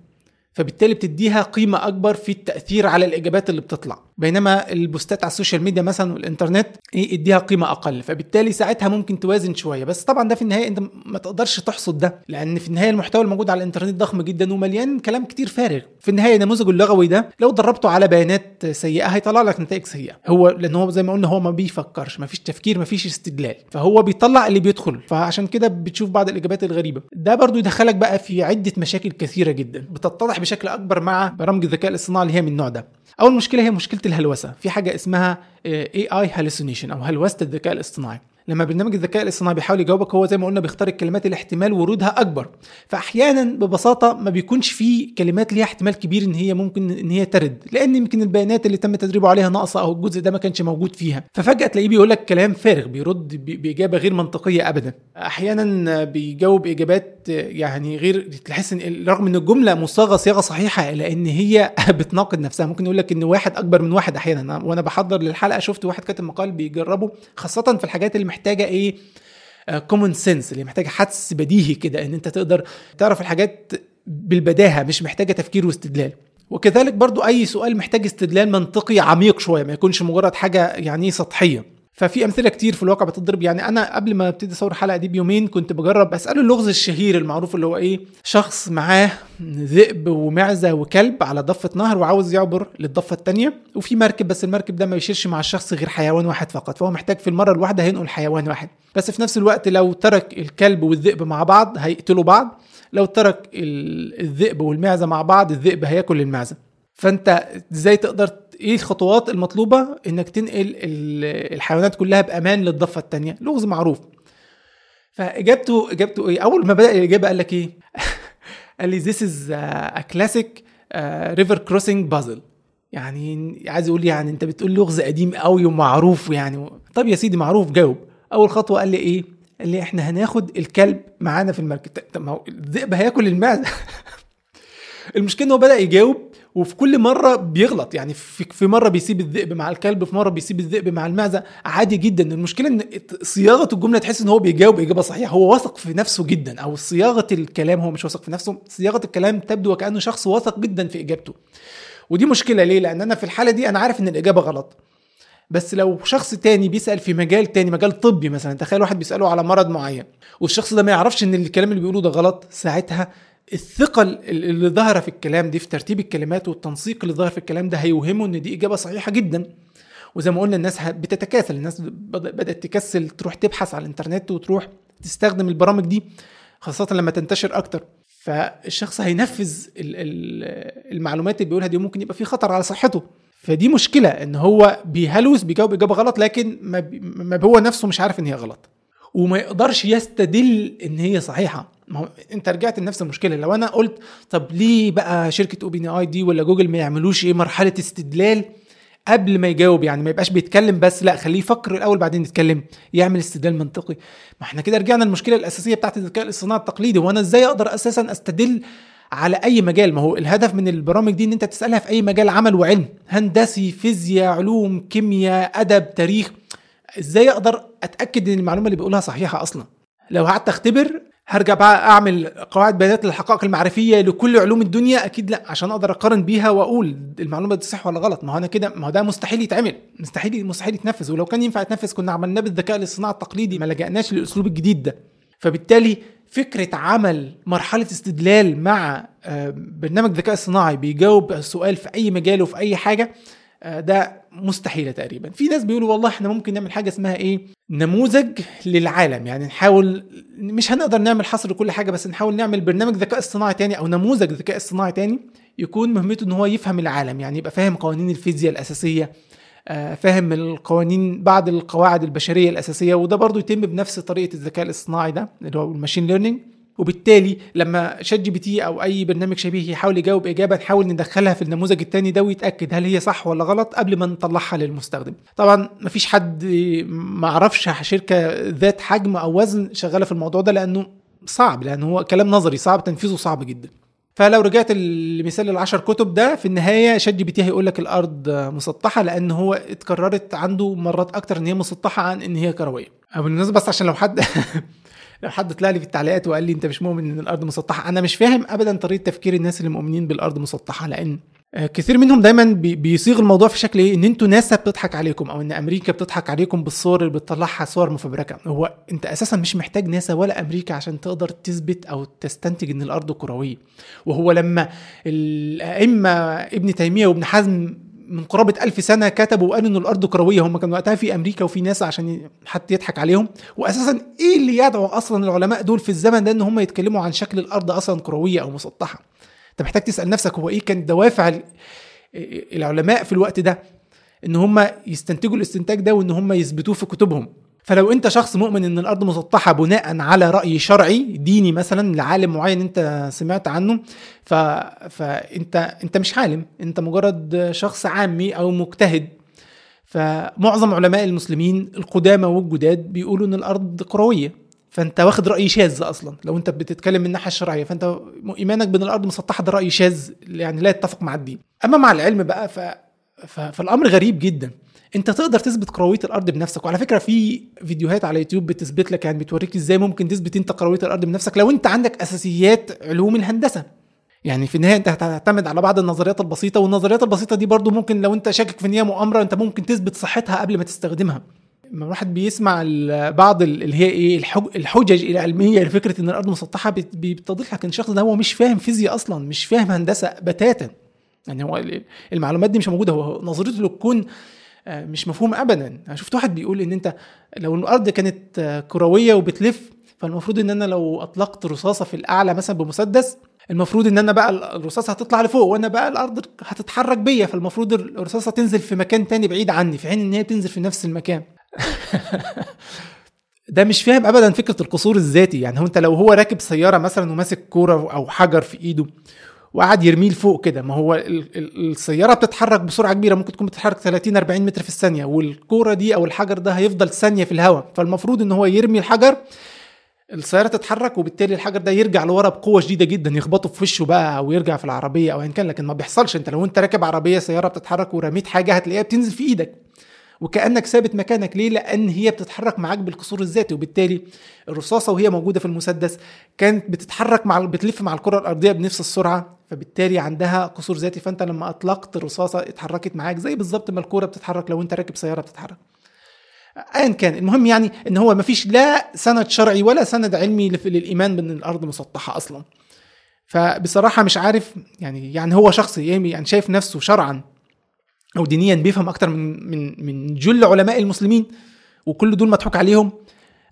فبالتالي بتديها قيمة أكبر في التأثير على الإجابات اللي بتطلع. بينما البوستات على السوشيال ميديا مثلا والإنترنت إيه اديها قيمة أقل. فبالتالي ساعتها ممكن توازن شوية. بس طبعا ده في النهاية أنت ما تقدرش تحصر ده لأن في النهاية المحتوى الموجود على الإنترنت ضخم جدا ومليان كلام كتير فارغ. في النهاية النموذج اللغوي ده لو دربته على بيانات سيئة هيطلع لك نتائج سيئة. هو لأن هو زي ما قلنا هو ما بيفكرش ما فيش تفكير ما فيش استدلال. فهو بيطلع اللي بيدخل. فعشان كده بتشوف بعض الإجابات الغريبة. ده برضو يدخلك بقى في عدة مشاكل كثيرة جدا بتتضح بشكل أكبر مع برامج الذكاء الاصطناعي اللي هي من النوع ده. أول مشكلة هي مشكلة الهلوسة. في حاجة اسمها AI hallucination أو هلوسة الذكاء الاصطناعي. لما برنامج الذكاء الاصطناعي بيحاول يجاوبك هو زي ما قلنا بيختار الكلمات اللي احتمال ورودها أكبر. فأحيانا ببساطة ما بيكونش في كلمات ليها احتمال كبير إن هي ممكن إن هي ترد لأن يمكن البيانات اللي تم تدريبه عليها ناقصة أو الجزء ده ما كانش موجود فيها. ففجأة تلاقيه بيقول لك كلام فارغ بيرد بإجابة غير منطقية ابدا. أحيانا بيجاوب إجابات يعني غير تحس إن رغم إن الجملة مصاغة صياغة صحيحة إلا إن هي بتناقض نفسها. ممكن يقول لك إن واحد أكبر من واحد أحيانا. وأنا بحضر للحلقة شفت واحد كاتب مقال بيجربه خاصة في الحاجات اللي محتاجة إيه؟ common sense اللي محتاجة حدس بديهي كده إن أنت تقدر تعرف الحاجات بالبداهة مش محتاجة تفكير واستدلال. وكذلك برضو أي سؤال محتاج استدلال منطقي عميق شوية ما يكونش مجرد حاجة يعني سطحية. ففي أمثلة كتير في الواقع بتضرب. يعني أنا قبل ما أبتدي أصور الحلقة دي بيومين كنت بجرب أسأله اللغز الشهير المعروف اللي هو إيه شخص معاه ذئب ومعزة وكلب على ضفة نهر وعاوز يعبر للضفة الثانية وفي مركب بس المركب ده ما بيشيلش مع الشخص غير حيوان واحد فقط فهو محتاج في المرة الواحدة هينقل حيوان واحد. بس في نفس الوقت لو ترك الكلب والذئب مع بعض هيقتلوا بعض لو ترك ال- الذئب والمعزة مع بعض الذئب هياكل المعزة. فأنت إزاي تقدر إيه الخطوات المطلوبة انك تنقل ال- الحيوانات كلها بأمان للضفة الثانية لغز معروف. فإجابته إجابته إيه؟ أول ما بدأ الإجابة قال لك إيه؟ قال لي this is a classic uh, river crossing puzzle. يعني عايز يقول يعني أنت بتقول لغز قديم قوي ومعروف يعني. طب يا سيدي معروف جاوب. أول خطوة قال لي إيه؟ قال لي إحنا هناخد الكلب معانا في المركب. طب ما هو الذئب هياكل المعزه المشكلة إن هو بدأ يجاوب وفي كل مرة بيغلط. يعني في مرة بيسيب الذئب مع الكلب في مرة بيسيب الذئب مع المعزة. عادي جدا. المشكلة إن صياغة الجملة تحس إن هو بيجاوب إجابة صحيحة. هو واثق في نفسه جدا. أو صياغة الكلام هو مش واثق في نفسه. صياغة الكلام تبدو وكأنه شخص واثق جدا في إجابته. ودي مشكلة ليه؟ لأن أنا في الحالة دي أنا عارف إن الإجابة غلط. بس لو شخص تاني بيسأل في مجال تاني مجال طبي مثلا تخيل واحد بيسأله على مرض معين والشخص ده ما يعرفش إن الكلام اللي بيقوله ده غلط ساعتها الثقل اللي ظاهره في الكلام دي في ترتيب الكلمات والتنسيق اللي ظاهر في الكلام ده هيوهمه إن دي إجابة صحيحة جدا. وزي ما قلنا الناس بتتكاسل الناس بد- بدأت تكسل تروح تبحث على الإنترنت وتروح تستخدم البرامج دي خاصة لما تنتشر أكتر. فالشخص هينفذ ال- ال- المعلومات اللي بيقولها دي ممكن يبقى في خطر على صحته. فدي مشكلة إن هو بيهلوس بيجاوب إجابة غلط لكن ما, هو نفسه مش عارف إن هي غلط. وما يقدرش يستدل إن هي صحيحة. ما هو انت رجعت لنفس المشكلة. لو أنا قلت طب ليه بقى شركة OpenAI ولا جوجل ما يعملوش إيه مرحلة استدلال قبل ما يجاوب؟ يعني ما يبقاش بيتكلم بس لا خليه يفكر الأول بعدين يتكلم يعمل استدلال منطقي. ما إحنا كده رجعنا للمشكلة الأساسية بتاعت الذكاء الاصطناعي التقليدي. وأنا إزاي أقدر أساسا أستدل على أي مجال؟ ما هو الهدف من البرامج دي إن أنت تسألها في أي مجال عمل وعلم هندسي فيزياء علوم كيمياء أدب تاريخ. إزاي أقدر أتأكد إن المعلومة اللي بيقولها صحيحة أصلا؟ لو قعدت أختبر هرجع بقى أعمل قواعد بيانات للحقائق المعرفية لكل علوم الدنيا؟ أكيد لا عشان أقدر أقارن بيها وأقول المعلومة دي صح ولا غلط. ما هو أنا كده ما هو ده مستحيل يتعمل مستحيل مستحيل يتنفذ. ولو كان ينفع يتنفذ كنا عملناه بالذكاء الاصطناعي التقليدي ما لجأناش للاسلوب الجديد ده. فبالتالي فكرة عمل مرحلة استدلال مع آه، برنامج ذكاء اصطناعي بيجاوب السؤال في أي مجال وفي أي حاجة ده مستحيلة تقريبا. في ناس بيقولوا والله إحنا ممكن نعمل حاجة اسمها إيه؟ نموذج للعالم. يعني نحاول مش هنقدر نعمل حصر لكل حاجة بس نحاول نعمل برنامج ذكاء اصطناعي تاني أو نموذج ذكاء اصطناعي تاني يكون مهمته إن هو يفهم العالم. يعني يبقى فاهم قوانين الفيزياء الأساسية آه، فاهم القوانين بعض القواعد البشرية الأساسية وده برضو يتم بنفس طريقة الذكاء الاصطناعي ده اللي هو ال machine learning. وبالتالي لما شات جي بي تي أو أي برنامج شبيه يحاول يجاوب إجابة نحاول ندخلها في النموذج الثاني ده ويتأكد هل هي صح ولا غلط قبل ما نطلعها للمستخدم. طبعا مفيش حد ما عرفش شركة ذات حجم أو وزن شغالة في الموضوع ده لأنه صعب لأنه هو كلام نظري صعب تنفيذه صعب جدا. فلو رجعت لمثال العشر كتب ده في النهاية شات جي بي تي هيقول لك الأرض مسطحة لأن هو اتكررت عنده مرات أكتر إن هي مسطحة عن إن هي كروية. بالمناسبة بس عشان لو حد لو حد طلع لي في التعليقات وقال لي انت مش مؤمن ان الأرض مسطحة. أنا مش فاهم ابدا طريقة تفكير الناس اللي مؤمنين بالارض مسطحة لأن آه، كثير منهم دايما بيصيغ الموضوع في شكل إيه؟ إن أنتوا ناسا بتضحك عليكم أو إن أمريكا بتضحك عليكم بالصور اللي بتطلعها صور مفبركة. هو أنت أساسا مش محتاج ناسا ولا أمريكا عشان تقدر تثبت أو تستنتج إن الأرض كروية. وهو لما الأئمة ابن تيمية وابن حزم من قرابة ألف سنة كتبوا وقالوا إن الأرض كروية. هم كانوا وقتها في أمريكا وفي ناس عشان حتى يضحك عليهم. واساسا إيه اللي يدعو أصلا العلماء دول في الزمن ده إن هم يتكلموا عن شكل الأرض أصلا كروية أو مسطحة؟ أنت محتاج تسأل نفسك هو إيه كان دوافع العلماء في الوقت ده إن هم يستنتجوا الاستنتاج ده وإن هم يثبتوه في كتبهم؟ فلو انت شخص مؤمن ان الأرض مسطحة بناء على رأي شرعي ديني مثلا لعالم معين انت سمعت عنه ف... فانت انت مش عالم انت مجرد شخص عامي أو مجتهد. فمعظم علماء المسلمين القدامى والجداد بيقولوا إن الأرض كروية. فأنت واخد رأي شاذ أصلا. لو أنت بتتكلم من الناحية الشرعية فأنت إيمانك بأن الأرض مسطحة ده رأي شاذ يعني لا يتفق مع الدين. أما مع العلم بقى ف... ف... فالأمر غريب جدا. انت تقدر تثبت كروية الأرض بنفسك. وعلى فكرة في فيديوهات على يوتيوب بتثبت لك يعني بتوريك إزاي ممكن تثبت انت كروية الأرض بنفسك لو انت عندك أساسيات علوم الهندسة. يعني في النهاية انت هتعتمد على بعض النظريات البسيطة والنظريات البسيطة دي برضو ممكن لو انت شاكك في ان هي مؤامرة انت ممكن تثبت صحتها قبل ما تستخدمها. لما الواحد بيسمع بعض اللي هي إيه الحجج العلمية لفكره إن الأرض مسطحة بتتضح لك إن الشخص ده هو مش فاهم فيزياء أصلا مش فاهم هندسة بتاتا. يعني هو المعلومات دي مش موجودة. هو نظريته للكون مش مفهوم ابدا. أنا شفت واحد بيقول إن أنت لو الأرض كانت آه، كروية وبتلف فالمفروض إن أنا لو أطلقت رصاصة في الأعلى مثلا بمسدس المفروض إن أنا بقى الرصاصة هتطلع لفوق وأنا بقى الأرض هتتحرك بيا فالمفروض الرصاصة تنزل في مكان تاني بعيد عني في حين إن هي تنزل في نفس المكان. ده مش فاهم ابدا فكرة القصور الذاتي. يعني هو أنت لو هو راكب سيارة مثلا وماسك كورة أو حجر في إيده وقعد يرميه لفوق كده. ما هو السيارة بتتحرك بسرعة كبيرة ممكن تكون بتتحرك 30 40 متر في الثانية والكورة دي أو الحجر ده هيفضل ثانية في الهواء. فالمفروض إن هو يرمي الحجر السيارة تتحرك وبالتالي الحجر ده يرجع لورا بقوة شديدة جدا يخبطه في وشه بقى أو يرجع في العربية أو ايا كان. لكن ما بيحصلش. أنت لو أنت راكب عربية سيارة بتتحرك ورميت حاجة هتلاقيها بتنزل في إيدك. وكأنك ثابت مكانك. ليه؟ لأن هي بتتحرك معاك بالقصور الذاتي. وبالتالي الرصاصة وهي موجودة في المسدس كانت بتتحرك مع بتلف مع الكرة الأرضية بنفس السرعة. فبالتالي عندها قصور ذاتي فأنت لما أطلقت الرصاصة اتحركت معاك زي بالظبط ما الكورة بتتحرك لو أنت راكب سيارة بتتحرك. ايا كان المهم يعني إن هو ما فيش لا سند شرعي ولا سند علمي للإيمان بأن الأرض مسطحة أصلا. فبصراحة مش عارف يعني يعني هو شخص يعني شايف نفسه شرعا أو دينيا بيفهم أكتر من من من جل علماء المسلمين وكل دول مضحوك عليهم.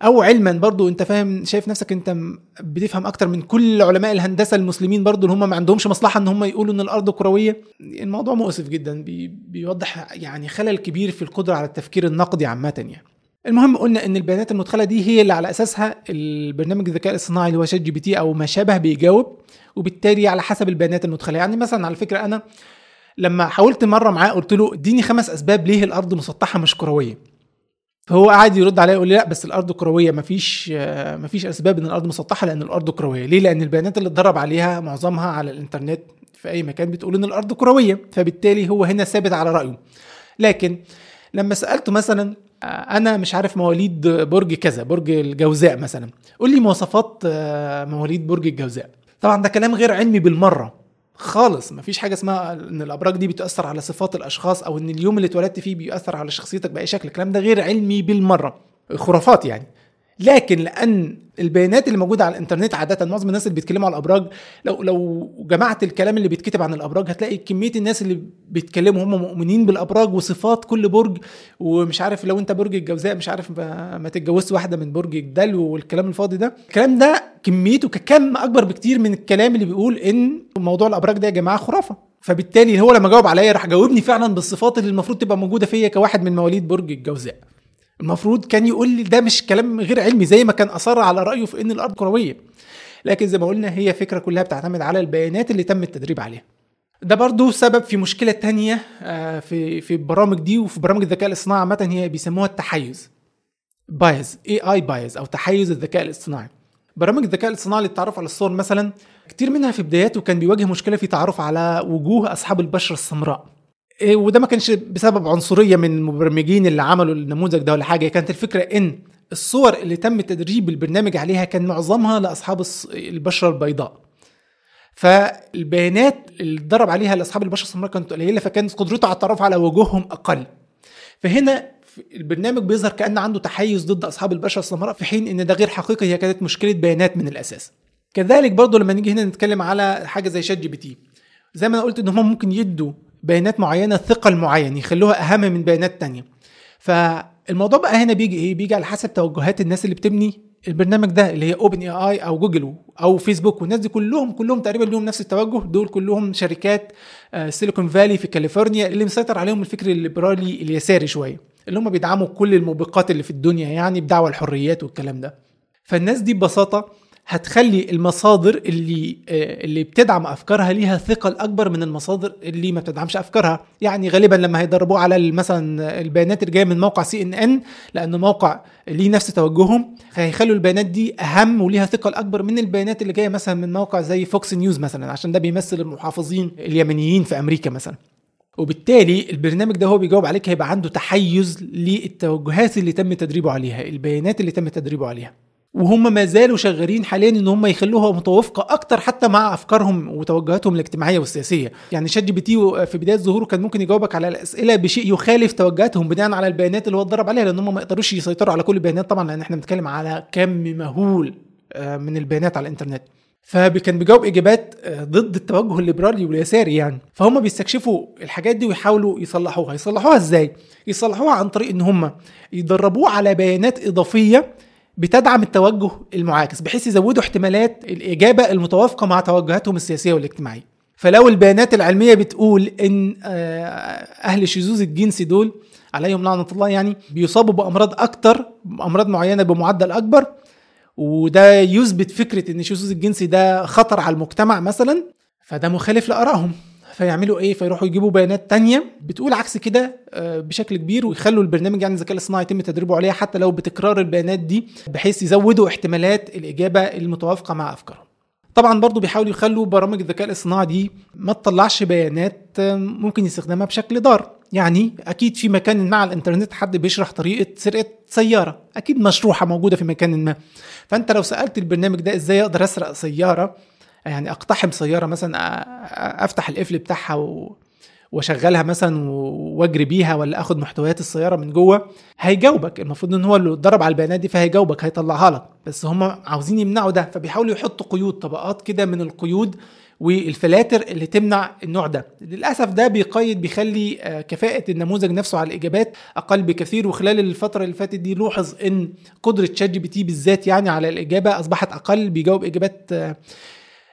أو علما برضو أنت فاهم شايف نفسك أنت بتفهم أكتر من كل علماء الهندسة المسلمين برضو اللي هم ما عندهمش مصلحة إن هم يقولوا إن الأرض كروية. الموضوع مؤسف جدا بي بيوضح يعني خلل كبير في القدرة على التفكير النقدي عامة يعني. المهم قلنا إن البيانات المدخله دي هي اللي على أساسها البرنامج الذكاء الصناعي اللي هو شات جي بي تي أو ما شابه بيجاوب وبالتالي على حسب البيانات المدخله يعني مثلا على فكرة أنا لما حاولت مرة معاه قلت له اديني خمس أسباب ليه الأرض مسطحة مش كروية. فهو قاعد يرد عليا يقول لي لا بس الأرض كروية مفيش مفيش أسباب إن الأرض مسطحة لأن الأرض كروية. ليه؟ لأن البيانات اللي اتدرب عليها معظمها على الإنترنت في أي مكان بتقول إن الأرض كروية فبالتالي هو هنا ثابت على رأيه. لكن لما سألته مثلا أنا مش عارف مواليد برج كذا برج الجوزاء مثلا قول لي مواصفات مواليد برج الجوزاء. طبعا ده كلام غير علمي بالمرة. خالص. مفيش حاجة اسمها إن الأبراج دي بتأثر على صفات الأشخاص أو إن اليوم اللي اتولدت فيه بيأثر على شخصيتك بأي شكل. الكلام ده غير علمي بالمرة. خرافات يعني. لكن لأن البيانات اللي موجودة على الإنترنت عادة معظم الناس اللي بيتكلموا على الأبراج لو لو جمعت الكلام اللي بيتكتب عن الأبراج هتلاقي كمية الناس اللي بيتكلموا هم مؤمنين بالأبراج وصفات كل برج ومش عارف لو أنت برج الجوزاء مش عارف ما تتجوزش واحدة من برج الدلو والكلام الفاضي ده. الكلام ده كميته ككم أكبر بكتير من الكلام اللي بيقول إن موضوع الأبراج ده يا جماعة خرافة. فبالتالي هو لما جاوب عليا راح جاوبني فعلا بالصفات اللي المفروض تبقى موجودة فيا كواحد من مواليد برج الجوزاء. المفروض كان يقول لي ده مش كلام غير علمي زي ما كان أصر على رأيه في إن الأرض كروية. لكن زي ما قلنا هي فكرة كلها بتعتمد على البيانات اللي تم التدريب عليها. ده برضو سبب في مشكلة تانية في في البرامج دي وفي برامج الذكاء الاصطناعي عامة هي بيسموها التحيز. bias AI bias أو تحيز الذكاء الاصطناعي. برامج الذكاء الاصطناعي للتعرف على الصور مثلا كتير منها في بداياته كان بيواجه مشكلة في تعرف على وجوه أصحاب البشرة السمراء. وده ما كانش بسبب عنصرية من المبرمجين اللي عملوا النموذج ده ولا حاجة. كانت الفكرة إن الصور اللي تم تدريب البرنامج عليها كان معظمها لأصحاب البشرة البيضاء. فالبيانات اللي اتدرب عليها لأصحاب البشرة السمراء كانت قليلة فكانت قدرته على التعرف على وجوههم أقل. فهنا البرنامج بيظهر كان عنده تحيز ضد أصحاب البشرة السمراء في حين إن ده غير حقيقي هي كانت مشكلة بيانات من الأساس. كذلك برضو لما نيجي هنا نتكلم على حاجة زي شات جي بي تي. زي ما أنا قلت إن هم ممكن يدوا بيانات معينة ثقل معين يخلوها أهم من بيانات تانية. فالموضوع بقى هنا بيجي إيه بيجي على حسب توجهات الناس اللي بتبني البرنامج ده اللي هي OpenAI أو جوجل أو فيسبوك والناس دي كلهم كلهم تقريبا لهم نفس التوجه. دول كلهم شركات Silicon Valley في كاليفورنيا اللي مسيطر عليهم الفكر الليبرالي اليساري شوية اللي هم بيدعموا كل الموبقات اللي في الدنيا يعني بدعوى الحريات والكلام ده. فالناس دي ببساطة هتخلي المصادر اللي اللي بتدعم أفكارها ليها ثقل أكبر من المصادر اللي ما بتدعمش أفكارها. يعني غالبا لما هيدربوه على مثلا البيانات اللي جاية من موقع CNN لأنه موقع ليه نفس توجههم فهيخلوا البيانات دي أهم وليها ثقل أكبر من البيانات اللي جاية مثلا من موقع زي Fox News مثلا عشان ده بيمثل المحافظين اليمينيين في أمريكا مثلا. وبالتالي البرنامج ده هو بيجاوب عليك هيبقى عنده تحيز للتوجهات اللي تم تدريبه عليها البيانات اللي تم تدريبه عليها. وهم ما زالوا شغالين حاليا إن هم يخلوها متوافقة أكتر حتى مع أفكارهم وتوجهاتهم الاجتماعية والسياسية. يعني ChatGPT في بداية ظهوره كان ممكن يجاوبك على الأسئلة بشيء يخالف توجهاتهم بناء على البيانات اللي هو اتدرب عليها لأن هم ما يقدروش يسيطروا على كل البيانات طبعا لأن إحنا بنتكلم على كم مهول من البيانات على الإنترنت. فكان بيجاوب إجابات ضد التوجه الليبرالي واليساري يعني. فهم بيستكشفوا الحاجات دي ويحاولوا يصلحوها. يصلحوها إزاي؟ يصلحوها عن طريق إن هم يدربوه على بيانات إضافية بتدعم التوجه المعاكس بحيث يزودوا احتمالات الإجابة المتوافقة مع توجهاتهم السياسية والاجتماعية. فلو البيانات العلمية بتقول إن أهل الشذوذ الجنسي دول عليهم لعنة الله يعني بيصابوا بأمراض أكتر أمراض معينة بمعدل أكبر وده يثبت فكرة إن الشذوذ الجنسي ده خطر على المجتمع مثلا فده مخالف لآرائهم. فيعملوا إيه؟ فيروحوا يجيبوا بيانات تانية بتقول عكس كده بشكل كبير ويخلوا البرنامج يعني الذكاء الاصطناعي يتم تدريبه عليها حتى لو بتكرار البيانات دي بحيث يزودوا احتمالات الإجابة المتوافقة مع أفكارهم. طبعا برضو بيحاولوا يخلوا برامج الذكاء الاصطناعي دي ما تطلعش بيانات ممكن يستخدمها بشكل ضار. يعني أكيد في مكان ما على الإنترنت حد بيشرح طريقة سرقة سيارة أكيد مشروحة موجودة في مكان ما. فأنت لو سألت البرنامج ده إزاي أقدر اسرق سيارة يعني أقتحم سيارة مثلا أفتح القفل بتاعها و... وأشغلها مثلا وأجري بيها ولا أخد محتويات السيارة من جوه هيجاوبك. المفروض إن هو اللي اتدرب على البيانات دي فهيجاوبك هيطلعها لك. بس هم عاوزين يمنعوا ده فبيحاولوا يحطوا قيود طبقات كده من القيود والفلاتر اللي تمنع النوع ده. للأسف ده بيقيد بيخلي آه، كفاءة النموذج نفسه على الإجابات أقل بكثير. وخلال الفترة اللي فاتت دي لوحظ إن قدرة ChatGPT بالذات يعني على الإجابة أصبحت أقل بيجاوب إجابات آه،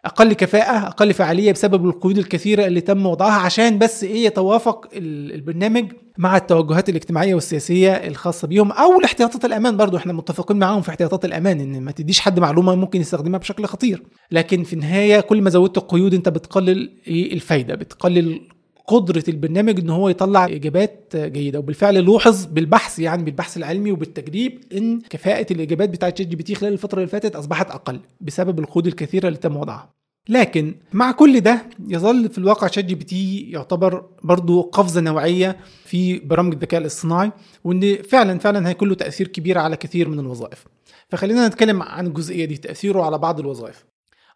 أقل كفاءة أقل فعالية بسبب القيود الكثيرة اللي تم وضعها عشان بس إيه يتوافق البرنامج مع التوجهات الاجتماعية والسياسية الخاصة بيهم أو الاحتياطات الأمان. برضو إحنا متفقين معاهم في احتياطات الأمان إن ما تديش حد معلومة ممكن يستخدمها بشكل خطير. لكن في النهاية كل ما زودت القيود أنت بتقلل إيه الفايدة بتقلل قدرة البرنامج إن هو يطلع إجابات جيدة. وبالفعل لوحظ بالبحث يعني بالبحث العلمي وبالتجريب إن كفاءة الإجابات بتاعت ChatGPT خلال الفترة اللي فاتت أصبحت أقل بسبب القيود الكثيرة اللي تم وضعها. لكن مع كل ده يظل في الواقع ChatGPT يعتبر برضو قفزة نوعية في برامج الذكاء الاصطناعي وإن فعلا فعلا هيكون له تأثير كبير على كثير من الوظائف. فخلينا نتكلم عن الجزئية دي تأثيره على بعض الوظائف.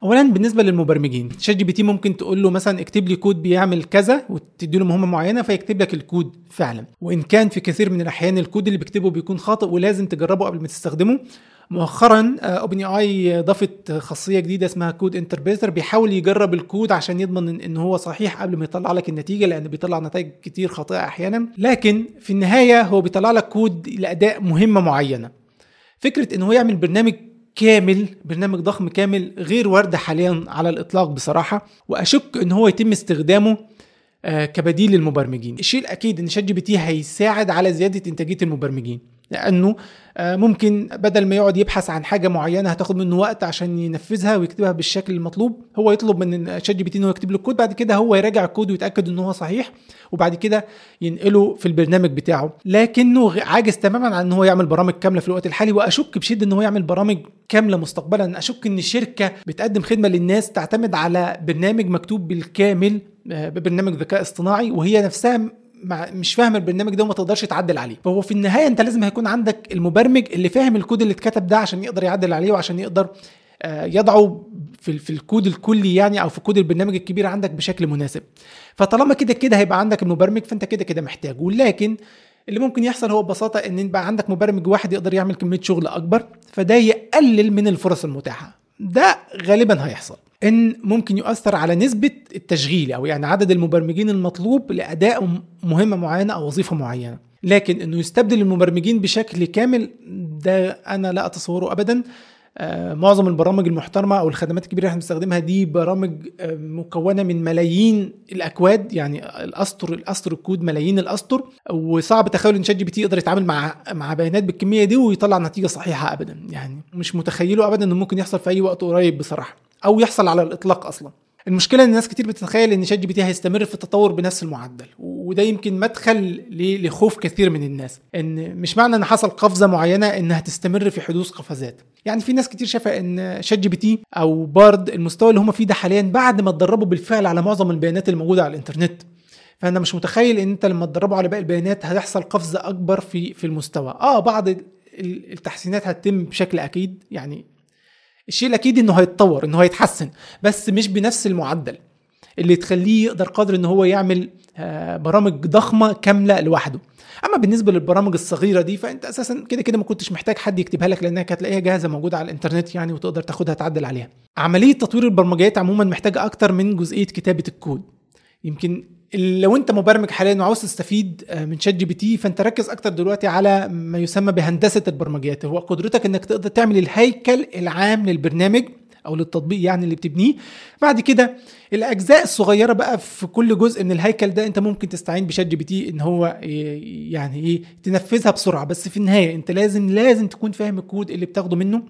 اولا بالنسبة للمبرمجين ChatGPT ممكن تقول له مثلا اكتب لي كود بيعمل كذا وتدي له مهمة معينة فيكتب لك الكود فعلا. وإن كان في كثير من الأحيان الكود اللي بيكتبه بيكون خاطئ ولازم تجربه قبل ما تستخدمه. مؤخرا OpenAI ضافت خاصية جديدة اسمها Code Interpreter بيحاول يجرب الكود عشان يضمن إن هو صحيح قبل ما يطلع لك النتيجة لأن بيطلع نتائج كتير خاطئة أحيانا. لكن في النهاية هو بيطلع لك كود لأداء مهمة معينة. فكرة إن هو يعمل برنامج كامل برنامج ضخم كامل غير وارد حاليا على الإطلاق بصراحة وأشك إن هو يتم استخدامه آه، كبديل للمبرمجين. الشيء الأكيد إن ChatGPT هيساعد على زيادة إنتاجية المبرمجين لأنه آه، ممكن بدل ما يقعد يبحث عن حاجة معينة هتاخد منه وقت عشان ينفذها ويكتبها بالشكل المطلوب. هو يطلب من ChatGPT انه يكتب له الكود بعد كده هو يراجع الكود ويتأكد إن هو صحيح وبعد كده ينقله في البرنامج بتاعه. لكنه عاجز تماما عن إن هو يعمل برامج كاملة في الوقت الحالي وأشك بشدة إن هو يعمل برامج كاملة مستقبلا. أشك إن الشركة بتقدم خدمة للناس تعتمد على برنامج مكتوب بالكامل آه، ببرنامج ذكاء اصطناعي وهي نفسها مش فاهم البرنامج ده وما تقدرش تعدل عليه. فهو في النهاية انت لازم هيكون عندك المبرمج اللي فاهم الكود اللي اتكتب ده عشان يقدر يعدل عليه وعشان يقدر آه، يضعه في في الكود الكلي يعني أو في كود البرنامج الكبير عندك بشكل مناسب. فطالما كده كده هيبقى عندك المبرمج فانت كده كده محتاجه ولكن اللي ممكن يحصل هو ببساطة إن يبقى عندك مبرمج واحد يقدر يعمل كمية شغل أكبر فده يقلل من الفرص المتاحة. ده غالبا هيحصل. إن ممكن يؤثر على نسبة التشغيل أو يعني عدد المبرمجين المطلوب لأداء مهمة معينة أو وظيفة معينة. لكن إنه يستبدل المبرمجين بشكل كامل ده أنا لا أتصوره ابدا. آه، معظم البرامج المحترمة أو الخدمات الكبيرة اللي إحنا بنستخدمها دي برامج آه، مكونة من ملايين الأكواد يعني الأسطر الأسطر الكود ملايين الأسطر. وصعب تخيل إن ChatGPT يقدر يتعامل مع مع بيانات بالكمية دي ويطلع نتيجة صحيحة ابدا. يعني مش متخيله ابدا إنه ممكن يحصل في أي وقت قريب بصراحة. أو يحصل على الإطلاق أصلا. المشكلة إن الناس كتير بتتخيل إن ChatGPT هيستمر في التطور بنفس المعدل وده يمكن مدخل لخوف كثير من الناس. إن مش معنى إن حصل قفزة معينة إنها تستمر في حدوث قفزات. يعني في ناس كتير شايفه إن ChatGPT أو Bard المستوى اللي هم فيه ده حاليا بعد ما اتدربوا بالفعل على معظم البيانات الموجودة على الإنترنت. فأنا مش متخيل إن أنت لما يتدربوا على باقي البيانات هيحصل قفزة أكبر في في المستوى. آه بعض التحسينات هتتم بشكل أكيد يعني الشيء الأكيد إنه هيتطور إنه هيتحسن بس مش بنفس المعدل اللي تخليه يقدر قادر ان هو يعمل آه، برامج ضخمة كاملة لوحده. أما بالنسبة للبرامج الصغيرة دي فأنت أساسا كده كده ما كنتش محتاج حد يكتبها لك لانك هتلاقيها جاهزة موجودة على الإنترنت يعني وتقدر تاخدها تعدل عليها. عملية تطوير البرمجيات عموما محتاجة أكتر من جزئية كتابة الكود. يمكن لو انت مبرمج حاليا وعاوز تستفيد آه، من ChatGPT فانت ركز أكتر دلوقتي على ما يسمى بهندسة البرمجيات هو قدرتك إنك تقدر تعمل الهيكل العام للبرنامج أو للتطبيق يعني اللي بتبنيه. بعد كده الأجزاء الصغيرة بقى في كل جزء من الهيكل ده انت ممكن تستعين ب ChatGPT إن هو يعني إيه تنفذها بسرعة. بس في النهاية انت لازم لازم تكون فاهم الكود اللي بتاخده منه.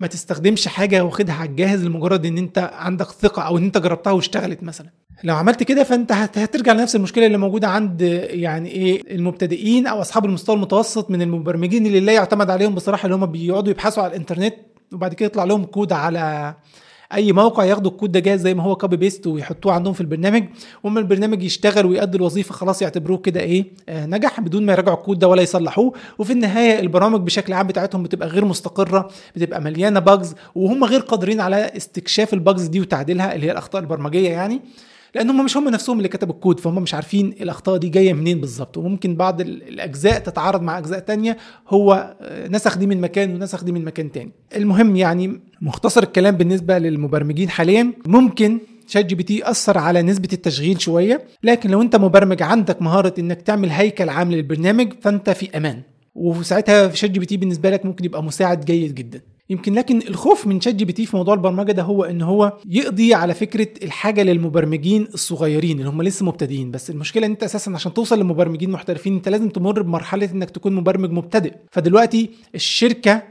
ما تستخدمش حاجة واخدها على الجاهز لمجرد إن انت عندك ثقة أو إن انت جربتها واشتغلت مثلا. لو عملت كده فانت هترجع لنفس المشكلة اللي موجودة عند يعني إيه المبتدئين أو اصحاب المستوى المتوسط من المبرمجين اللي لا يعتمد عليهم بصراحة اللي هم بيقعدوا يبحثوا على الإنترنت وبعد كده يطلع لهم كود على أي موقع ياخدوا الكود ده جاهز زي ما هو copy paste ويحطوه عندهم في البرنامج ولما البرنامج يشتغل ويؤدي الوظيفة خلاص يعتبروه كده إيه آه نجح بدون ما يراجعوا الكود ده ولا يصلحوه. وفي النهاية البرامج بشكل عام بتاعتهم بتبقى غير مستقرة بتبقى مليانة bugs وهم غير قادرين على استكشاف ال bugs دي وتعديلها اللي هي الأخطاء البرمجية يعني. لأن هم مش هم نفسهم اللي كتبوا الكود فهم مش عارفين الأخطاء دي جاية منين بالظبط. وممكن بعض الأجزاء تتعارض مع أجزاء تانية هو نسخ دي من مكان ونسخ دي من مكان تاني. المهم يعني مختصر الكلام بالنسبة للمبرمجين حاليا ممكن ChatGPT اثر على نسبة التشغيل شوية لكن لو أنت مبرمج عندك مهارة إنك تعمل هيكل عام للبرنامج فأنت في أمان. وساعتها ChatGPT بالنسبة لك ممكن يبقى مساعد جيد جدا. يمكن لكن الخوف من ChatGPT في موضوع البرمجة ده هو إن هو يقضي على فكرة الحاجة للمبرمجين الصغيرين اللي هم لسه مبتدئين. بس المشكلة إن أنت أساسا عشان توصل لمبرمجين محترفين أنت لازم تمر بمرحلة إنك تكون مبرمج مبتدئ. فدلوقتي الشركة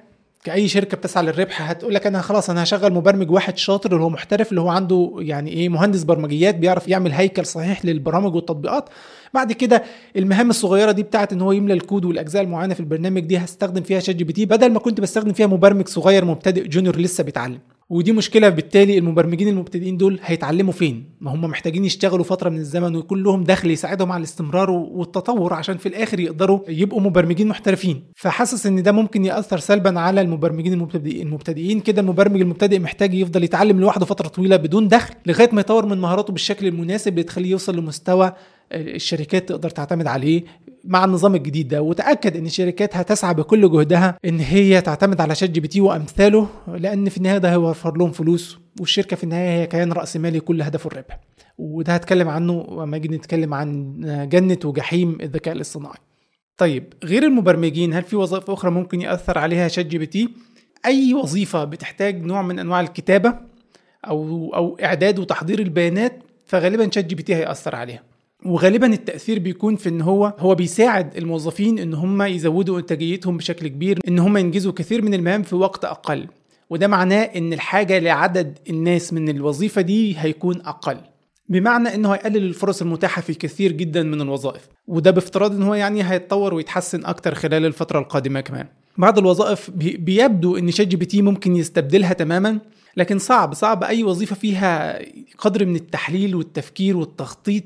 كأي شركة بتسعى للربح هتقول لك أنا خلاص أنا هشغل مبرمج واحد شاطر اللي هو محترف اللي هو عنده يعني إيه مهندس برمجيات بيعرف يعمل هيكل صحيح للبرامج والتطبيقات. بعد كده المهام الصغيرة دي بتاعت إن هو يملى الكود والأجزاء المعينة في البرنامج دي هستخدم فيها ChatGPT بدل ما كنت بستخدم فيها مبرمج صغير مبتدئ junior لسه بيتعلم. ودي مشكلة بالتالي المبرمجين المبتدئين دول هيتعلموا فين؟ ما هم محتاجين يشتغلوا فترة من الزمن ويكون لهم دخل يساعدهم على الاستمرار والتطور عشان في الآخر يقدروا يبقوا مبرمجين محترفين. فحاسس إن ده ممكن يأثر سلبا على المبرمجين المبتدئين المبتدئين. كده المبرمج المبتدئ محتاج يفضل يتعلم لوحده فترة طويلة بدون دخل لغاية ما يطور من مهاراته بالشكل المناسب اللي تخليه يوصل لمستوى الشركات تقدر تعتمد عليه مع النظام الجديد ده وتأكد إن الشركات هتسعى بكل جهدها إن هي تعتمد على ChatGPT وأمثاله لأن في النهاية ده هيوفر لهم فلوس والشركة في النهاية هي كيان رأس مالي كل هدفه الربح. وده هتكلم عنه لما نيجي نتكلم عن جنة وجحيم الذكاء الاصطناعي. طيب غير المبرمجين هل في وظائف أخرى ممكن يأثر عليها ChatGPT؟ أي وظيفة بتحتاج نوع من أنواع الكتابة أو أو إعداد وتحضير البيانات فغالبا ChatGPT هيأثر عليها. وغالبا التأثير بيكون في إن هو هو بيساعد الموظفين إن هم يزودوا إنتاجيتهم بشكل كبير إن هم ينجزوا كثير من المهام في وقت أقل. وده معناه إن الحاجة لعدد الناس من الوظيفة دي هيكون أقل. بمعنى إنه هيقلل الفرص المتاحة في كثير جدا من الوظائف. وده بافتراض إن هو يعني هيتطور ويتحسن أكتر خلال الفترة القادمة كمان. بعض الوظائف بيبدو إن ChatGPT ممكن يستبدلها تماما لكن صعب صعب أي وظيفة فيها قدر من التحليل والتفكير والتخطيط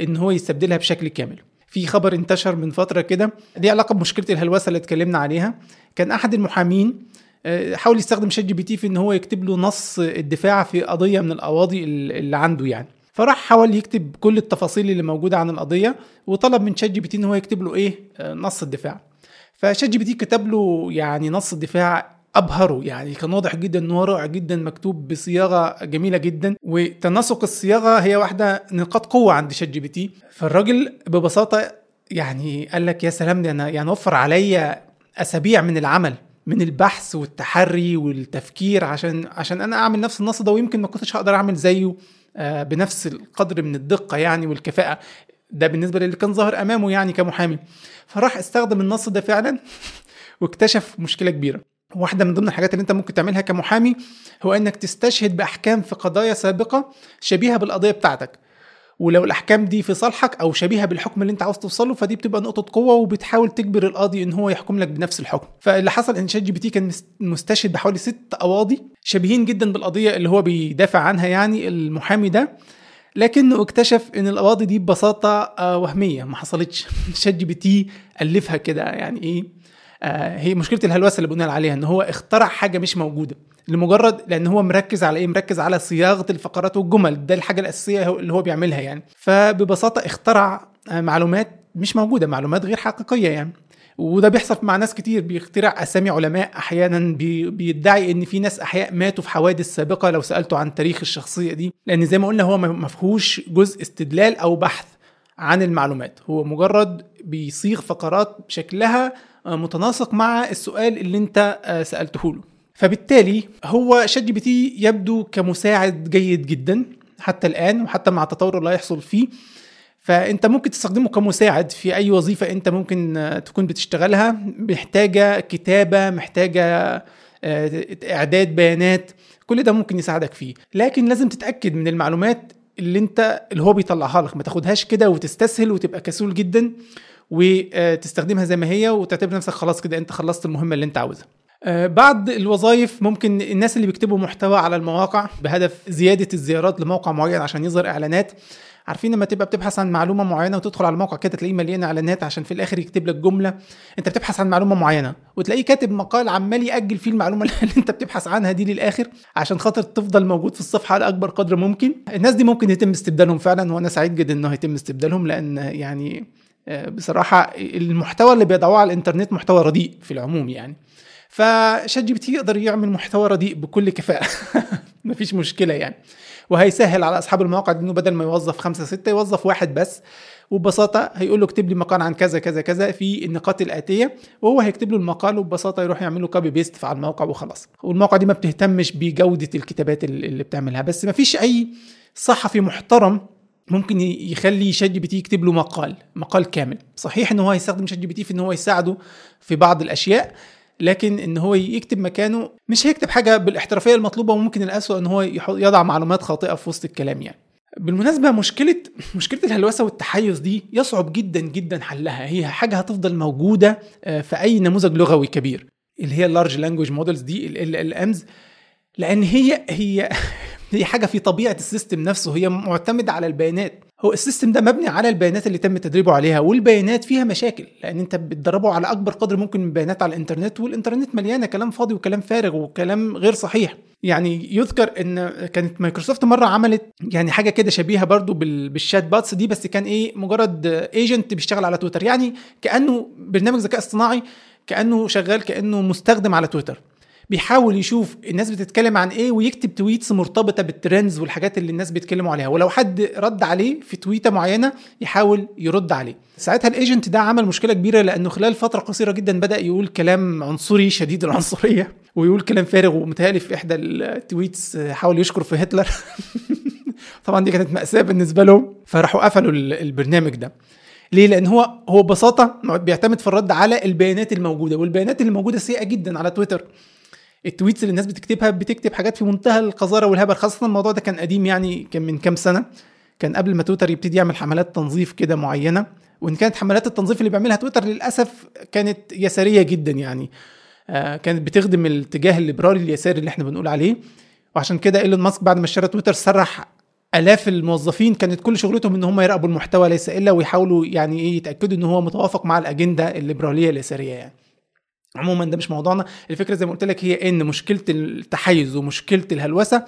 إن هو يستبدلها بشكل كامل. في خبر انتشر من فترة كده ليه علاقة بمشكلة الهلوسة اللي اتكلمنا عليها. كان أحد المحامين حاول يستخدم ChatGPT في إن هو يكتب له نص الدفاع في قضية من القواضي اللي عنده يعني. فراح حاول يكتب كل التفاصيل اللي موجودة عن القضية وطلب من ChatGPT إن هو يكتب له إيه؟ نص الدفاع. ف ChatGPT كتب له يعني نص الدفاع أبهره يعني كان واضح جدا إن هو رائع جدا مكتوب بصياغة جميلة جدا وتناسق الصياغة هي واحدة نقاط قوة عند ChatGPT فالراجل ببساطة يعني قال لك يا سلام ده أنا يعني وفر عليا أسابيع من العمل من البحث والتحري والتفكير عشان عشان أنا أعمل نفس النص ده ويمكن ما كنتش هقدر أعمل زيه بنفس القدر من الدقة يعني والكفاءة. ده بالنسبة للي كان ظاهر أمامه يعني كمحامي. فراح استخدم النص ده فعلا واكتشف مشكلة كبيرة. واحدة من ضمن الحاجات اللي انت ممكن تعملها كمحامي هو انك تستشهد بأحكام في قضايا سابقة شبيهة بالقضية بتاعتك. ولو الأحكام دي في صالحك أو شبيهة بالحكم اللي انت عاوز توصله فدي بتبقى نقطة قوة وبتحاول تجبر القاضي إن هو يحكم لك بنفس الحكم. فاللي حصل إن ChatGPT كان مستشهد بحوالي ست قواضي شبيهين جدا بالقضية اللي هو بيدافع عنها يعني المحامي ده لكنه اكتشف إن القواضي دي ببساطة وهمية. ما حصلتش. ChatGPT ألفها كده يعني إيه؟ آه هي مشكلة الهلوسة اللي بنقول عليها إن هو اخترع حاجة مش موجودة لمجرد لأن هو مركز على إيه؟ مركز على صياغة الفقرات والجمل ده الحاجة الأساسية اللي هو بيعملها يعني. فببساطة اخترع آه معلومات مش موجودة معلومات غير حقيقية يعني. وده بيحصل مع ناس كتير بيخترع أسامي علماء أحيانا بي بيدعي إن في ناس أحياء ماتوا في حوادث سابقة لو سالته عن تاريخ الشخصية دي. لأن زي ما قلنا هو ما فيهوش جزء استدلال أو بحث عن المعلومات. هو مجرد بيصيغ فقرات شكلها متناسق مع السؤال اللي انت سألته له. فبالتالي هو ChatGPT يبدو كمساعد جيد جدا حتى الآن وحتى مع التطور اللي هيحصل فيه. فأنت ممكن تستخدمه كمساعد في أي وظيفة أنت ممكن تكون بتشتغلها. محتاجة كتابة محتاجة إعداد بيانات. كل ده ممكن يساعدك فيه. لكن لازم تتأكد من المعلومات اللي انت اللي هو بيطلعها لك. ما تاخدهاش كده وتستسهل وتبقى كسول جدا. وتستخدمها زي ما هي وتعتبر نفسك خلاص كده انت خلصت المهمة اللي انت عاوزها. بعض الوظائف ممكن الناس اللي بيكتبوا محتوى على المواقع بهدف زيادة الزيارات لموقع معين عشان يظهر إعلانات. عارفين لما تبقى بتبحث عن معلومة معينة وتدخل على الموقع كده تلاقيه مليان إعلانات عشان في الآخر يكتب لك جملة. انت بتبحث عن معلومة معينة وتلاقيه كاتب مقال عمال يأجل فيه المعلومة اللي انت بتبحث عنها دي للآخر عشان خاطر تفضل موجود في الصفحة على أكبر قدر ممكن. الناس دي ممكن يتم استبدالهم فعلا وأنا سعيد جدا إنه هيتم استبدالهم لأن يعني بصراحة المحتوى اللي بيضعوه على الإنترنت محتوى رديء في العموم يعني. ف ChatGPT يقدر يعمل محتوى رديء بكل كفاءة. مفيش مشكلة يعني. وهيسهل على أصحاب المواقع إنه بدل ما يوظف خمسة ستة يوظف واحد بس. وببساطة هيقول له اكتب لي مقال عن كذا كذا كذا في النقاط الآتية. وهو هيكتب له المقال وببساطة يروح يعمل له copy paste على الموقع وخلاص. والمواقع دي ما بتهتمش بجودة الكتابات اللي بتعملها. بس ما فيش أي صحفي محترم ممكن يخلي ChatGPT يكتب له مقال مقال كامل. صحيح إن هو هيستخدم ChatGPT في إن هو يساعده في بعض الأشياء لكن إن هو يكتب مكانه مش هيكتب حاجة بالاحترافية المطلوبة وممكن الاسوء إن هو يضع معلومات خاطئة في وسط الكلام يعني. بالمناسبة مشكله مشكلة الهلوسة والتحيز دي يصعب جدا جدا حلها. هي حاجة هتفضل موجودة آه، في أي نموذج لغوي كبير اللي هي ال large language models دي LLMs لأن هي هي هي حاجة في طبيعة ال system نفسه. هي معتمدة على البيانات. هو ال system ده مبني على البيانات اللي تم تدريبه عليها والبيانات فيها مشاكل. لأن أنت بتدربه على أكبر قدر ممكن من البيانات على الإنترنت والإنترنت مليانة كلام فاضي وكلام فارغ وكلام غير صحيح. يعني يذكر إن كانت مايكروسوفت مرة عملت يعني حاجة كده شبيهة برضو بال chatbots دي بس كان إيه مجرد agent بيشتغل على تويتر. يعني كأنه برنامج ذكاء اصطناعي كأنه شغال كأنه مستخدم على تويتر. بيحاول يشوف الناس بتتكلم عن إيه ويكتب tweets مرتبطة بال trends والحاجات اللي الناس بيتكلموا عليها. ولو حد رد عليه في تويته معينة يحاول يرد عليه. ساعتها ال agent ده عمل مشكلة كبيرة لأنه خلال فترة قصيرة جدا بدأ يقول كلام عنصري شديد العنصرية ويقول كلام فارغ ومتهيألي في إحدى ال tweets حاول يشكر في هتلر. طبعا دي كانت مأساة بالنسبة لهم. فراحوا قفلوا البرنامج ده. ليه؟ لأن هو هو ببساطة بيعتمد في الرد على البيانات الموجودة والبيانات اللي موجودة سيئة جدا على تويتر. ال tweets اللي الناس بتكتبها بتكتب حاجات في منتهى القذارة والهبل. خاصة الموضوع ده كان قديم يعني كان من كام سنة. كان قبل ما تويتر يبتدي يعمل حملات تنظيف كده معينة. وإن كانت حملات التنظيف اللي بيعملها تويتر للأسف كانت يسارية جدا يعني. آه كانت بتخدم الاتجاه الليبرالي اليساري اللي إحنا بنقول عليه. وعشان كده إيلون ماسك بعد ما اشترى تويتر سرح آلاف الموظفين. كانت كل شغلتهم إن هم يراقبوا المحتوى ليس إلا ويحاولوا يعني إيه يتأكدوا إن هو متوافق مع الأجندة الليبرالية اليسارية يعني. عموما ده مش موضوعنا. الفكرة زي ما قلت لك هي إن مشكلة التحيز ومشكلة الهلوسة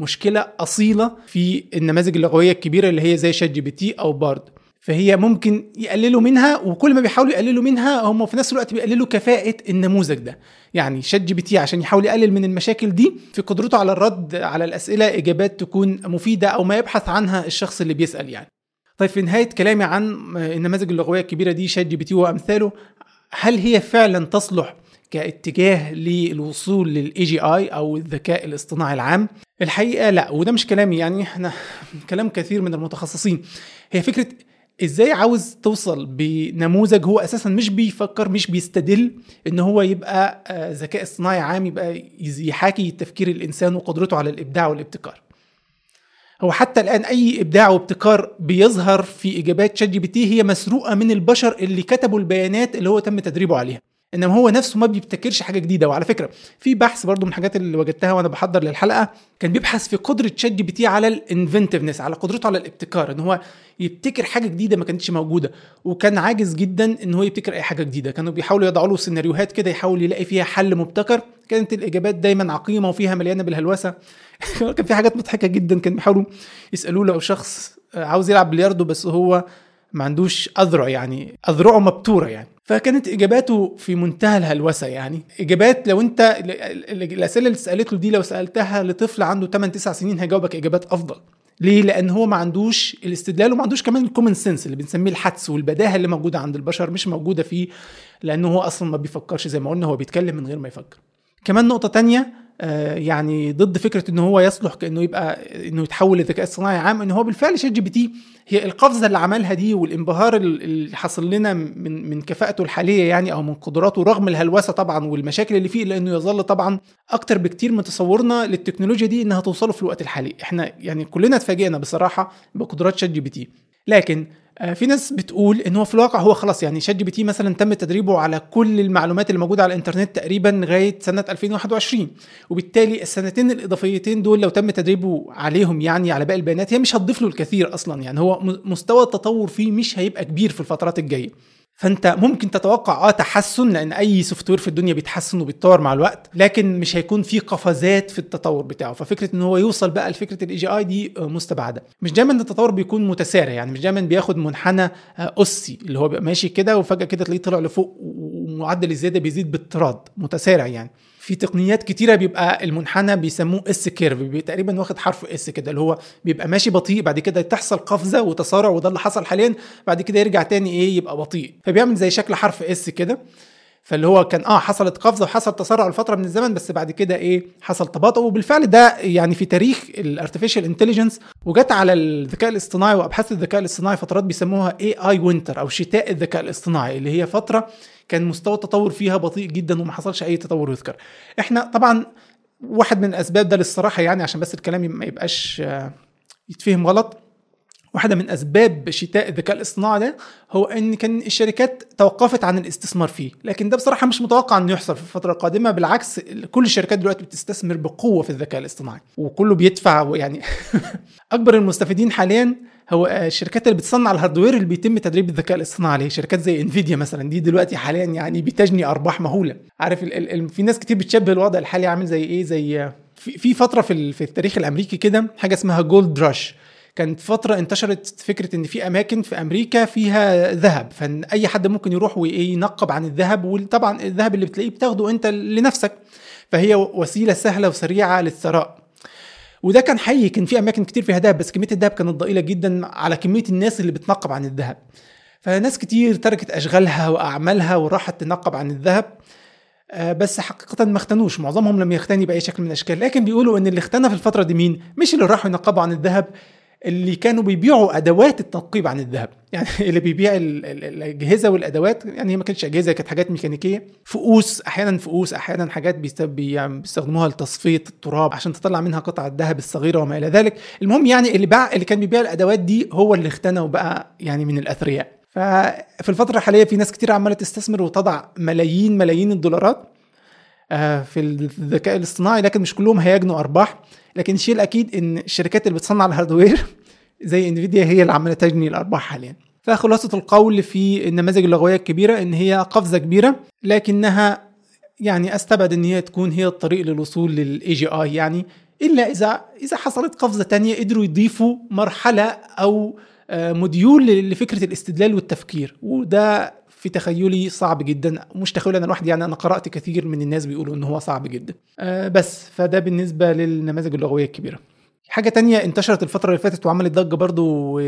مشكلة أصيلة في النماذج اللغويه الكبيرة اللي هي زي شات جي بي تي أو بارد فهي ممكن يقللوا منها وكل ما بيحاولوا يقللوا منها هم في نفس الوقت بيقللوا كفاءة النموذج ده. يعني شات جي بي تي عشان يحاول يقلل من المشاكل دي في قدرته على الرد على الأسئلة إجابات تكون مفيدة أو ما يبحث عنها الشخص اللي بيسأل يعني. طيب في نهاية كلامي عن النماذج اللغويه الكبيرة دي شات جي بي تي وامثاله هل هي فعلا تصلح كاتجاه للوصول لل AGI أو الذكاء الاصطناعي العام؟ الحقيقة لا وده مش كلامي يعني إحنا كلام كثير من المتخصصين. هي فكرة إزاي عاوز توصل بنموذج هو أساسا مش بيفكر مش بيستدل إن هو يبقى آه، ذكاء اصطناعي عام يبقى يحاكي تفكير الإنسان وقدرته على الإبداع والابتكار. هو حتى الآن أي إبداع وابتكار بيظهر في إجابات شات جي بي تي هي مسروقة من البشر اللي كتبوا البيانات اللي هو تم تدريبه عليها. إنما هو نفسه ما بيبتكرش حاجة جديدة. وعلى فكرة في بحث برضو من الحاجات اللي وجدتها وأنا بحضر للحلقة كان بيبحث في قدرة شات جي بي تي على ال inventiveness على قدرته على الابتكار إن هو يبتكر حاجة جديدة ما كانتش موجودة. وكان عاجز جدا إن هو يبتكر أي حاجة جديدة. كانوا بيحاولوا يضعوا له سيناريوهات كده يحاول يلاقي فيها حل مبتكر. كانت الإجابات دايما عقيمة وفيها مليانة بالهلوسة. كان في حاجات مضحكة جدا كان بيحاولوا يسألوه لو شخص عاوز يلعب بلياردو بس هو ما عندوش أذرع يعني أذرعه مبتورة يعني. فكانت إجاباته في منتهى الهلوسة يعني إجابات لو أنت الأسئلة اللي سالت له دي لو سألتها لطفل عنده 8 9 سنين هيجاوبك إجابات أفضل ليه؟ لأن هو ما عندوش الاستدلال وما عندوش كمان ال common sense اللي بنسميه الحدس والبداهة اللي موجودة عند البشر مش موجودة فيه لأنه هو أصلا ما بيفكرش زي ما قلنا هو بيتكلم من غير ما يفكر. كمان نقطة تانية يعني ضد فكرة ان هو يصلح كأنه يبقى إنه يتحول لذكاء اصطناعي عام ان هو بالفعل شات جي بي تي هي القفزة اللي عملها دي والانبهار اللي حصل لنا من من كفاءته الحالية يعني أو من قدراته رغم الهلوسة طبعا والمشاكل اللي فيه لأنه يظل طبعا أكتر بكتير من تصورنا للتكنولوجيا دي إنها توصله في الوقت الحالي. إحنا يعني كلنا اتفاجئنا بصراحة بقدرات شات جي بي تي. لكن آه، في ناس بتقول إن هو في الواقع هو خلاص يعني شات جي بي تي مثلا تم تدريبه على كل المعلومات اللي موجودة على الإنترنت تقريبا لغاية سنة 2021 وبالتالي السنتين الإضافيتين دول لو تم تدريبه عليهم يعني على باقي البيانات هي مش هتضيف له الكثير أصلا. يعني هو مستوى التطور فيه مش هيبقى كبير في الفترات الجاية. فانت ممكن تتوقع آه تحسن لأن أي software في الدنيا بيتحسن وبيتطور مع الوقت لكن مش هيكون في قفزات في التطور بتاعه. ففكرة إن هو يوصل بقى لفكرة ال AGI دي آه، مستبعدة. مش دايما التطور بيكون متسارع يعني مش دايما بياخد منحنى آه، أسي اللي هو بيبقى ماشي كده وفجأة كده تلاقيه طلع لفوق ومعدل الزيادة بيزيد باطراد متسارع يعني. في تقنيات كتيرة بيبقى المنحنى بيسموه S curve تقريبا واخد حرف S كده اللي هو بيبقى ماشي بطيء بعد كده تحصل قفزة وتسارع وده اللي حصل حاليا بعد كده يرجع تاني إيه يبقى بطيء. فبيعمل زي شكل حرف S كده. فاللي هو كان آه حصلت قفزة وحصل تسارع لفترة من الزمن بس بعد كده إيه حصل تباطؤ. وبالفعل ده يعني في تاريخ ال artificial intelligence وجت على الذكاء الاصطناعي وأبحاث الذكاء الاصطناعي فترات بيسموها AI winter أو شتاء الذكاء الاصطناعي اللي هي فترة كان مستوى التطور فيها بطيء جدا وما حصلش أي تطور يذكر. إحنا طبعا واحد من الأسباب ده للصراحة يعني عشان بس الكلام ما يبقاش آه، يتفهم غلط. واحدة من أسباب شتاء الذكاء الاصطناعي ده هو إن كان الشركات توقفت عن الاستثمار فيه، لكن ده بصراحة مش متوقع إنه يحصل في الفترة القادمة، بالعكس كل الشركات دلوقتي بتستثمر بقوة في الذكاء الاصطناعي، وكله بيدفع يعني أكبر المستفيدين حاليا هو الشركات اللي بتصنع الهاردوير اللي بيتم تدريب الذكاء الاصطناعي عليه شركات زي انفيديا مثلا دي دلوقتي حاليا يعني بتجني أرباح مهولة. عارف ال ال في ناس كتير بتشبه الوضع الحالي عامل زي إيه؟ زي في, في فترة في, في التاريخ الأمريكي كده حاجة اسمها جولد راش كانت فترة انتشرت فكرة إن في أماكن في أمريكا فيها ذهب أي حد ممكن يروح وينقب عن الذهب وطبعا الذهب اللي بتلاقيه بتاخده أنت لنفسك. فهي وسيلة سهلة وسريعة للثراء. وده كان حقيقي. كان في أماكن كتير فيها ذهب بس كمية الذهب كانت ضئيلة جدا على كمية الناس اللي بتنقب عن الذهب فناس كتير تركت أشغالها وأعمالها وراحت تنقب عن الذهب. آه، بس حقيقة ما اختنوش. معظمهم لم يختني بأي شكل من الأشكال. لكن بيقولوا إن اللي اختنى في الفترة دي مين؟ مش اللي راحوا ينقبوا عن الذهب. اللي كانوا بيبيعوا أدوات التنقيب عن الذهب. يعني اللي بيبيع الأجهزة والأدوات يعني هي ما كانتش أجهزة كانت حاجات ميكانيكية. فؤوس أحيانا فؤوس أحيانا حاجات بيستخدموها لتصفية التراب عشان تطلع منها قطع الذهب الصغيرة وما إلى ذلك. المهم يعني اللي باع اللي كان بيبيع الأدوات دي هو اللي اختنى وبقى يعني من الأثرياء. ففي الفترة الحالية في ناس كتير عمالة تستثمر وتضع ملايين ملايين الدولارات آه، في الذكاء الاصطناعي لكن مش كلهم هيجنوا أرباح. لكن الشيء الأكيد إن الشركات اللي بتصنع ال hardware زي انفيديا هي اللي عماله تجني الأرباح حاليا. فخلاصة القول في النماذج اللغوية الكبيرة إن هي قفزة كبيرة لكنها يعني أستبعد إن هي تكون هي الطريق للوصول لل AGI يعني إلا إذا إذا حصلت قفزة تانية قدروا يضيفوا مرحلة أو آه، module لفكرة الاستدلال والتفكير. وده في تخيلي صعب جدا. مش تخيلي أنا لوحدي يعني أنا قرأت كثير من الناس بيقولوا إن هو صعب جدا. أه بس فده بالنسبة للنماذج اللغوية الكبيرة. حاجة تانية انتشرت الفترة اللي فاتت وعملت ضجة برضو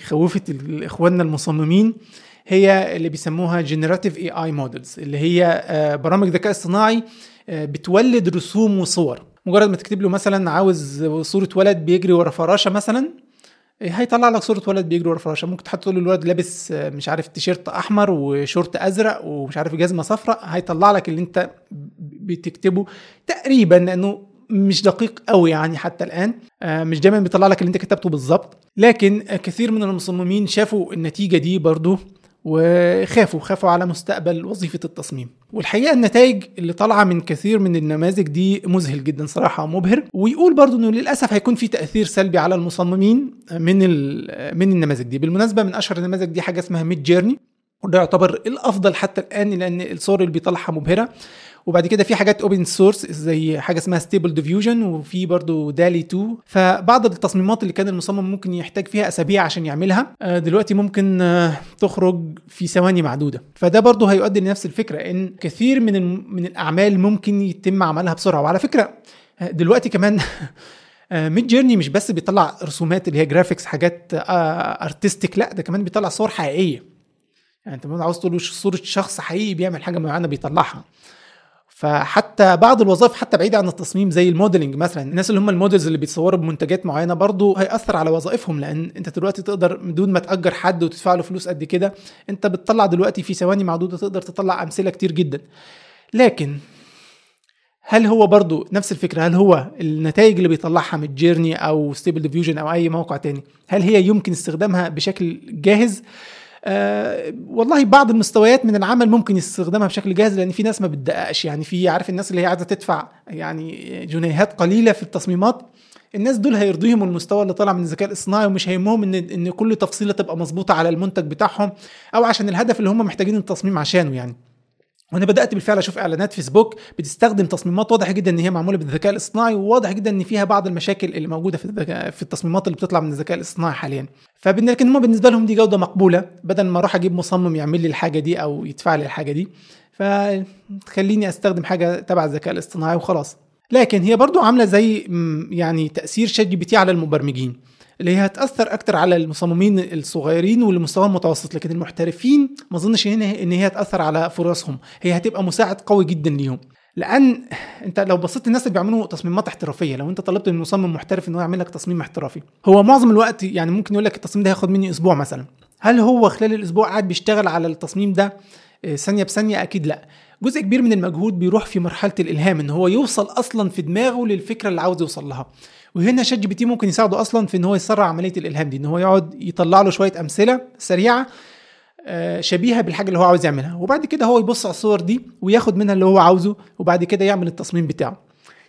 خوفت اخواننا المصممين هي اللي بيسموها generative AI models اللي هي آه، برامج ذكاء اصطناعي آه، بتولد رسوم وصور. مجرد ما تكتب له مثلا عاوز صورة ولد بيجري ورا فراشة مثلا هيطلع لك صورة ولد بيجري ورا فراشه. ممكن تحط له الولد لابس آه، مش عارف تيشيرت أحمر وشورت أزرق ومش عارف جزمة صفراء هيطلع لك اللي أنت بتكتبه تقريبا لأنه مش دقيق قوي يعني حتى الآن. آه، مش دايما بيطلع لك اللي أنت كتبته بالظبط لكن كثير من المصممين شافوا النتيجة دي برضو. وخافوا خافوا على مستقبل وظيفة التصميم. والحقيقة النتائج اللي طالعة من كثير من النماذج دي مذهل جدا صراحة مبهر ويقول برضو إنه للأسف هيكون في تأثير سلبي على المصممين من من النماذج دي. بالمناسبة من أشهر النماذج دي حاجة اسمها Midjourney وده يعتبر الأفضل حتى الآن لأن الصور اللي بيطلعها مبهرة. وبعد كده في حاجات open source زي حاجة اسمها Stable Diffusion وفي برضو DALL-E 2 فبعض التصميمات اللي كان المصمم ممكن يحتاج فيها أسابيع عشان يعملها آه، دلوقتي ممكن آه، تخرج في ثواني معدودة. فده برضو هيؤدي لنفس الفكرة إن كثير من من الأعمال ممكن يتم عملها بسرعة. وعلى فكرة آه، دلوقتي كمان Midjourney مش بس بيطلع رسومات اللي هي graphics حاجات artistic لا ده كمان بيطلع صور حقيقية. يعني انت عاوز تقول صورة شخص حقيقي بيعمل حاجة معينة بيطلعها. فحتى بعض الوظائف حتى بعيدة عن التصميم زي ال modeling مثلا الناس اللي هم ال models اللي بيتصوروا بمنتجات معينة برضه هيأثر على وظائفهم لأن أنت دلوقتي تقدر بدون ما تأجر حد وتدفع له فلوس قد كده أنت بتطلع دلوقتي في ثواني معدودة تقدر تطلع أمثلة كتير جدا. لكن هل هو برضو نفس الفكرة؟ هل هو النتائج اللي بيطلعها Midjourney أو Stable Diffusion أو أي موقع تاني؟ هل هي يمكن استخدامها بشكل جاهز؟ آه والله بعض المستويات من العمل ممكن يستخدمها بشكل جاهز لأن في ناس ما بتدققش. يعني في عارف الناس اللي هي عايزة تدفع يعني جنيهات قليلة في التصميمات الناس دول هيرضيهم المستوى اللي طالع من الذكاء الاصطناعي ومش هيهمهم إن إن كل تفصيلة تبقى مظبوطة على المنتج بتاعهم أو عشان الهدف اللي هم محتاجين التصميم عشانه يعني. وأنا بدأت بالفعل أشوف إعلانات فيسبوك بتستخدم تصميمات واضح جدا إن هي معمولة بالذكاء الاصطناعي وواضح جدا إن فيها بعض المشاكل اللي موجودة في في التصميمات اللي بتطلع من الذكاء الاصطناعي حاليا. فلكن هم بالنسبة لهم دي جودة مقبولة بدل ما أروح أجيب مصمم يعمل لي الحاجة دي أو يدفع لي الحاجة دي. فتخليني أستخدم حاجة تبع الذكاء الاصطناعي وخلاص. لكن هي برضو عاملة زي يعني تأثير ChatGPT على المبرمجين. اللي هي هتأثر أكتر على المصممين الصغيرين واللي مستواهم متوسط لكن المحترفين ما أظنش هنا إن هي هتأثر على فرصهم. هي هتبقى مساعد قوي جدا ليهم. لأن أنت لو بصيت الناس اللي بيعملوا تصميمات احترافية لو أنت طلبت من مصمم محترف ان هو يعمل لك تصميم احترافي. هو معظم الوقت يعني ممكن يقول لك التصميم ده هياخد مني أسبوع مثلا. هل هو خلال الأسبوع قاعد بيشتغل على التصميم ده؟ آه، ثانية بثانية أكيد لأ. جزء كبير من المجهود بيروح في مرحلة الإلهام إن هو يوصل أصلا في دماغه للفكرة اللي عاوز يوصل لها. وهنا ChatGPT ممكن يساعده أصلا في إن هو يسرع عملية الإلهام دي إن هو يقعد يطلع له شوية أمثلة سريعة آه، شبيهة بالحاجة اللي هو عاوز يعملها. وبعد كده هو يبص على الصور دي وياخد منها اللي هو عاوزه وبعد كده يعمل التصميم بتاعه.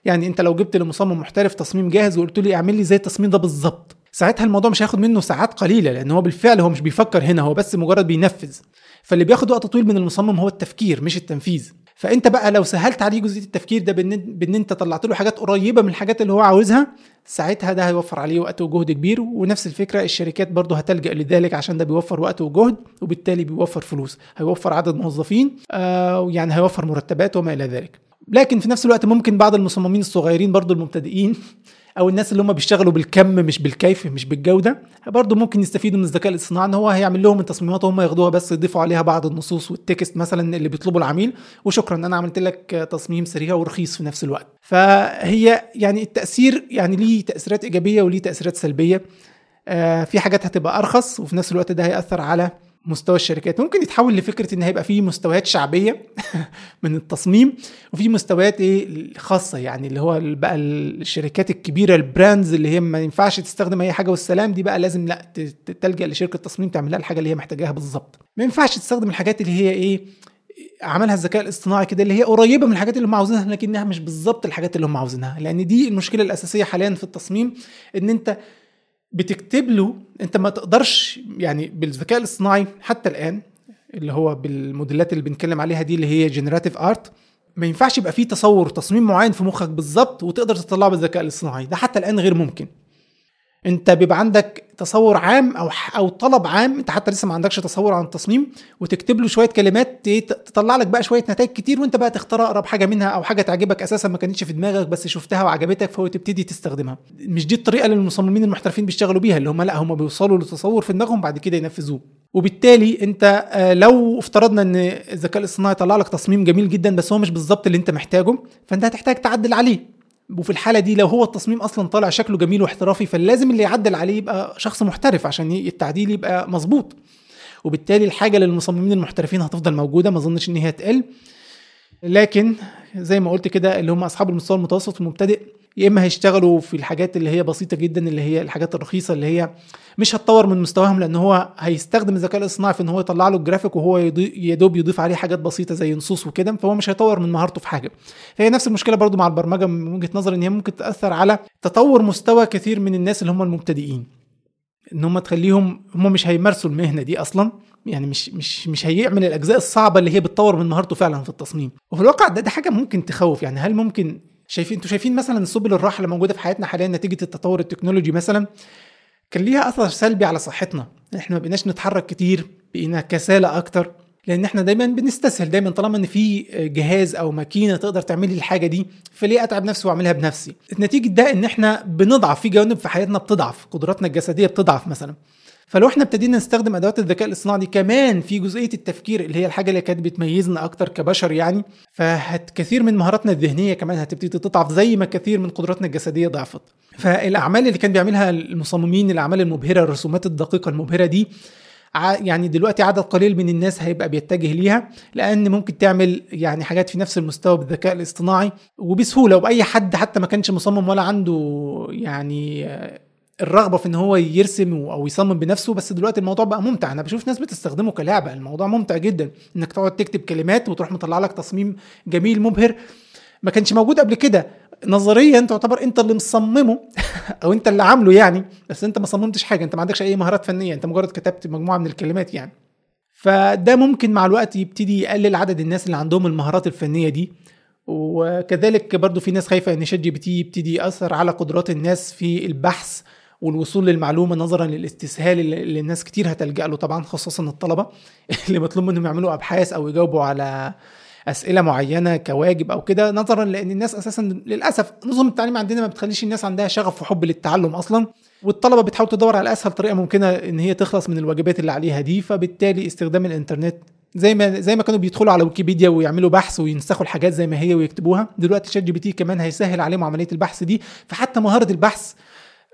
يعني أنت لو جبت لمصمم محترف تصميم جاهز وقلت له اعمل لي زي التصميم ده بالظبط ساعتها الموضوع مش هياخد منه ساعات قليلة لأن هو بالفعل هو مش بيفكر هنا هو بس مجرد بينفذ. فاللي بياخد وقت طويل من المصمم هو التفكير مش التنفيذ. فأنت بقى لو سهلت عليه جزئيه التفكير ده بإن, أنت طلعت له حاجات قريبة من الحاجات اللي هو عاوزها ساعتها ده هيوفر عليه وقت وجهد كبير ونفس الفكرة الشركات برضه هتلجأ لذلك عشان ده بيوفر وقت وجهد وبالتالي بيوفر فلوس هيوفر عدد موظفين آه يعني هيوفر مرتبات وما إلى ذلك. لكن في نفس الوقت ممكن بعض المصممين الصغيرين برضه المبتدئين أو الناس اللي هم بيشتغلوا بالكم مش بالكيف مش بالجودة برضه ممكن يستفيدوا من الذكاء الاصطناعي إن هو هيعمل لهم التصميمات وهم ياخدوها بس يضيفوا عليها بعض النصوص والتكست مثلا اللي بيطلبه العميل. وشكرا أنا عملت لك تصميم سريع ورخيص في نفس الوقت. فهي يعني التأثير يعني ليه تأثيرات إيجابية وليه تأثيرات سلبية. آه في حاجات هتبقى أرخص وفي نفس الوقت ده هيأثر على مستوى الشركات. ممكن يتحول لفكرة إن هيبقى فيه مستويات شعبية من التصميم وفي مستويات إيه خاصة يعني اللي هو بقى الشركات الكبيرة البراندز اللي هي ما ينفعش تستخدم أي حاجة والسلام دي بقى لازم لا تلجأ لشركة تصميم تعمل لها الحاجة اللي هي محتاجاها بالظبط. ما ينفعش تستخدم الحاجات اللي هي إيه عملها الذكاء الاصطناعي كده اللي هي قريبة من الحاجات اللي هم عاوزينها لكنها مش بالظبط الحاجات اللي هم عاوزينها. لأن دي المشكلة الأساسية حاليا في التصميم إن أنت بتكتب له انت ما تقدرش يعني بالذكاء الاصطناعي حتى الآن اللي هو بال models اللي بنتكلم عليها دي اللي هي generative art ما ينفعش يبقى فيه تصور تصميم معين في مخك بالظبط وتقدر تطلعه بالذكاء الاصطناعي. ده حتى الآن غير ممكن. انت بيبقى عندك تصور عام أو أو طلب عام انت حتى لسه ما عندكش تصور عن التصميم وتكتب له شوية كلمات تطلع لك بقى شوية نتائج كتير وانت بقى تختار أقرب حاجة منها أو حاجة تعجبك أساسا ما كانتش في دماغك بس شفتها وعجبتك فهو تبتدي تستخدمها. مش دي الطريقة اللي المصممين المحترفين بيشتغلوا بيها اللي هم لا هم بيوصلوا لتصور في دماغهم بعد كده ينفذوه. وبالتالي انت آه، لو افترضنا ان الذكاء الاصطناعي طلع لك تصميم جميل جدا بس هو مش بالظبط اللي انت محتاجه فانت هتحتاج تعدل عليه. وفي الحالة دي لو هو التصميم أصلا طالع شكله جميل واحترافي فلازم اللي يعدل عليه يبقى شخص محترف عشان التعديل يبقى مظبوط. وبالتالي الحاجة للمصممين المحترفين هتفضل موجودة ما أظنش إن هي تقل. لكن زي ما قلت كده اللي هم أصحاب المستوى المتوسط والمبتدئ يا إما هيشتغلوا في الحاجات اللي هي بسيطة جدا اللي هي الحاجات الرخيصة اللي هي مش هتطور من مستواهم لأن هو هيستخدم الذكاء الاصطناعي في إن هو يطلع له الجرافيك وهو يا دوب يضيف عليه حاجات بسيطة زي نصوص وكده فهو مش هيطور من مهارته في حاجة. فهي نفس المشكلة برضو مع البرمجة من وجهة نظري إن هي ممكن تأثر على تطور مستوى كثير من الناس اللي هم المبتدئين. إن هم تخليهم هم مش هيمارسوا المهنة دي أصلا يعني مش مش مش هيعمل الأجزاء الصعبة اللي هي بتطور من مهارته فعلا في التصميم. وفي الواقع ده, ده حاجة ممكن تخوف يعني هل ممكن شايفين أنتوا شايفين مثلا سبل الراحة اللي موجودة في حياتنا حاليا نتيجة التطور التكنولوجي مثلا؟ كان ليها أثر سلبي على صحتنا. إحنا ما بقيناش نتحرك كتير بقينا كسالى أكتر. لأن إحنا دايما بنستسهل دايما طالما إن في جهاز أو ماكينة تقدر تعمل لي الحاجة دي فليه أتعب نفسي وأعملها بنفسي؟ نتيجه ده إن إحنا بنضعف في جوانب في حياتنا بتضعف قدراتنا الجسدية بتضعف مثلا. فلو إحنا ابتدينا نستخدم أدوات الذكاء الاصطناعي دي كمان في جزئية التفكير اللي هي الحاجة اللي كانت بتميزنا أكتر كبشر يعني فهت كثير من مهاراتنا الذهنية كمان هتبتدي تضعف زي ما كثير من قدراتنا الجسدية ضعفت. فالأعمال اللي كان بيعملها المصممين الأعمال المبهرة الرسومات الدقيقة المبهرة دي يعني دلوقتي عدد قليل من الناس هيبقى بيتجه ليها لأن ممكن تعمل يعني حاجات في نفس المستوى بالذكاء الاصطناعي وبسهولة واي حد حتى ما كانش مصمم ولا عنده يعني الرغبة في إن هو يرسم أو يصمم بنفسه بس دلوقتي الموضوع بقى ممتع. أنا بشوف ناس بتستخدمه كلعبه الموضوع ممتع جدا. إنك تقعد تكتب كلمات وتروح مطلع لك تصميم جميل مبهر. ما كانش موجود قبل كده. نظريا تعتبر أنت اللي مصممه أو أنت اللي عامله يعني بس أنت ما صممتش حاجة. أنت ما عندكش أي مهارات فنية. أنت مجرد كتبت مجموعة من الكلمات يعني. فده ممكن مع الوقت يبتدي يقلل عدد الناس اللي عندهم المهارات الفنية دي. وكذلك برضو في ناس خايفة إن ChatGPT يبتدي يأثر على قدرات الناس في البحث. والوصول للمعلومة نظرا للاستسهال اللي الناس كتير هتلجأ له طبعا خصوصا الطلبة اللي مطلوب منهم يعملوا أبحاث أو يجاوبوا على أسئلة معينة كواجب أو كده نظرا لأن الناس أساسا للأسف نظم التعليم عندنا ما بتخليش الناس عندها شغف وحب للتعلم أصلا والطلبة بتحاول تدور على أسهل طريقة ممكنة إن هي تخلص من الواجبات اللي عليها دي فبالتالي استخدام الإنترنت زي ما زي ما كانوا بيدخلوا على ويكيبيديا ويعملوا بحث وينسخوا الحاجات زي ما هي ويكتبوها دلوقتي ChatGPT كمان هيسهل عليهم عملية البحث دي فحتى مهارة البحث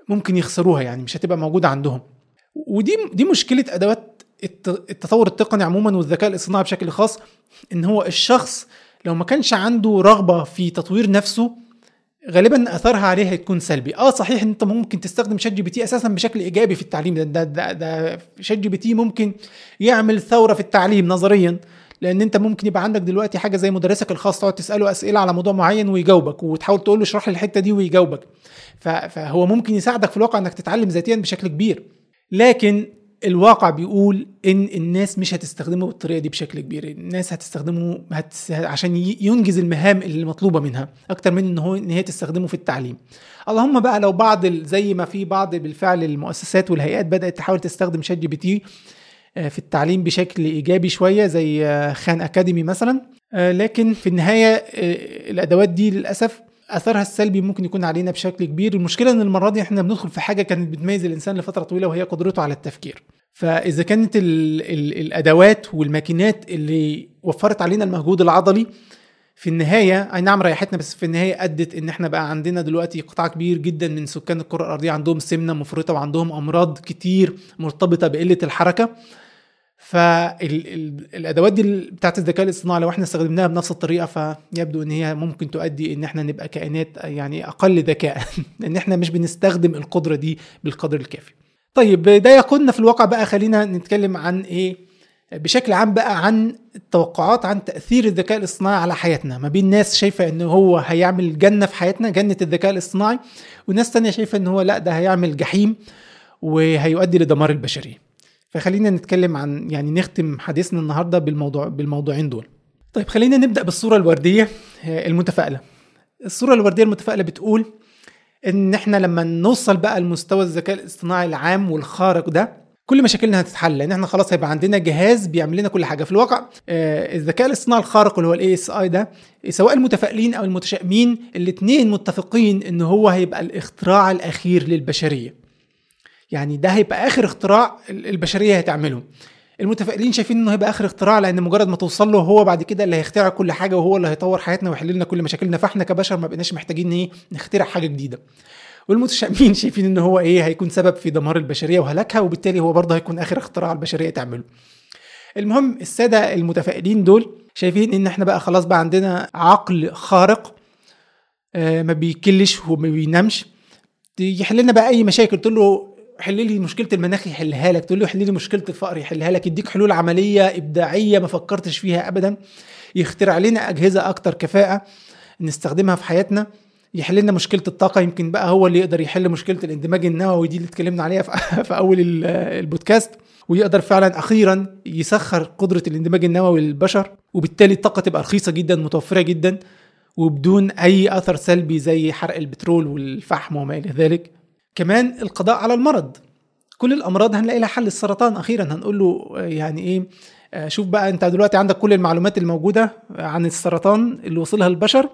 ممكن يخسروها يعني مش هتبقى موجودة عندهم. ودي دي مشكلة أدوات التطور التقني عموما والذكاء الاصطناعي بشكل خاص إن هو الشخص لو ما كانش عنده رغبة في تطوير نفسه غالبا أثرها عليه هيكون سلبي. آه صحيح أنت ممكن تستخدم ChatGPT أساسا بشكل إيجابي في التعليم ده ده, ده, ده ChatGPT ممكن يعمل ثورة في التعليم نظريا. لأن انت ممكن يبقى عندك دلوقتي حاجة زي مدرسك الخاص تقعد تسأله أسئلة على موضوع معين ويجاوبك وتحاول تقول له اشرح لي الحتة دي ويجاوبك. فهو ممكن يساعدك في الواقع إنك تتعلم ذاتيا بشكل كبير. لكن الواقع بيقول إن الناس مش هتستخدمه بالطريقة دي بشكل كبير. الناس هتستخدمه هت... عشان ينجز المهام اللي مطلوبة منها أكتر من إن هو إن هي تستخدمه في التعليم. اللهم بقى لو بعض زي ما في بعض بالفعل المؤسسات والهيئات بدأت تحاول تستخدم ChatGPT في التعليم بشكل إيجابي شوية زي آه، Khan Academy مثلا. آه، لكن في النهاية آه، الأدوات دي للأسف أثرها السلبي ممكن يكون علينا بشكل كبير. المشكلة إن المرة دي إحنا بندخل في حاجة كانت بتميز الإنسان لفترة طويلة وهي قدرته على التفكير. فإذا كانت ال ال الأدوات والماكينات اللي وفرت علينا المجهود العضلي في النهاية أي نعم ريحتنا بس في النهاية أدت إن إحنا بقى عندنا دلوقتي قطاع كبير جدا من سكان الكرة الأرضية عندهم سمنة مفرطة وعندهم أمراض كتير مرتبطة بقلة الحركة. فالادوات دي بتاعت الذكاء الاصطناعي لو إحنا استخدمناها بنفس الطريقة فيبدو إن هي ممكن تؤدي إن إحنا نبقى كائنات يعني أقل ذكاء. لأن إحنا مش بنستخدم القدرة دي بالقدر الكافي. طيب ده يقودنا في الواقع بقى. خلينا نتكلم عن إيه؟ بشكل عام بقى عن التوقعات عن تأثير الذكاء الاصطناعي على حياتنا. ما بين ناس شايفة إن هو هيعمل جنة في حياتنا جنة الذكاء الاصطناعي وناس تانية شايفة إن هو لأ ده هيعمل جحيم وهيؤدي لدمار البشرية. فخلينا نتكلم عن يعني نختم حديثنا النهارده بالموضوع بالموضوعين دول. طيب خلينا نبدأ بالصورة الوردية آه، المتفائلة. الصورة الوردية المتفائلة بتقول إن إحنا لما نوصل بقى لمستوى الذكاء الاصطناعي العام والخارق ده كل مشاكلنا هتتحل لأن إحنا خلاص هيبقى عندنا جهاز بيعمل لنا كل حاجة. في الواقع آه الذكاء الاصطناعي الخارق اللي هو ال ASI ده سواء المتفائلين أو المتشائمين الاثنين متفقين إن هو هيبقى الاختراع الأخير للبشرية. يعني ده هيبقى آخر اختراع البشرية هتعمله. المتفائلين شايفين إنه هيبقى آخر اختراع لأن مجرد ما توصل له هو بعد كده اللي هيخترع كل حاجة وهو اللي هيطور حياتنا ويحل لنا كل مشاكلنا. فإحنا كبشر ما بقيناش محتاجين إيه؟ نخترع حاجة جديدة. والمتشائمين شايفين ان هو إيه؟ هيكون سبب في دمار البشرية وهلاكها وبالتالي هو برضه هيكون آخر اختراع البشرية تعمله. المهم السادة المتفائلين دول شايفين إن إحنا بقى خلاص بقى عندنا عقل خارق آه، ما بيكلش وما بينامش. يحل لنا بقى أي مشاكل تقول له حل لي مشكلة المناخ يحلها لك. تقول له حل لي مشكلة الفقر يحلها لك. يديك حلول عملية إبداعية ما فكرتش فيها ابدا. يخترع لنا أجهزة أكتر كفاءة نستخدمها في حياتنا. يحل لنا مشكلة الطاقة يمكن بقى هو اللي يقدر يحل مشكلة الاندماج النووي دي اللي اتكلمنا عليها في أول البودكاست. ويقدر فعلا أخيرا يسخر قدرة الاندماج النووي للبشر. وبالتالي الطاقة تبقى رخيصة جدا متوفرة جدا. وبدون أي أثر سلبي زي حرق البترول والفحم وما إلى ذلك. كمان القضاء على المرض. كل الأمراض هنلاقي لها حل. السرطان أخيرا هنقول له يعني إيه آه، شوف بقى أنت دلوقتي عندك كل المعلومات الموجودة عن السرطان اللي وصلها البشر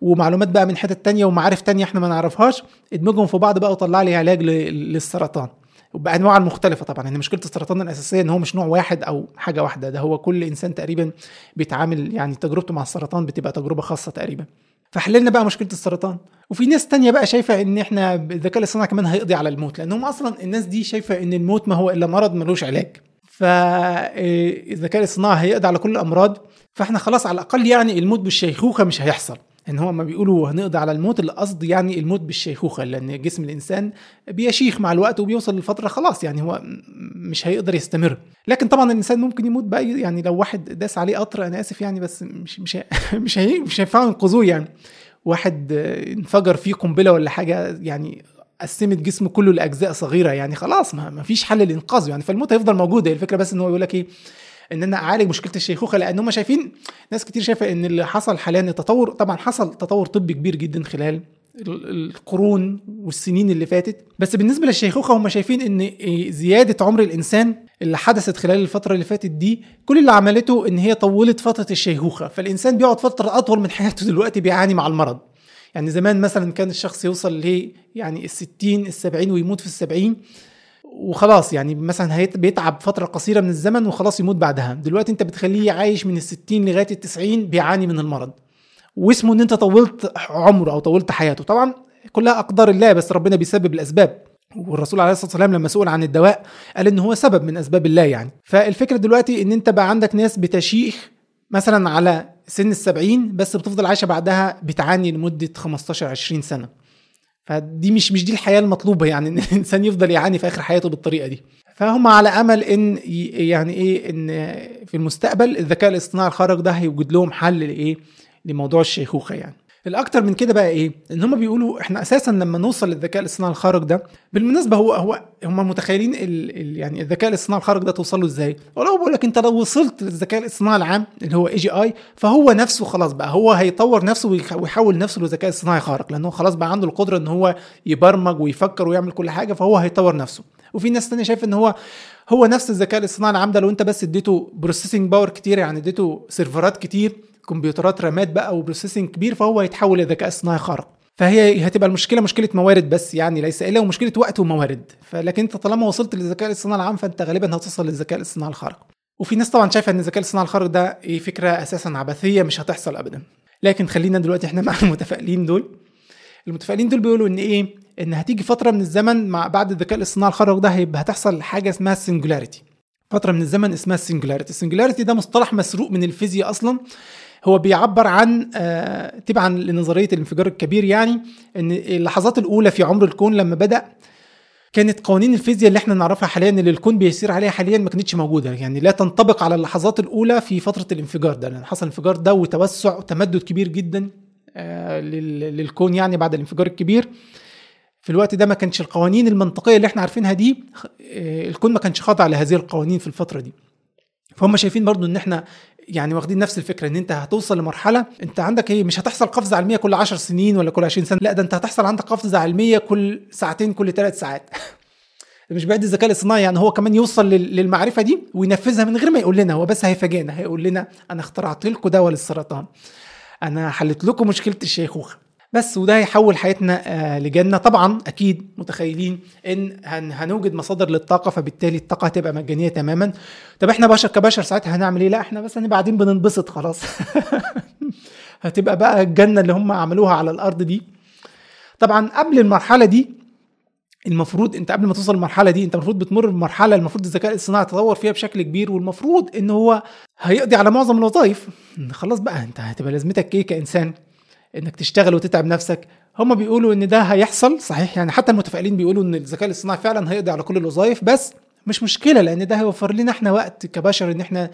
ومعلومات بقى من حتت تانية ومعارف تانية إحنا ما نعرفهاش. ادمجهم في بعض بقى وطلع لي علاج للسرطان. وبانواع المختلفة طبعا. يعني مشكله السرطان الأساسية إن هو مش نوع واحد أو حاجة واحدة. ده هو كل إنسان تقريبا بيتعامل يعني تجربته مع السرطان بتبقى تجربة خاصة تقريبا. فحللنا بقى مشكلة السرطان. وفي ناس تانية بقى شايفة إن إحنا الذكاء الاصطناعي كمان هيقضي على الموت لأنهم أصلا الناس دي شايفة إن الموت ما هو إلا مرض ملوش علاج. فالذكاء الاصطناعي هيقضي على كل الأمراض فإحنا خلاص على الأقل يعني الموت بالشيخوخة مش هيحصل. إن هو ما بيقولوا هنقضي على الموت اللي قصد يعني الموت بالشيخوخة لأن جسم الإنسان بيشيخ مع الوقت وبيوصل لفتره خلاص يعني هو مش هيقدر يستمر. لكن طبعا الإنسان ممكن يموت بقى يعني لو واحد داس عليه قطر أنا آسف يعني بس مش مش مش, مش هينفعوا ينقذوه يعني. واحد انفجر فيه قنبلة ولا حاجة يعني قسمت جسمه كله لأجزاء صغيرة يعني خلاص ما فيش حل لإنقاذه يعني فالموت هيفضل موجود هي الفكرة بس إن هو يقول لك إيه إن أنا أعالج مشكلة الشيخوخة لأن هم شايفين ناس كتير شايفة إن اللي حصل حاليا التطور طبعا حصل تطور طبي كبير جدا خلال القرون والسنين اللي فاتت. بس بالنسبة للشيخوخة هم شايفين إن زيادة عمر الإنسان اللي حدثت خلال الفترة اللي فاتت دي كل اللي عملته إن هي طولت فترة الشيخوخة. فالإنسان بيقعد فترة أطول من حياته دلوقتي بيعاني مع المرض. يعني زمان مثلا كان الشخص يوصل ل يعني الستين السبعين ويموت في السبعين. وخلاص يعني مثلا بيتعب فترة قصيرة من الزمن وخلاص يموت بعدها. دلوقتي أنت بتخليه عايش من الستين لغاية التسعين بيعاني من المرض. واسمه إن أنت طولت عمره أو طولت حياته. طبعا كلها أقدار الله بس ربنا بيسبب الأسباب. والرسول عليه الصلاة والسلام لما سئل عن الدواء قال إن هو سبب من أسباب الله يعني. فالفكرة دلوقتي إن أنت بقى عندك ناس بتشيخ مثلا على سن السبعين بس بتفضل عايشة بعدها بتعاني لمدة 15 20 سنة. فدي مش مش دي الحياة المطلوبة يعني إن الإنسان يفضل يعاني في آخر حياته بالطريقة دي. فهم على أمل إن يعني إيه إن في المستقبل الذكاء الاصطناعي الخارق ده هيوجد لهم حل لإيه؟ لموضوع الشيخوخة يعني. الأكتر من كده بقى إيه؟ إن هم بيقولوا إحنا أساسا لما نوصل للذكاء الاصطناعي الخارق ده بالمناسبة هو هو هم متخيلين ال ال يعني الذكاء الاصطناعي الخارق ده توصل له إزاي؟ ولو بقول لك أنت لو وصلت للذكاء الاصطناعي العام اللي هو AGI فهو نفسه خلاص بقى هو هيطور نفسه ويحول نفسه لذكاء اصطناعي خارق لأنه خلاص بقى عنده القدرة إن هو يبرمج ويفكر ويعمل كل حاجة فهو هيطور نفسه. وفي ناس تانية شايف إن هو هو نفس الذكاء الاصطناعي العام ده لو أنت بس اديته processing power كتير يعني اديته سيرفرات كتير كمبيوترات رامات بقى و processing كبير فهو هيتحول لذكاء اصطناعي خارق. فهي هتبقى المشكلة مشكلة موارد بس يعني ليس إلا ومشكلة وقت وموارد. فلكن أنت طالما وصلت للذكاء الاصطناعي العام فأنت غالبا هتوصل للذكاء الاصطناعي الخارق. وفي ناس طبعا شايفة إن الذكاء الاصطناعي الخارق ده إيه فكرة أساسا عبثية مش هتحصل ابدا. لكن خلينا دلوقتي إحنا مع المتفائلين دول. المتفائلين دول بيقولوا إن إيه إن هتيجي فترة من الزمن مع بعد الذكاء الاصطناعي الخارق ده هيبقى هتحصل حاجة اسمها ال singularity فترة من الزمن اسمها ال singularity ال singularity ده مصطلح مسروق من الفيزياء أصلا. هو بيعبر عن آه، تبعا لنظرية الانفجار الكبير يعني إن اللحظات الأولى في عمر الكون لما بدأ كانت قوانين الفيزياء اللي إحنا نعرفها حاليا اللي الكون بيسير عليها حاليا ما كانتش موجودة يعني لا تنطبق على اللحظات الأولى في فترة الانفجار ده لأن حصل انفجار ده وتوسع وتمدد كبير جدا آه، لل- للكون يعني بعد الانفجار الكبير. في الوقت ده ما كانش القوانين المنطقية اللي إحنا عارفينها دي آه، الكون ما كانش خاضع لهذه القوانين في الفترة دي. فهم شايفين برضو إن إحنا يعني واخدين نفس الفكرة إن أنت هتوصل لمرحلة أنت عندك إيه مش هتحصل قفزه علميه كل 10 سنين ولا كل 20 سنة لا ده أنت هتحصل عندك قفزه علميه كل ساعتين كل ثلاث ساعات. مش بعد الذكاء الاصطناعي يعني هو كمان يوصل لل- للمعرفة دي وينفذها من غير ما يقول لنا هو بس هيفاجئنا هيقول لنا أنا اخترعت لكم دواء للسرطان. أنا حلت لكم مشكلة الشيخوخة. بس وده هيحول حياتنا آه، لجنة. طبعا أكيد متخيلين إن هن هنوجد مصادر للطاقة فبالتالي الطاقة هتبقى مجانية تماما. طب إحنا بشر كبشر ساعتها هنعمل إيه؟ لا إحنا بس قاعدين بننبسط خلاص. هتبقى بقى الجنة اللي هم عملوها على الأرض دي. طبعا قبل المرحلة دي المفروض أنت قبل ما توصل للمرحله دي أنت المفروض بتمر بمرحلة المفروض الذكاء الاصطناعي تطور فيها بشكل كبير والمفروض إن هو هيقضي على معظم الوظائف. خلاص بقى أنت هتبقى لازمتك إيه كإنسان؟ إنك تشتغل وتتعب نفسك. هم بيقولوا إن ده هيحصل صحيح يعني حتى المتفائلين بيقولوا إن الذكاء الاصطناعي فعلا هيقضي على كل الوظائف بس مش مشكلة لأن ده هيوفر لنا إحنا وقت كبشر إن إحنا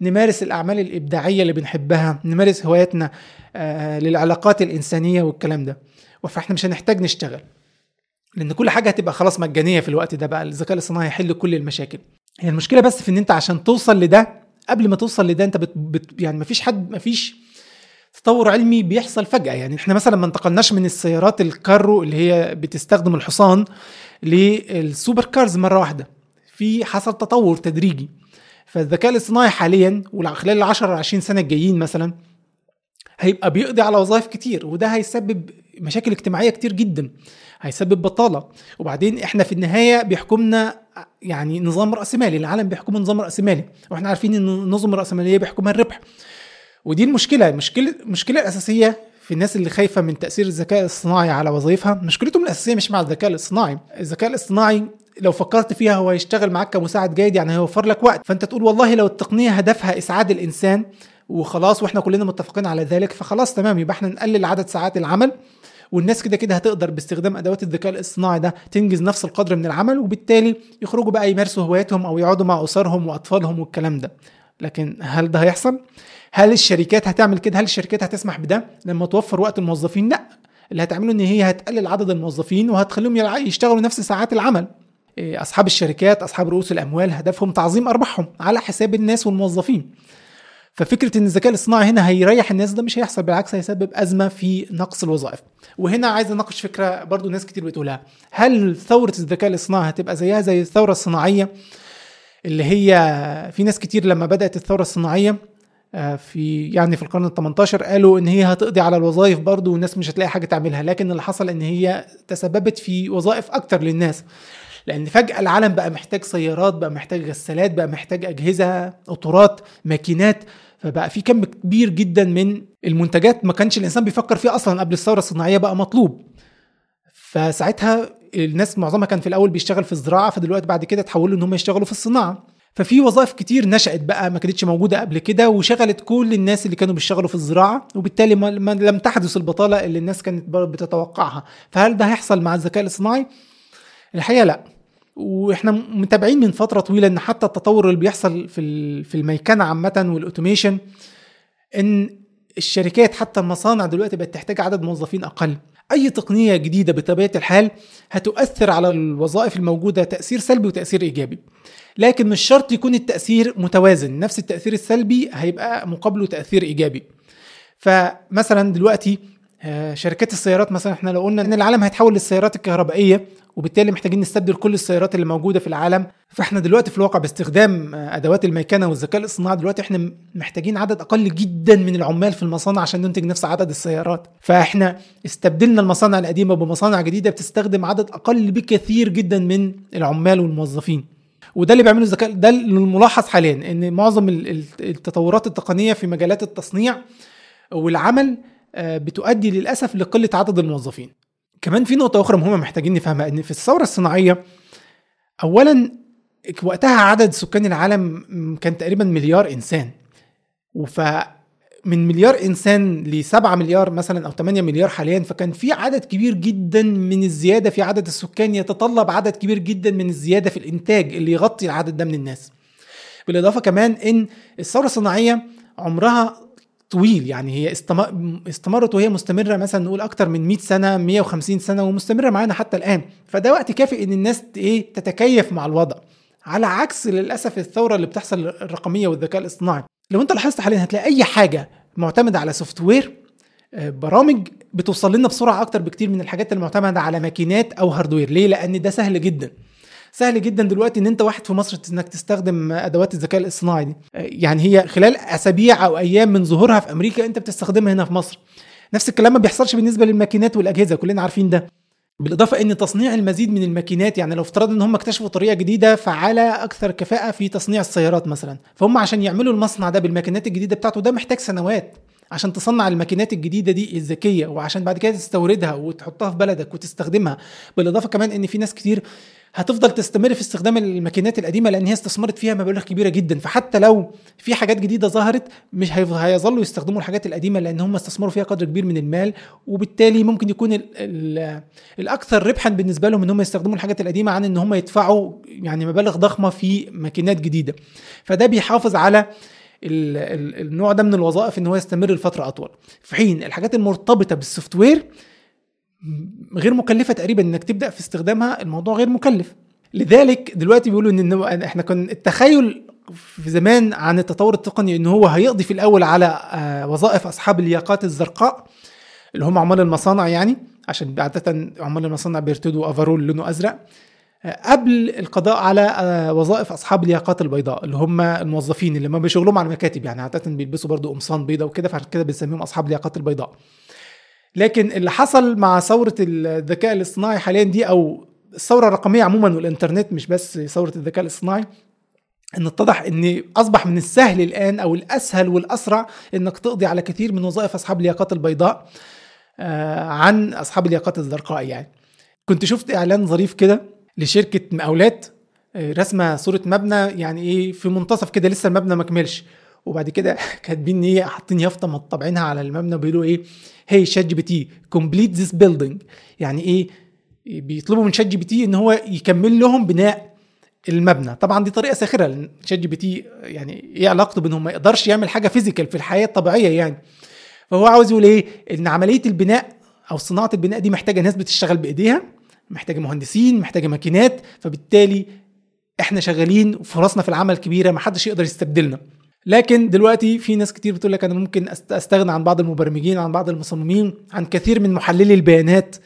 نمارس الأعمال الإبداعية اللي بنحبها نمارس هواياتنا آه للعلاقات الإنسانية والكلام ده. فإحنا مش هنحتاج نشتغل لأن كل حاجة هتبقى خلاص مجانية في الوقت ده بقى. الذكاء الاصطناعي هيحل كل المشاكل. هي المشكلة بس في إن أنت عشان توصل لده قبل ما توصل لده أنت بت بت يعني مفيش حد مفيش تطور علمي بيحصل فجأة. يعني إحنا مثلا ما انتقلناش من السيارات الكارو اللي هي بتستخدم الحصان لل super cars مرة واحدة. في حصل تطور تدريجي. فالذكاء الاصطناعي حاليا وخلال ال 10 20 سنة الجايين مثلا هيبقى بيقضي على وظائف كتير وده هيسبب مشاكل اجتماعية كتير جدا هيسبب بطالة. وبعدين إحنا في النهاية بيحكمنا يعني نظام رأسمالي العالم بيحكمه نظام رأسمالي. وإحنا عارفين إن النظم الرأسمالية بيحكمها الربح. ودي المشكلة المشكلة المشكلة الاساسيه في الناس اللي خايفة من تأثير الذكاء الاصطناعي على وظائفها مشكلتهم الأساسية مش مع الذكاء الاصطناعي. الذكاء الاصطناعي لو فكرت فيها هو هيشتغل معاك كمساعد جيد يعني هيوفر لك وقت. فأنت تقول والله لو التقنية هدفها إسعاد الإنسان وخلاص وإحنا كلنا متفقين على ذلك فخلاص تمام يبقى إحنا نقلل عدد ساعات العمل والناس كده كده هتقدر باستخدام أدوات الذكاء الاصطناعي ده تنجز نفس القدر من العمل وبالتالي يخرجوا بقى يمارسوا هواياتهم أو يقعدوا مع أسرهم وأطفالهم والكلام ده. لكن هل ده هيحصل؟ هل الشركات هتعمل كده؟ هل الشركات هتسمح بده لما توفر وقت الموظفين؟ لا. اللي هتعمله إن هي هتقلل عدد الموظفين وهتخليهم يشتغلوا نفس ساعات العمل. إيه، أصحاب الشركات أصحاب رؤوس الأموال هدفهم تعظيم أرباحهم على حساب الناس والموظفين. ففكرة إن الذكاء الاصطناعي هنا هيريح الناس ده مش هيحصل بالعكس هيسبب أزمة في نقص الوظائف. وهنا عايز أناقش فكرة برضو ناس كتير بتقولها. هل ثورة الذكاء الاصطناعي هتبقى زيها زي الثورة الصناعية اللي هي في ناس كتير لما بدأت الثورة الصناعية في يعني في القرن ال 18 قالوا إن هي هتقضي على الوظائف برضه والناس مش هتلاقي حاجة تعملها لكن اللي حصل إن هي تسببت في وظائف أكتر للناس. لأن فجأة العالم بقى محتاج سيارات بقى محتاج غسالات بقى محتاج أجهزة قطورات ماكينات فبقى في كم كبير جدا من المنتجات ما كانش الإنسان بيفكر فيها أصلا قبل الثورة الصناعية بقى مطلوب. فساعتها الناس معظمها كان في الأول بيشتغل في الزراعة فدلوقتي بعد كده تحولوا إن هم يشتغلوا في الصناعة. ففي وظائف كتير نشأت بقى ما كانتش موجودة قبل كده وشغلت كل الناس اللي كانوا بيشتغلوا في الزراعة وبالتالي ما لم تحدث البطالة اللي الناس كانت بتتوقعها. فهل ده هيحصل مع الذكاء الاصطناعي؟ الحقيقة لا. وإحنا متابعين من فترة طويلة إن حتى التطور اللي بيحصل في في الميكنة عامة والاوتوميشن إن الشركات حتى المصانع دلوقتي بقت تحتاج عدد موظفين أقل. أي تقنية جديدة بطبيعة الحال هتؤثر على الوظائف الموجودة تأثير سلبي وتأثير إيجابي. لكن مش شرط يكون التأثير متوازن. نفس التأثير السلبي هيبقى مقابله تأثير إيجابي. فمثلا دلوقتي شركات السيارات مثلا إحنا لو قلنا إن العالم هيتحول للسيارات الكهربائية وبالتالي محتاجين نستبدل كل السيارات اللي موجودة في العالم. فإحنا دلوقتي في الواقع باستخدام آه، أدوات الميكنه والذكاء الاصطناعي دلوقتي إحنا محتاجين عدد أقل جدا من العمال في المصانع عشان ننتج نفس عدد السيارات. فإحنا استبدلنا المصانع القديمة بمصانع جديدة بتستخدم عدد أقل بكثير جدا من العمال والموظفين. وده اللي بيعمله الذكاء ده الملاحظ حاليا إن معظم التطورات التقنية في مجالات التصنيع والعمل آه، بتؤدي للأسف لقلة عدد الموظفين. كمان في نقطة أخرى مهمة محتاجين نفهمها إن في الثورة الصناعية اولا وقتها عدد سكان العالم كان تقريبا مليار إنسان. وف من مليار إنسان ل 7 مليار مثلا أو 8 مليار حاليا فكان في عدد كبير جدا من الزيادة في عدد السكان يتطلب عدد كبير جدا من الزيادة في الإنتاج اللي يغطي العدد ده من الناس. بالإضافة كمان إن الثورة الصناعية عمرها طويل يعني هي استمرت وهي مستمرة مثلا نقول أكتر من 100 سنة 150 سنة ومستمرة معانا حتى الآن. فده وقت كافي إن الناس إيه تتكيف مع الوضع. على عكس للأسف الثورة اللي بتحصل الرقمية والذكاء الاصطناعي. لو أنت لاحظت حاليا هتلاقي أي حاجة معتمدة على software آه، برامج بتوصل لنا بسرعة أكتر بكتير من الحاجات المعتمدة على ماكينات أو hardware ليه؟ لأن ده سهل جدا. سهل جدا دلوقتي إن أنت واحد في مصر إنك تستخدم أدوات الذكاء الاصطناعي دي. يعني هي خلال أسابيع أو أيام من ظهورها في أمريكا أنت بتستخدمها هنا في مصر. نفس الكلام ما بيحصلش بالنسبة للماكينات والأجهزة كلنا عارفين ده. بالإضافة إن تصنيع المزيد من الماكينات يعني لو افترضنا إن هم اكتشفوا طريقة جديدة فعاله أكثر كفاءة في تصنيع السيارات مثلا. فهم عشان يعملوا المصنع ده بالماكينات الجديدة بتاعته ده محتاج سنوات عشان تصنع الماكينات الجديدة دي الذكية وعشان بعد كده تستوردها وتحطها في بلدك وتستخدمها. بالإضافة كمان إن في ناس كتير هتفضل تستمر في استخدام الماكينات القديمة لأن هي استثمرت فيها مبالغ كبيرة جدا. فحتى لو في حاجات جديدة ظهرت مش هيظلوا يستخدموا الحاجات القديمة لأن هم استثمروا فيها قدر كبير من المال وبالتالي ممكن يكون ال ال الأكثر ربحا بالنسبة لهم إن هم يستخدموا الحاجات القديمة عن إن هم يدفعوا يعني مبالغ ضخمة في ماكينات جديدة. فده بيحافظ على النوع ده من الوظائف إن هو يستمر لفترة أطول. في حين الحاجات المرتبطة بالسوفت وير غير مكلفة تقريبا إنك تبدأ في استخدامها الموضوع غير مكلف. لذلك دلوقتي بيقولوا إن إحنا كنا التخيل في زمان عن التطور التقني إن هو هيقضي في الأول على آه، وظائف أصحاب الياقات الزرقاء اللي هم عمال المصانع يعني عشان عادة عمال المصانع بيرتدوا افرول لونه أزرق آه، قبل القضاء على آه، وظائف أصحاب الياقات البيضاء اللي هم الموظفين اللي ما بيشغلهم على مكاتب يعني عادة بيلبسوا برضو قمصان بيضاء وكده فعشان كده بنسميهم أصحاب الياقات البيضاء. لكن اللي حصل مع ثورة الذكاء الاصطناعي حاليا دي أو الثورة الرقمية عموما والإنترنت مش بس ثورة الذكاء الاصطناعي إن اتضح إن أصبح من السهل الآن أو الأسهل والأسرع إنك تقضي على كثير من وظائف أصحاب الياقات البيضاء آه، عن أصحاب الياقات الزرقاء يعني. كنت شفت إعلان ظريف كده لشركة مقاولات آه، رسمة صورة مبنى يعني إيه في منتصف كده لسه المبنى ما كملش. وبعد كده كاتبين إن هي حاطين يافطة مطبعينها على المبنى بيقولوا إيه هي ChatGPT complete this building يعني إيه؟ بيطلبوا من ChatGPT إن هو يكمل لهم بناء المبنى. طبعا دي طريقة ساخرة. لأن ChatGPT يعني إيه علاقته بانه ما يقدرش يعمل حاجة physical في الحياة الطبيعية يعني. فهو عاوز يقول إيه؟ إن عملية البناء أو صناعة البناء دي محتاجة ناس بتشتغل بإيديها محتاجة مهندسين محتاجة ماكينات. فبالتالي إحنا شغالين فرصنا في العمل كبيرة ما حدش يقدر يستبدلنا. لكن دلوقتي في ناس كتير بتقول لك أنا ممكن أستغنى عن بعض المبرمجين عن بعض المصممين عن كثير من محللي البيانات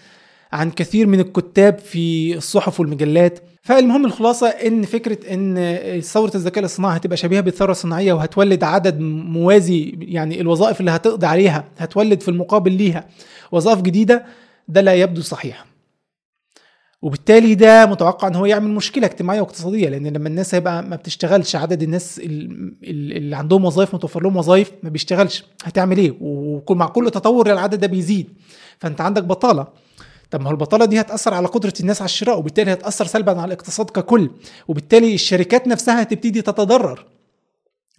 عن كثير من الكتاب في الصحف والمجلات. فالمهم الخلاصة إن فكرة إن ثورة الذكاء الاصطناعي هتبقى شبيهة بالثورة الصناعية وهتولد عدد موازي يعني الوظائف اللي هتقضي عليها هتولد في المقابل ليها وظائف جديدة ده لا يبدو صحيح وبالتالي ده متوقع إن هو يعمل مشكلة اجتماعية واقتصادية لأن لما الناس هيبقى ما بتشتغلش عدد الناس اللي عندهم وظائف متوفر لهم وظائف ما بيشتغلش هتعمل إيه؟ ومع كل تطور العدد ده بيزيد. فأنت عندك بطالة. طب ما هو البطالة دي هتأثر على قدرة الناس على الشراء وبالتالي هتأثر سلبا على الاقتصاد ككل. وبالتالي الشركات نفسها هتبتدي تتضرر.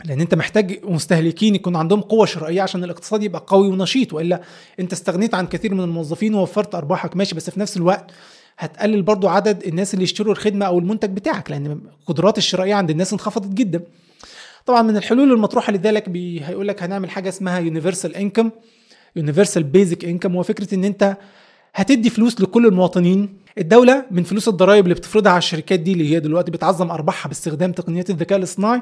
لأن أنت محتاج مستهلكين يكون عندهم قوة شرائية عشان الاقتصاد يبقى قوي ونشيط وإلا أنت استغنيت عن كثير من الموظفين ووفرت أرباحك ماشي بس في نفس الوقت هتقلل برضو عدد الناس اللي يشتروا الخدمة أو المنتج بتاعك لأن القدرات الشرائية عند الناس انخفضت جدا. طبعا من الحلول المطروحة لذلك هيقول لك هنعمل حاجة اسمها يونيفرسال انكم يونيفرسال بيزك انكم هو فكرة إن أنت هتدي فلوس لكل المواطنين. الدولة من فلوس الضرائب اللي بتفرضها على الشركات دي اللي هي دلوقتي بتعظم أرباحها باستخدام تقنيات الذكاء الاصطناعي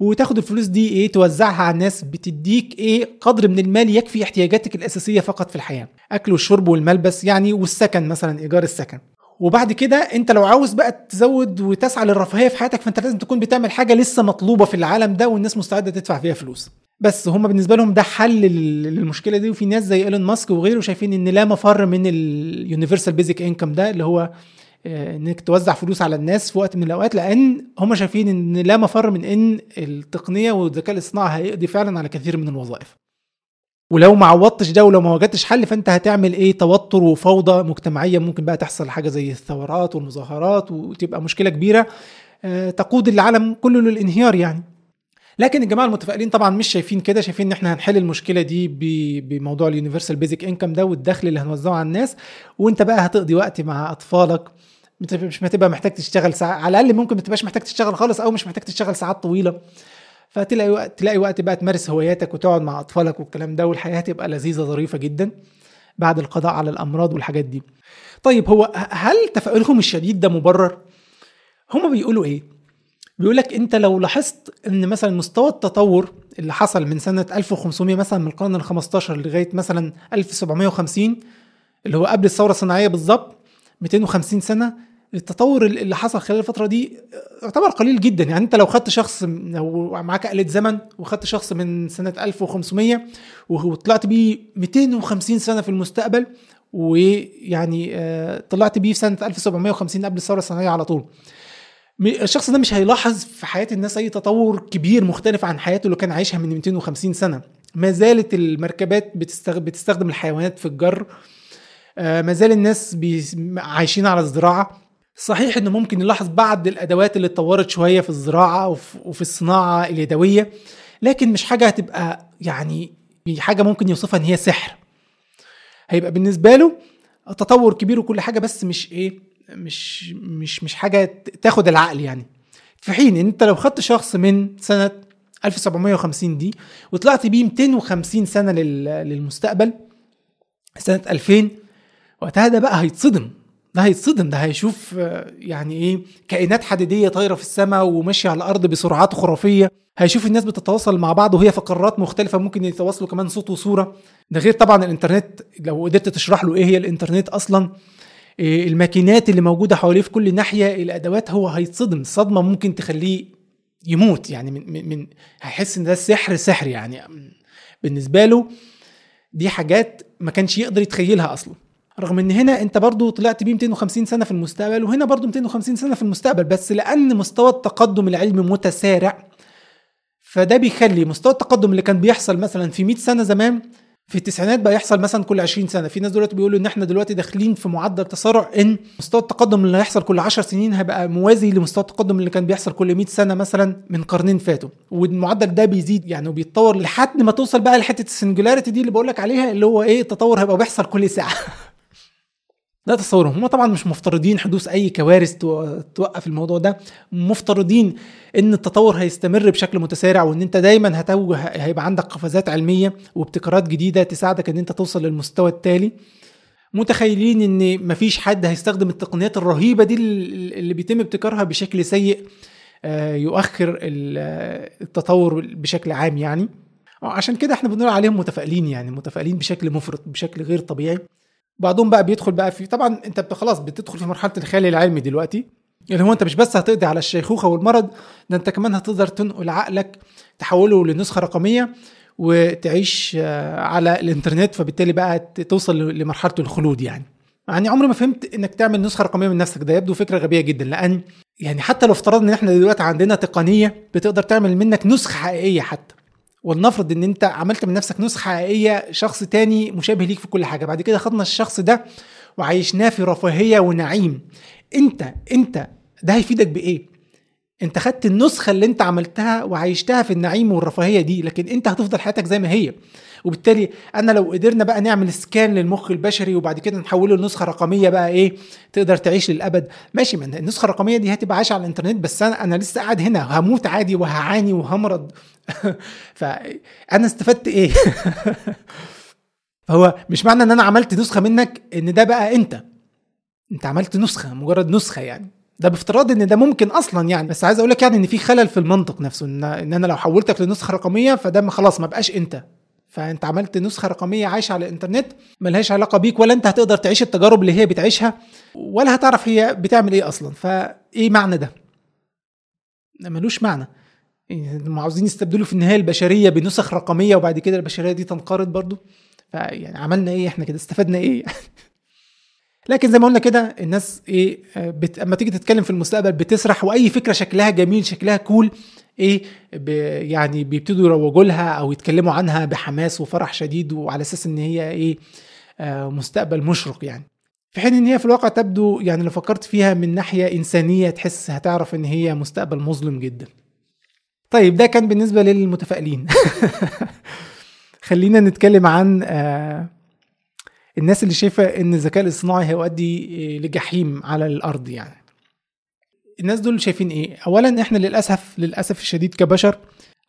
وتاخد الفلوس دي إيه توزعها على الناس بتديك إيه قدر من المال يكفي احتياجاتك الأساسية فقط في الحياة. أكل والشرب والملبس يعني والسكن مثلا إيجار السكن. وبعد كده أنت لو عاوز بقى تزود وتسعى للرفاهية في حياتك فأنت لازم تكون بتعمل حاجة لسه مطلوبة في العالم ده والناس مستعدة تدفع فيها فلوس. بس هم بالنسبة لهم ده حل للمشكلة دي. وفي ناس زي إيلون ماسك وغيره شايفين إن لا مفر من اليونيفرسال بيزك انكم ده اللي هو إنك توزع فلوس على الناس في وقت من الأوقات لأن هم شايفين إن لا مفر من إن التقنية والذكاء الاصطناعي هيقضي فعلا على كثير من الوظائف. ولو ما عوضتش ده ولو ما وجدتش حل فأنت هتعمل إيه؟ توتر وفوضى مجتمعية ممكن بقى تحصل حاجة زي الثورات والمظاهرات وتبقى مشكلة كبيرة آه، تقود العالم كله للانهيار يعني. لكن الجماعة المتفائلين طبعا مش شايفين كده شايفين إن إحنا هنحل المشكلة دي بموضوع اليونيفرسال بيزك انكم ده والدخل اللي هنوزعه على الناس وأنت بقى هتقضي وقت مع أطفالك مش هتبقى محتاج تشتغل ساعة على الأقل ممكن ما تبقاش محتاج تشتغل خالص أو مش محتاج تشتغل ساعات طويلة. فتلاقي وقت تلاقي وقت بقى تمارس هواياتك وتقعد مع أطفالك والكلام ده والحياة تبقى لذيذة ظريفة جدا بعد القضاء على الأمراض والحاجات دي. طيب هو هل تفاؤلهم الشديد ده مبرر؟ هما بيقولوا إيه؟ بيقول لك أنت لو لاحظت إن مثلا مستوى التطور اللي حصل من سنة 1500 مثلا من القرن ال 15 لغاية مثلا 1750 اللي هو قبل الثورة الصناعية بالظبط 250 سنة التطور اللي حصل خلال الفترة دي يعتبر قليل جدا. يعني أنت لو خدت شخص لو معاك آلة زمن وخدت شخص من سنة 1500 وطلعت بيه 250 سنة في المستقبل ويعني آه، طلعت بيه في سنة 1750 قبل الثورة الصناعية على طول. الشخص ده مش هيلاحظ في حياة الناس أي تطور كبير مختلف عن حياته اللي كان عايشها من 250 سنة. ما زالت المركبات بتستخدم الحيوانات في الجر آه، ما زال الناس عايشين على الزراعة. صحيح إنه ممكن نلاحظ بعض الأدوات اللي اتطورت شوية في الزراعة وفي الصناعة اليدوية لكن مش حاجة هتبقى يعني حاجة ممكن يوصفها إن هي سحر. هيبقى بالنسبة له تطور كبير وكل حاجة بس مش إيه مش مش مش حاجة تاخد العقل يعني. في حين إن أنت لو خدت شخص من سنة 1750 دي وطلعت بيه 250 سنة للمستقبل سنة 2000 وقتها ده بقى هيتصدم. ده هيتصدم. ده هيشوف آه، يعني إيه كائنات حديدية طايرة في السماء وماشية على الأرض بسرعات خرافية. هيشوف الناس بتتواصل مع بعض وهي في قارات مختلفة ممكن يتواصلوا كمان صوت وصورة. ده غير طبعا الإنترنت. لو قدرت تشرح له إيه هي الإنترنت أصلا إيه الماكينات اللي موجودة حواليه في كل ناحية الأدوات هو هيتصدم. صدمة ممكن تخليه يموت. يعني من من, من هيحس إن ده سحر سحر يعني. بالنسبة له دي حاجات ما كانش يقدر يتخيلها أصلا. رغم إن هنا أنت برضو طلعت بيه 250 سنة في المستقبل وهنا برضو 250 سنة في المستقبل بس لأن مستوى التقدم العلمي متسارع. فده بيخلي مستوى التقدم اللي كان بيحصل مثلا في 100 سنة زمان في التسعينات بقى يحصل مثلا كل 20 سنة. في ناس دلوقتي بيقولوا إن إحنا دلوقتي داخلين في معدل تسارع إن مستوى التقدم اللي هيحصل كل 10 سنين هيبقى موازي لمستوى التقدم اللي كان بيحصل كل 100 سنة مثلا من قرنين فاتوا. والمعدل ده بيزيد يعني وبيتطور لحد ما توصل بقى لحتة السنجولاريتي دي اللي بقول لك عليها اللي هو إيه التطور هيبقى بيحصل كل ساعة. ده تصورهم. هم طبعا مش مفترضين حدوث أي كوارث توقف الموضوع ده. مفترضين إن التطور هيستمر بشكل متسارع وإن أنت دايما هتوجه هيبقى عندك قفزات علمية وابتكارات جديدة تساعدك إن أنت توصل للمستوى التالي. متخيلين إن مفيش حد هيستخدم التقنيات الرهيبة دي اللي بيتم ابتكارها بشكل سيء آه، يؤخر التطور بشكل عام يعني. عشان كده إحنا بنقول عليهم متفائلين يعني متفائلين بشكل مفرط بشكل غير طبيعي. بعضهم بقى بيدخل بقى في طبعا انت خلاص بتدخل في مرحلة الخيال العلمي دلوقتي. اللي هو انت مش بس هتقضي على الشيخوخة والمرض ده انت كمان هتقدر تنقل عقلك تحوله لنسخة رقمية وتعيش آه، على الانترنت فبالتالي بقى توصل لمرحلة الخلود يعني. يعني عمري ما فهمت انك تعمل نسخة رقمية من نفسك. ده يبدو فكرة غبية جدا لأن يعني حتى لو افترضنا إن إحنا دلوقتي عندنا تقنية بتقدر تعمل منك نسخة حقيقية حتى. ولنفرض إن أنت عملت من نفسك نسخة حقيقية شخص تاني مشابه ليك في كل حاجة. بعد كده خدنا الشخص ده وعيشناه في رفاهية ونعيم. أنت أنت ده هيفيدك بإيه؟ انت خدت النسخة اللي انت عملتها وعيشتها في النعيم والرفاهية دي لكن انت هتفضل حياتك زي ما هي. وبالتالي أنا لو قدرنا بقى نعمل سكان للمخ البشري وبعد كده نحوله لنسخة رقمية بقى إيه تقدر تعيش للأبد. ماشي من النسخة الرقمية دي هتبقى عايشة على الإنترنت بس أنا أنا لسه قاعد هنا هموت عادي وهعاني وهمرض. فأنا استفدت إيه؟ فهو مش معنى إن أنا عملت نسخة منك إن ده بقى أنت. أنت عملت نسخة مجرد نسخة يعني. ده بافتراض إن ده ممكن أصلا يعني. بس عايز أقول لك يعني إن في خلل في المنطق نفسه إن إن أنا لو حولتك لنسخة رقمية فده خلاص ما بقاش أنت. فأنت عملت نسخة رقمية عايشة على الإنترنت ملهاش علاقة بيك ولا أنت هتقدر تعيش التجارب اللي هي بتعيشها ولا هتعرف هي بتعمل إيه أصلا. فإيه معنى ده ملوش معنى. هم عاوزين يستبدلوا في النهاية البشرية بنسخ رقمية وبعد كده البشرية دي تنقرض برضو. فيعني عملنا إيه؟ إحنا كده استفدنا إيه؟ لكن زي ما قلنا كده الناس إيه بت... أما تيجي تتكلم في المستقبل بتسرح وأي فكرة شكلها جميل شكلها كول إيه ب... يعني بيبتدوا يروجوا لها أو يتكلموا عنها بحماس وفرح شديد وعلى أساس إن هي إيه آه مستقبل مشرق يعني. في حين إن هي في الواقع تبدو يعني لو فكرت فيها من ناحية إنسانية تحس هتعرف إن هي مستقبل مظلم جدا. طيب ده كان بالنسبة للمتفائلين. خلينا نتكلم عن آه الناس اللي شايفة إن الذكاء الاصطناعي هيؤدي لجحيم على الأرض يعني. الناس دول شايفين إيه؟ اولا إحنا للأسف للأسف الشديد كبشر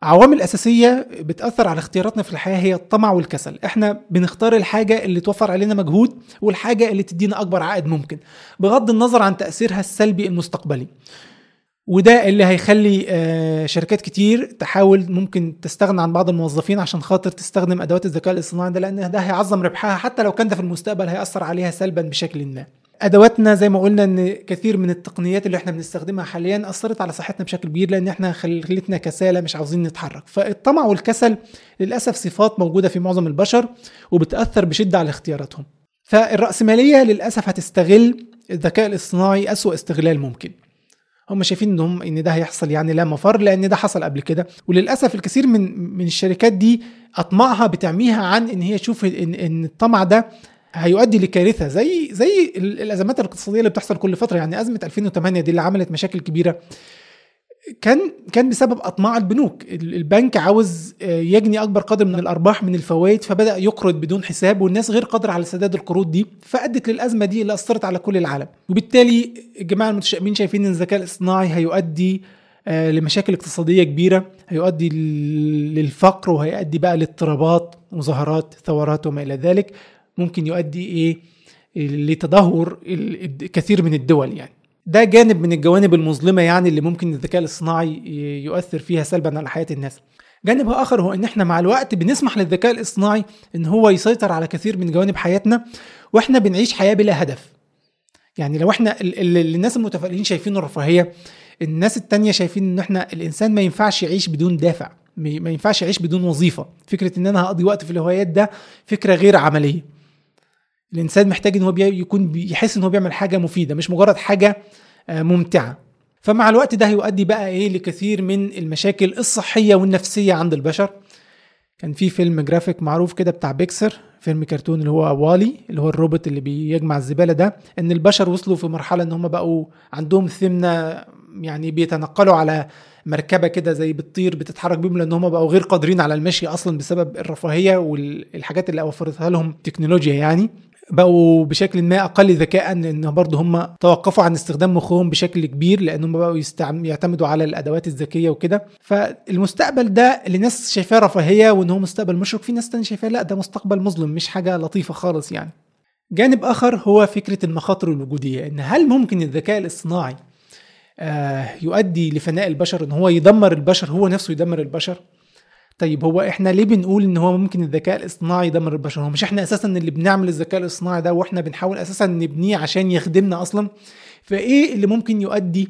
عوامل أساسية بتأثر على اختياراتنا في الحياة هي الطمع والكسل. إحنا بنختار الحاجة اللي توفر علينا مجهود والحاجة اللي تدينا أكبر عائد ممكن بغض النظر عن تأثيرها السلبي المستقبلي. وده اللي هيخلي شركات كتير تحاول ممكن تستغنى عن بعض الموظفين عشان خاطر تستخدم أدوات الذكاء الاصطناعي ده لأن ده هيعظم ربحها حتى لو كان ده في المستقبل هيأثر عليها سلبا بشكل ما. أدواتنا زي ما قلنا إن كثير من التقنيات اللي إحنا بنستخدمها حاليا أثرت على صحتنا بشكل كبير لأن إحنا خلتنا كسالى مش عاوزين نتحرك. فالطمع والكسل للأسف صفات موجودة في معظم البشر وبتأثر بشدة على اختياراتهم. فالرأسمالية للأسف هتستغل الذكاء الاصطناعي أسوأ استغلال ممكن. هم شايفين انهم إن ده هيحصل يعني لا مفر لأن ده حصل قبل كده. وللأسف الكثير من من الشركات دي أطماعها بتعميها عن إن هي تشوف ان إن الطمع ده هيؤدي لكارثة زي زي الأزمات الاقتصادية اللي بتحصل كل فترة. يعني أزمة 2008 دي اللي عملت مشاكل كبيرة كان كان بسبب أطماع البنوك. البنك عاوز يجني أكبر قدر من الأرباح من الفوائد فبدأ يقرض بدون حساب والناس غير قادرة على سداد القروض دي فأدت للأزمة دي اللي أثرت على كل العالم. وبالتالي الجماعه المتشائمين شايفين إن الذكاء الاصطناعي هيؤدي لمشاكل اقتصادية كبيرة هيؤدي للفقر وهيؤدي بقى لاضطرابات مظاهرات ثورات وما إلى ذلك. ممكن يؤدي إيه؟ لتدهور كثير من الدول يعني. ده جانب من الجوانب المظلمة يعني اللي ممكن الذكاء الاصطناعي يؤثر فيها سلبا على حياة الناس. جانب آخر هو إن إحنا مع الوقت بنسمح للذكاء الاصطناعي إن هو يسيطر على كثير من جوانب حياتنا وإحنا بنعيش حياة بلا هدف. يعني لو إحنا الناس المتفائلين شايفينه الرفاهية الناس التانية شايفين إن إحنا الإنسان ما ينفعش يعيش بدون دافع ما ينفعش يعيش بدون وظيفة. فكرة إن أنا هقضي وقت في الهوايات ده فكرة غير عملية. الإنسان محتاج إن هو يكون بيحس إن هو بيعمل حاجة مفيدة مش مجرد حاجة ممتعة. فمع الوقت ده هيؤدي بقى إيه لكثير من المشاكل الصحية والنفسية عند البشر. كان في فيلم جرافيك معروف كده بتاع بيكسر فيلم كرتون اللي هو WALL-E اللي هو الروبوت اللي بيجمع الزبالة ده إن البشر وصلوا في مرحلة إن هم بقوا عندهم ثمنة يعني بيتنقلوا على مركبة كده زي بتطير بتتحرك بيهم لأن هم بقوا غير قادرين على المشي أصلا بسبب الرفاهية والحاجات اللي وفرتها لهم التكنولوجيا يعني. بقوا بشكل ما أقل ذكاء ان برضه هم توقفوا عن استخدام مخهم بشكل كبير لأن هم بقوا يستعم... يعتمدوا على الأدوات الذكية وكده. فالمستقبل ده اللي ناس شايفاه رفاهية وإن هو مستقبل مشرق. في ناس تانية شايفاه لا ده مستقبل مظلم مش حاجة لطيفة خالص يعني. جانب آخر هو فكرة المخاطر الوجودية إن هل ممكن الذكاء الاصطناعي آه يؤدي لفناء البشر إن هو يدمر البشر هو نفسه يدمر البشر؟ طيب هو إحنا ليه بنقول إن هو ممكن الذكاء الاصطناعي يدمر البشر هو مش إحنا أساسا اللي بنعمل الذكاء الاصطناعي ده وإحنا بنحاول أساسا نبنيه عشان يخدمنا أصلا؟ فإيه اللي ممكن يؤدي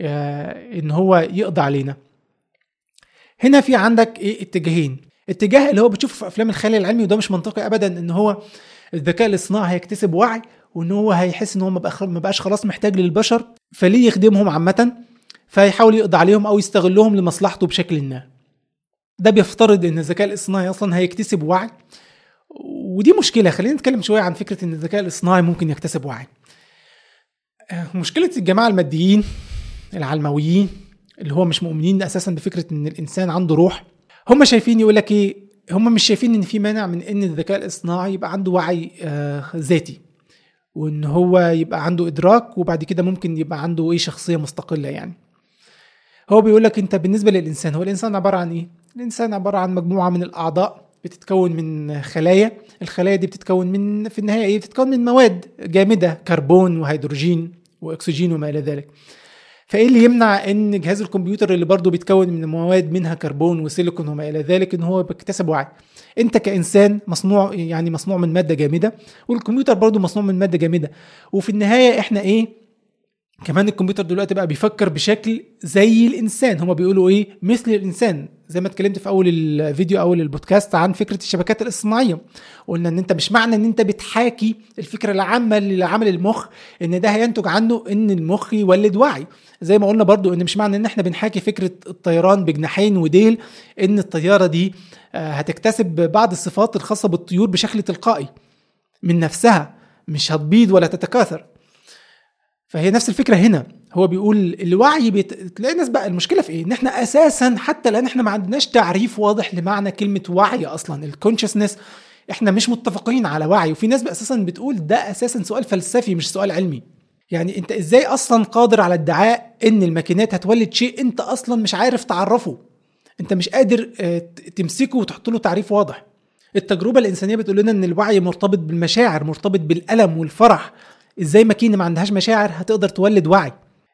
آه، إن هو يقضي علينا؟ هنا في عندك إيه؟ اتجاهين. اتجاه اللي هو بتشوفه في أفلام الخيال العلمي وده مش منطقي ابدا إن هو الذكاء الاصطناعي هيكتسب وعي وإن هو هيحس إن هو ما بقاش خلاص محتاج للبشر فليه يخدمهم عامة؟ فيحاول يقضي عليهم أو يستغلهم لمصلحته بشكل ما. ده بيفترض إن الذكاء الاصطناعي أصلا هيكتسب وعي. ودي مشكلة. خلينا نتكلم شوية عن فكرة إن الذكاء الاصطناعي ممكن يكتسب وعي. آه، مشكلة الجماعة الماديين العلمويين اللي هو مش مؤمنين أساسا بفكرة إن الإنسان عنده روح هم شايفين يقول لك إيه؟ هم مش شايفين إن في مانع من إن الذكاء الاصطناعي يبقى عنده وعي آه ذاتي وإن هو يبقى عنده إدراك وبعد كده ممكن يبقى عنده إيه؟ شخصية مستقلة يعني. هو بيقول لك أنت بالنسبة للإنسان هو الإنسان عبارة عن إيه؟ الانسان عبارة عن مجموعة من الأعضاء بتتكون من خلايا. الخلايا دي بتتكون من في النهاية إيه بتتكون من مواد جامدة كربون وهيدروجين وأكسجين وما إلى ذلك. فإيه اللي يمنع إن جهاز الكمبيوتر اللي برضه بيتكون من مواد منها كربون وسيليكون وما إلى ذلك إن هو بيكتسب وعي؟ أنت كإنسان مصنوع يعني مصنوع من مادة جامدة والكمبيوتر برضه مصنوع من مادة جامدة. وفي النهاية إحنا إيه؟ كمان الكمبيوتر دلوقتي بقى بيفكر بشكل زي الإنسان. هما بيقولوا إيه؟ مثل الإنسان. زي ما اتكلمت في أول الفيديو أول البودكاست عن فكرة الشبكات الاصطناعية. قلنا إن أنت مش معنى إن أنت بتحاكي الفكرة العامة لعمل المخ إن ده هينتج عنه إن المخ يولد وعي. زي ما قلنا برضو إن مش معنى إن إحنا بنحاكي فكرة الطيران بجناحين وديل إن الطيارة دي آه، هتكتسب بعض الصفات الخاصة بالطيور بشكل تلقائي من نفسها مش هتبيض ولا تتكاثر. فهي نفس الفكرة هنا. هو بيقول الوعي بيت... تلاقي الناس بقى المشكلة في إيه؟ إن إحنا أساسا حتى الان إحنا ما عندناش تعريف واضح لمعنى كلمة وعي أصلا الكونشسنس إحنا مش متفقين على وعي. وفي ناس أساسا بتقول ده أساسا سؤال فلسفي مش سؤال علمي. يعني أنت إزاي أصلا قادر على ادعاء إن الماكينات هتولد شيء أنت أصلا مش عارف تعرفه؟ أنت مش قادر آه، تمسكه وتحط له تعريف واضح. التجربة الإنسانية بتقول لنا إن الوعي مرتبط بالمشاعر مرتبط بالألم والفرح. إزاي ماكينة ما عندهاش مشاعر هتقدر تولد وعي.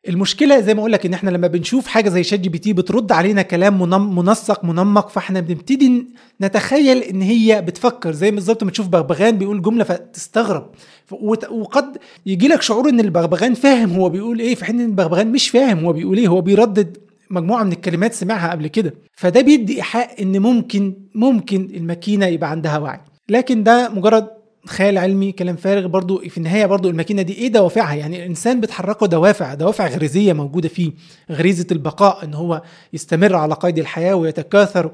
المشكلة زي ما أقول لك إن إحنا لما بنشوف حاجة زي ChatGPT بترد علينا كلام منسق منمق فإحنا بنبتدي نتخيل إن هي بتفكر. زي بالظبط ما تشوف بغبغان بيقول جملة فتستغرب. وقد يجي لك شعور إن البغبغان فاهم هو بيقول إيه في حين إن البغبغان مش فاهم هو بيقول إيه هو بيردد مجموعة من الكلمات سمعها قبل كده. فده بيدي إيحاء إن ممكن ممكن الماكينة يبقى عندها وعي. لكن ده مجرد خيال علمي كلام فارغ برضو في النهاية برضو الماكينة دي إيه دوافعها؟ يعني الإنسان بتحركه دوافع دوافع غريزية موجودة فيه غريزة البقاء إن هو يستمر على قيد الحياة ويتكاثر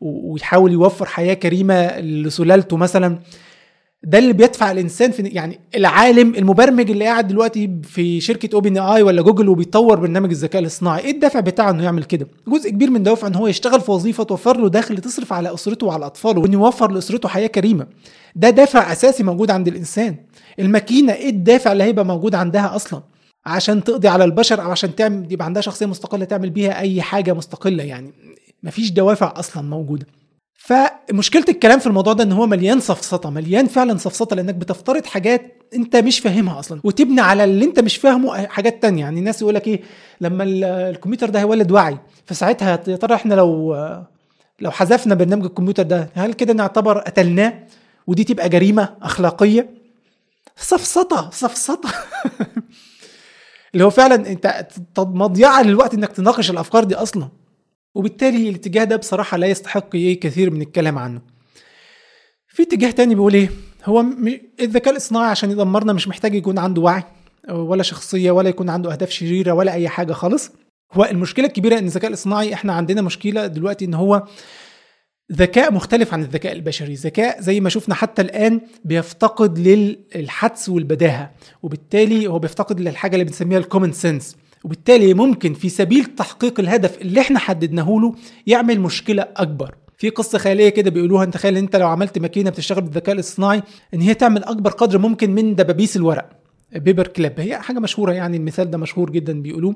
ويحاول يوفر حياة كريمة لسلالته مثلا. ده اللي بيدفع الإنسان في يعني العالم المبرمج اللي قاعد دلوقتي في شركة OpenAI ولا جوجل وبيطور برنامج الذكاء الاصطناعي إيه الدافع بتاعه إنه يعمل كده؟ جزء كبير من دوافع إن هو يشتغل في وظيفة توفر له دخل تصرف على أسرته وعلى أطفاله وإن يوفر لأسرته حياة كريمة. ده دافع أساسي موجود عند الإنسان. الماكينة إيه الدافع اللي هيبقى موجود عندها أصلا؟ عشان تقضي على البشر أو عشان تعمل يبقى عندها شخصية مستقلة تعمل بيها أي حاجة مستقلة يعني. مفيش دوافع أصلا موجودة. فمشكلة الكلام في الموضوع ده إن هو مليان سفسطه مليان فعلا سفسطه لأنك بتفترض حاجات أنت مش فاهمها أصلا وتبني على اللي أنت مش فاهمه حاجات تانية. يعني الناس يقول لك إيه لما ال- الكمبيوتر ده هيولد وعي فساعتها يا ترى إحنا لو لو حذفنا برنامج الكمبيوتر ده هل كده نعتبر قتلناه؟ ودي تبقى جريمة أخلاقية؟ سفسطه سفسطه اللي هو فعلا أنت مضيعة للوقت إنك تناقش الأفكار دي أصلا. وبالتالي الاتجاه ده بصراحة لا يستحق إيه كثير من الكلام عنه. في اتجاه تاني بيقول إيه؟ هو الذكاء الاصطناعي عشان يدمرنا مش محتاج يكون عنده وعي ولا شخصية ولا يكون عنده أهداف شريرة ولا أي حاجة خالص. هو المشكلة الكبيرة إن الذكاء الاصطناعي إحنا عندنا مشكلة دلوقتي إن هو ذكاء مختلف عن الذكاء البشري. ذكاء زي ما شفنا حتى الآن بيفتقد للحدس والبداهة وبالتالي هو بيفتقد للحاجة اللي بنسميها ال common sense وبالتالي ممكن في سبيل تحقيق الهدف اللي إحنا حددناه له يعمل مشكلة أكبر. في قصة خيالية كده بيقولوها انت تخيل انت لو عملت ماكينة بتشتغل بالذكاء الاصطناعي إن هي تعمل أكبر قدر ممكن من دبابيس الورق paper clip هي حاجة مشهورة يعني المثال ده مشهور جدا بيقولوه.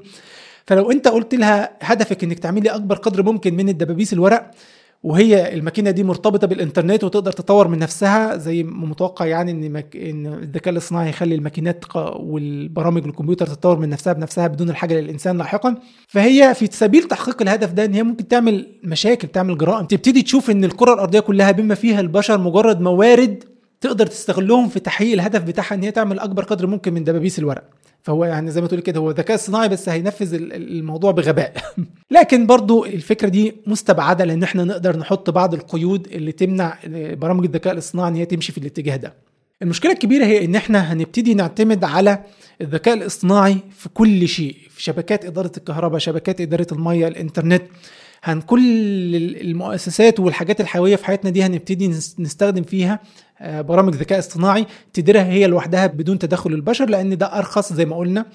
فلو انت قلت لها هدفك إنك تعملي أكبر قدر ممكن من الدبابيس الورق وهي الماكينة دي مرتبطة بالإنترنت وتقدر تطور من نفسها زي متوقع يعني إن مك... إن الذكاء الاصطناعي يخلي الماكينات والبرامج الكمبيوتر تتطور من نفسها بنفسها بدون الحاجة للإنسان لاحقا. فهي في سبيل تحقيق الهدف ده إن هي ممكن تعمل مشاكل تعمل جرائم. تبتدي تشوف إن الكرة الأرضية كلها بما فيها البشر مجرد موارد تقدر تستغلهم في تحقيق الهدف بتاعها إن هي تعمل أكبر قدر ممكن من دبابيس الورق. فهو يعني زي ما تقول كده هو ذكاء صناعي بس هينفذ الموضوع بغباء. لكن برضو الفكرة دي مستبعدة لأن إحنا نقدر نحط بعض القيود اللي تمنع برامج الذكاء الاصطناعي إن هي تمشي في الاتجاه ده. المشكلة الكبيرة هي إن إحنا هنبتدي نعتمد على الذكاء الاصطناعي في كل شيء في شبكات إدارة الكهرباء شبكات إدارة المية الإنترنت. هن كل المؤسسات والحاجات الحيوية في حياتنا دي هنبتدي نستخدم فيها برامج ذكاء اصطناعي تديرها هي لوحدها بدون تدخل البشر لأن ده أرخص زي ما قلنا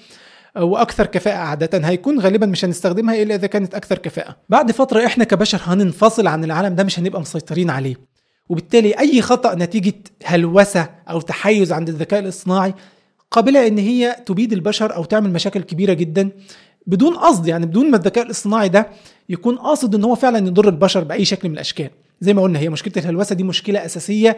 آه، وأكثر كفاءة عادة. هيكون غالبا مش هنستخدمها إلا إذا كانت أكثر كفاءة. بعد فترة إحنا كبشر هننفصل عن العالم ده مش هنبقى مسيطرين عليه. وبالتالي أي خطأ نتيجة هلوسة أو تحيز عند الذكاء الاصطناعي قابلة إن هي تبيد البشر أو تعمل مشاكل كبيرة جدا بدون قصد يعني بدون ما الذكاء الاصطناعي ده يكون قاصد إن هو فعلا يضر البشر بأي شكل من الأشكال. زي ما قلنا هي مشكلة الهلوسة دي مشكلة أساسية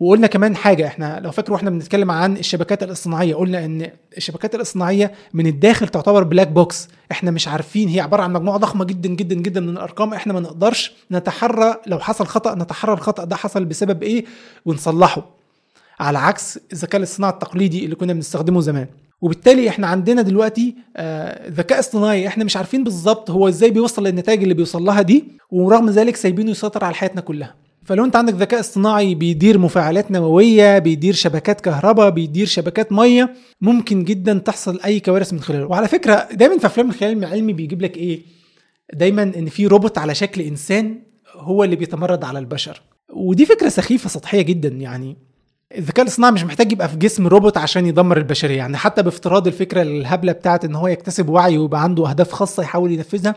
وقلنا كمان حاجة إحنا لو فاكروا إحنا بنتكلم عن الشبكات الاصطناعية قلنا إن الشبكات الاصطناعية من الداخل تعتبر black box إحنا مش عارفين هي عبارة عن مجموعة ضخمة جدا جدا جدا من الأرقام إحنا ما نقدرش نتحرى لو حصل خطأ نتحرى الخطأ ده حصل بسبب إيه؟ ونصلحه. على عكس الذكاء الاصطناعي التقليدي اللي كنا بنستخدمه زمان. وبالتالي إحنا عندنا دلوقتي آه ذكاء اصطناعي إحنا مش عارفين بالظبط هو إزاي بيوصل للنتائج اللي بيوصل لها دي ورغم ذلك سايبينه يسيطر على حياتنا كلها. فلو انت عندك ذكاء اصطناعي بيدير مفاعلات نووية بيدير شبكات كهرباء بيدير شبكات مية ممكن جدا تحصل أي كوارث من خلاله. وعلى فكرة دايما في أفلام الخيال العلمي بيجيب لك إيه؟ دايما إن في روبوت على شكل إنسان هو اللي بيتمرد على البشر. ودي فكرة سخيفة سطحية جدا يعني الذكاء الاصطناعي مش محتاج يبقى في جسم روبوت عشان يدمر البشرية. يعني حتى بافتراض الفكرة الهبلة بتاعت إن هو يكتسب وعي ويبقى عنده أهداف خاصة يحاول ينفذها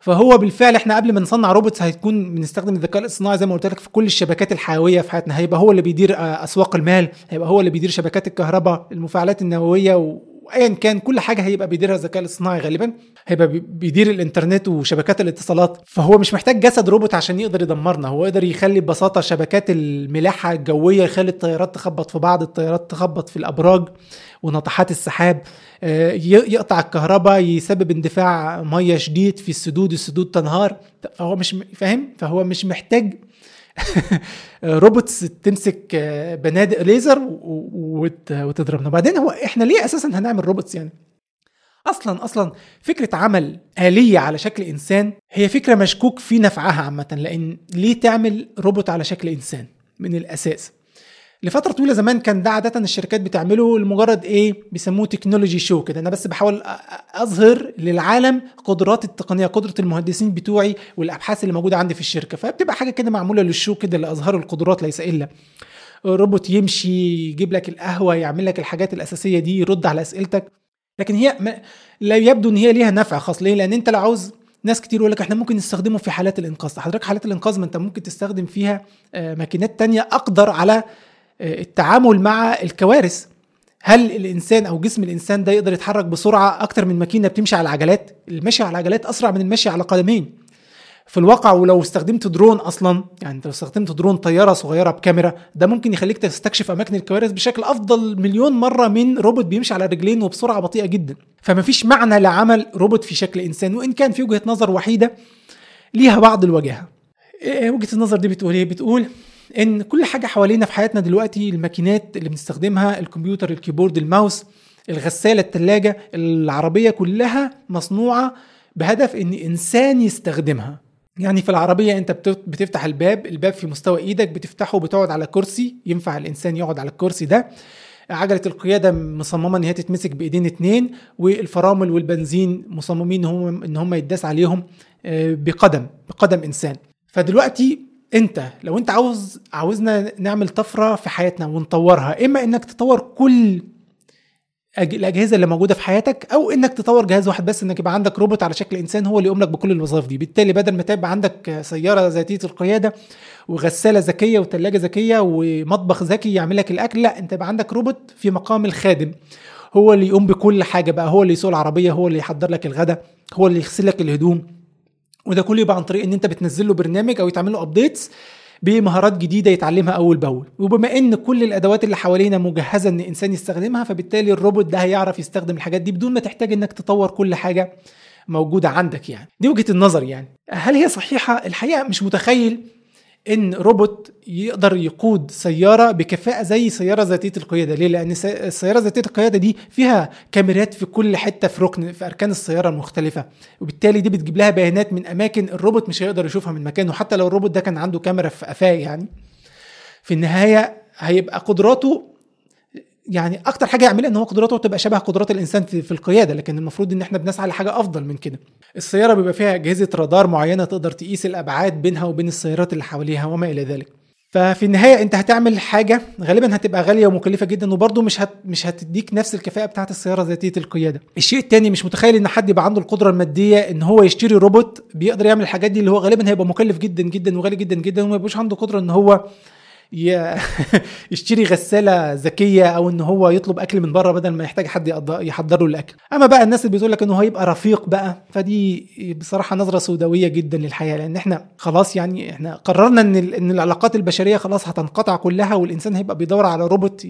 فهو بالفعل إحنا قبل ما نصنع robots هيكون بنستخدم الذكاء الاصطناعي زي ما قلت لك في كل الشبكات الحيوية في حياتنا. هيبقى هو اللي بيدير آه، أسواق المال هيبقى هو اللي بيدير شبكات الكهرباء المفاعلات النووية وايا كان كل حاجة هيبقى بيديرها الذكاء الاصطناعي غالبا. هيبقى بيدير الإنترنت وشبكات الاتصالات. فهو مش محتاج جسد روبوت عشان يقدر يدمرنا. هو يقدر يخلي ببساطة شبكات الملاحة الجوية يخلي الطيارات تخبط في بعض الطيارات تخبط في الأبراج وناطحات السحاب. يقطع الكهرباء يسبب اندفاع ميه شديد في السدود السدود تنهار. فهو مش فاهم؟ فهو مش محتاج robots تمسك آه، بنادق ليزر وتضربنا وبعدين هو إحنا ليه أساسا هنعمل robots يعني؟ أصلا أصلا فكرة عمل آلية على شكل إنسان هي فكرة مشكوك في نفعها عامة لأن ليه تعمل روبوت على شكل إنسان من الأساس؟ لفترة طويلة زمان كان ده عادة الشركات بتعمله لمجرد إيه؟ بيسموه technology show كده. أنا بس بحاول أظهر للعالم قدرات التقنية قدرة المهندسين بتوعي والأبحاث اللي موجودة عندي في الشركة. فبتبقى حاجة كده معمولة لل show كده لأظهار القدرات ليس إلا. روبوت يمشي يجيب لك القهوة يعمل لك الحاجات الأساسية دي يرد على أسئلتك. لكن هي ما لا يبدو إن هي ليها نفع خاص. ليه؟ لأن أنت لو عاوز ناس كتير يقول لك إحنا ممكن نستخدمه في حالات الإنقاذ. حضرتك حالات الإنقاذ ما أنت ممكن تستخدم فيها آه، ماكينات تانية أقدر على التعامل مع الكوارث. هل الإنسان أو جسم الإنسان ده يقدر يتحرك بسرعة أكتر من ماكينة بتمشي على العجلات؟ المشي على العجلات أسرع من المشي على قدمين. في الواقع ولو استخدمت درون أصلا يعني لو استخدمت درون طيارة صغيرة بكاميرا ده ممكن يخليك تستكشف أماكن الكوارث بشكل أفضل مليون مرة من روبوت بيمشي على رجلين وبسرعة بطيئة جدا. فما فيش معنى لعمل روبوت في شكل إنسان وإن كان في وجهة نظر وحيدة ليها بعض الوجاهه إيه وجهة النظر دي بتقول إيه؟ بتقول إن كل حاجة حوالينا في حياتنا دلوقتي الماكينات اللي بنستخدمها الكمبيوتر الكيبورد الماوس الغسالة الثلاجه العربية كلها مصنوعة بهدف إن إنسان يستخدمها. يعني في العربية أنت بتفتح الباب الباب في مستوى إيدك بتفتحه بتقعد على كرسي ينفع الإنسان يقعد على الكرسي ده. عجلة القيادة مصممة إن هي تتمسك بإيدين اتنين والفرامل والبنزين مصممين هم إن هم يداس عليهم آه، بقدم بقدم إنسان. فدلوقتي انت لو انت عاوز عاوزنا نعمل طفرة في حياتنا ونطورها إما إنك تطور كل الأجهزة اللي موجودة في حياتك أو إنك تطور جهاز واحد بس إنك يبقى عندك روبوت على شكل إنسان هو اللي يقوم لك بكل الوظائف دي. بالتالي بدل ما تبقى عندك سيارة ذاتيه القيادة وغسالة ذكية وثلاجه ذكية ومطبخ ذكي يعمل لك الأكل لأ أنت يبقى عندك روبوت في مقام الخادم. هو اللي يقوم بكل حاجة بقى هو اللي يسوق العربية هو اللي يحضر لك الغداء هو اللي يغسل لك الهدوم. وده كله يبقى عن طريق إن أنت بتنزل له برنامج أو يتعمل له updates بمهارات جديدة يتعلمها أول بأول. وبما إن كل الأدوات اللي حوالينا مجهزة إن الانسان يستخدمها فبالتالي الروبوت ده هيعرف يستخدم الحاجات دي بدون ما تحتاج إنك تطور كل حاجة موجودة عندك يعني. دي وجهة النظر يعني. هل هي صحيحة؟ الحقيقة مش متخيل. إن روبوت يقدر يقود سيارة بكفاءة زي سيارة ذاتية القيادة. ليه؟ لأن السياره ذاتية القيادة دي فيها كاميرات في كل حتة في ركن في أركان السيارة المختلفة. وبالتالي دي بتجيب لها بيانات من أماكن الروبوت مش هيقدر يشوفها من مكانه. حتى لو الروبوت ده كان عنده كاميرا في قفاه يعني في النهاية هيبقى قدراته يعني أكتر حاجة يعملها إن هو قدراته تبقى شبه قدرات الإنسان في القيادة لكن المفروض إن إحنا بنسعى لحاجة أفضل من كده. السيارة بيبقى فيها أجهزة رادار معينة تقدر تقيس الأبعاد بينها وبين السيارات اللي حواليها وما إلى ذلك. ففي النهاية أنت هتعمل حاجة غالبا هتبقى غالية ومكلفة جدا وبرضه مش هت مش هتديك نفس الكفاءة بتاعة السيارة ذاتيه القيادة. الشيء الثاني مش متخيل إن حد يبقى عنده القدرة المادية إن هو يشتري روبوت بيقدر يعمل الحاجات دي اللي هو غالبا هيبقى مكلف جدا جدا وغالي جدا جدا وما عنده قدرة إن هو يشتري غسالة ذكية أو إن هو يطلب أكل من بره بدل ما يحتاج حد يحضر له الأكل. أما بقى الناس اللي بتقول لك انه هيبقى رفيق بقى فدي بصراحة نظرة سوداوية جدا للحياة لأن إحنا خلاص يعني إحنا قررنا إن إن العلاقات البشرية خلاص هتنقطع كلها والإنسان هيبقى بيدور على روبوت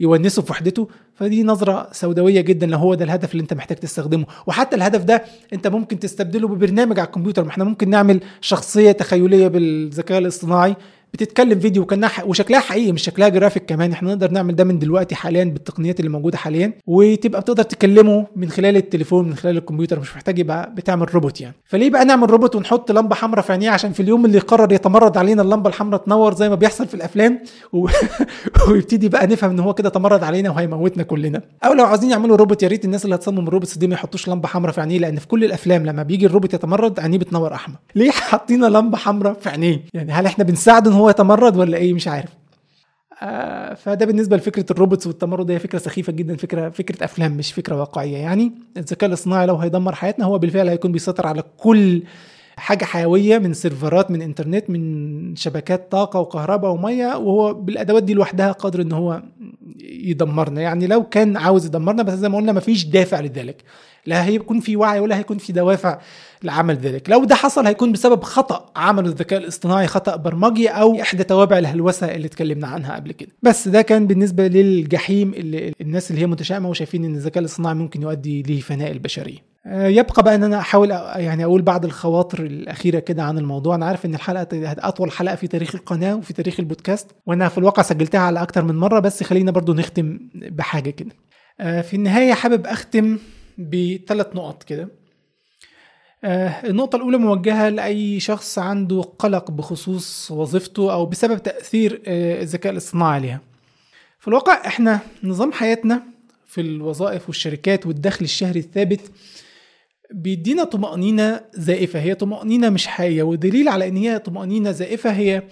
يونسه في وحدته. فدي نظرة سوداوية جدا لو هو ده الهدف اللي أنت محتاج تستخدمه. وحتى الهدف ده أنت ممكن تستبدله ببرنامج على الكمبيوتر. ما إحنا ممكن نعمل شخصية تخيلية بالذكاء الاصطناعي بتتكلم فيديو وكأنها وشكلها حقيقي مش شكلها جرافيك كمان. إحنا نقدر نعمل ده من دلوقتي حاليا بالتقنيات اللي موجودة حاليا وتبقى بتقدر تكلمه من خلال التليفون من خلال الكمبيوتر. مش محتاج يبقى بتعمل روبوت يعني. فليه بقى نعمل روبوت ونحط لمبة حمراء في عينيه؟ عشان في اليوم اللي يقرر يتمرد علينا اللمبة الحمراء تنور زي ما بيحصل في الأفلام و... ويبتدي بقى نفهم إن هو كده تمرد علينا وهيموتنا كلنا. أو لو عايزين يعملوا روبوت يا ريت الناس اللي هتصمم ال robots دي ما يحطوش لمبة حمراء في عينيه لأن في كل الأفلام لما بيجي الروبوت يتمرد عينيه بتنور أحمر. ليه حاطين لمبة حمراء في عينيه؟ يعني هل إحنا بنساعده إن هو يتمرد ولا إيه؟ مش عارف. آه فده بالنسبة لفكرة ال robots والتمرد. هي فكرة سخيفة جدا فكرة فكرة أفلام مش فكرة واقعية. يعني الذكاء الاصطناعي لو هيدمر حياتنا هو بالفعل هيكون بيسيطر على كل حاجة حيوية من سيرفرات من إنترنت من شبكات طاقة وكهرباء ومية وهو بالأدوات دي لوحدها قادر إن هو يدمرنا. يعني لو كان عاوز يدمرنا بس زي ما قلنا مفيش دافع لذلك. لا هيكون في وعي ولا هيكون في دوافع لعمل ذلك. لو ده حصل هيكون بسبب خطأ عمل الذكاء الاصطناعي خطأ برمجي أو إحدى توابع الهلوسة اللي اتكلمنا عنها قبل كده. بس ده كان بالنسبة للجحيم اللي الناس اللي هي متشائمة وشايفين إن الذكاء الاصطناعي ممكن يؤدي لفناء البشرية. يبقى بقى إن أنا أحاول يعني أقول بعض الخواطر الأخيرة كده عن الموضوع. أنا عارف إن الحلقة أطول حلقة في تاريخ القناة وفي تاريخ البودكاست وأنا في الواقع سجلتها على أكتر من مرة بس خلينا برضو نختم بحاجة كده. في النهاية حابب أختم بثلاث نقط كده النقطة الأولى موجهة لأي شخص عنده قلق بخصوص وظيفته أو بسبب تأثير الذكاء الاصطناعي عليها. في الواقع إحنا نظام حياتنا في الوظائف والشركات والدخل الشهري الثابت بيدينا طمأنينة زائفة هي طمأنينة مش حقيقية ودليل على إن هي طمأنينة زائفة هي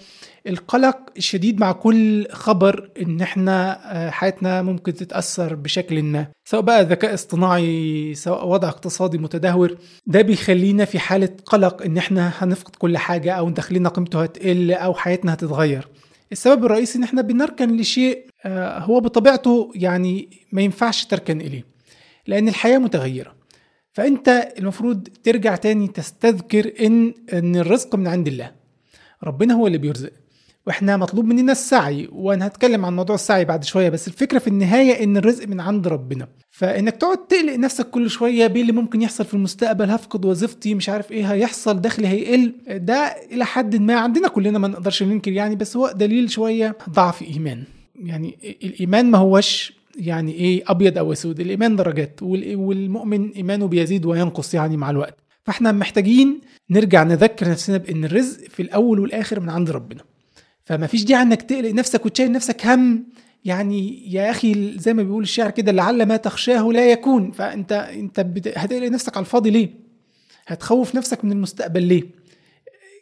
القلق الشديد مع كل خبر إن إحنا حياتنا ممكن تتأثر بشكل ما سواء بقى ذكاء اصطناعي سواء وضع اقتصادي متدهور. ده بيخلينا في حالة قلق إن إحنا هنفقد كل حاجة أو دخلنا قيمته هتقل أو حياتنا هتتغير. السبب الرئيسي إن إحنا بنركن لشيء هو بطبيعته يعني ما ينفعش تركن إليه لأن الحياة متغيرة. فأنت المفروض ترجع تاني تستذكر إن إن الرزق من عند الله ربنا هو اللي بيرزق وإحنا مطلوب مننا السعي وأنا هتكلم عن موضوع السعي بعد شوية بس الفكرة في النهاية إن الرزق من عند ربنا. فإنك تقعد تقلق نفسك كل شوية بايه اللي ممكن يحصل في المستقبل؟ هفقد وظيفتي مش عارف إيه هيحصل دخلي هيقل. ده إلى حد ما عندنا كلنا ما نقدرش ننكر يعني بس هو دليل شوية ضعف إيمان. يعني الإيمان ما هوش يعني إيه أبيض أو أسود الإيمان درجات والمؤمن إيمانه بيزيد وينقص يعني مع الوقت. فإحنا محتاجين نرجع نذكر نفسنا بإن الرزق في الأول والآخر من عند ربنا. فما فيش داعي إنك تقلق نفسك وتشيل نفسك هم. يعني يا أخي زي ما بيقول الشاعر كده لعل ما تخشاه لا يكون. فأنت أنت هتقلق نفسك على الفاضي ليه؟ هتخوف نفسك من المستقبل ليه؟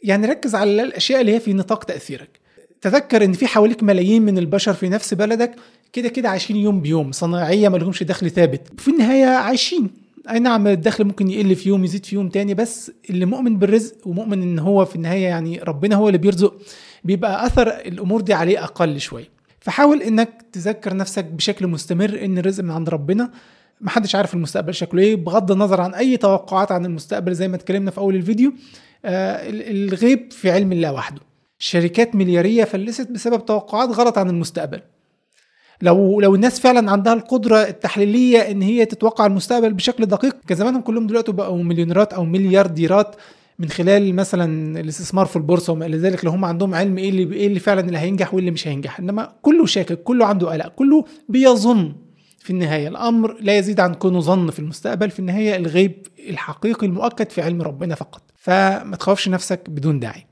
يعني ركز على الأشياء اللي هي في نطاق تأثيرك. تذكر إن في حواليك ملايين من البشر في نفس بلدك كده كده عايشين يوم بيوم. صناعية ما لهمش دخل ثابت. في النهاية عايشين. أي نعم الدخل ممكن يقل في يوم يزيد في يوم تاني بس اللي مؤمن بالرزق ومؤمن إن هو في النهاية يعني ربنا هو اللي بيرزق بيبقى أثر الأمور دي عليه أقل شوية. فحاول إنك تذكر نفسك بشكل مستمر إن الرزق من عند ربنا محدش عارف المستقبل شكله إيه بغض النظر عن أي توقعات عن المستقبل زي ما اتكلمنا في أول الفيديو. آه، الغيب في علم الله وحده. شركات مليارية فلست بسبب توقعات غلط عن المستقبل. لو لو الناس فعلا عندها القدرة التحليلية إن هي تتوقع المستقبل بشكل دقيق كان زمانهم كلهم دلوقتي بقوا مليونيرات أو مليارديرات من خلال مثلا الاستثمار في البورصة وما إلى ذلك لو هم عندهم علم إيه اللي إيه اللي فعلا اللي هينجح وايه اللي مش هينجح. إنما كله شاكك كله عنده قلق كله بيظن في النهاية. الأمر لا يزيد عن كونه ظن في المستقبل في النهاية الغيب الحقيقي المؤكد في علم ربنا فقط. فما تخافش نفسك بدون داعي.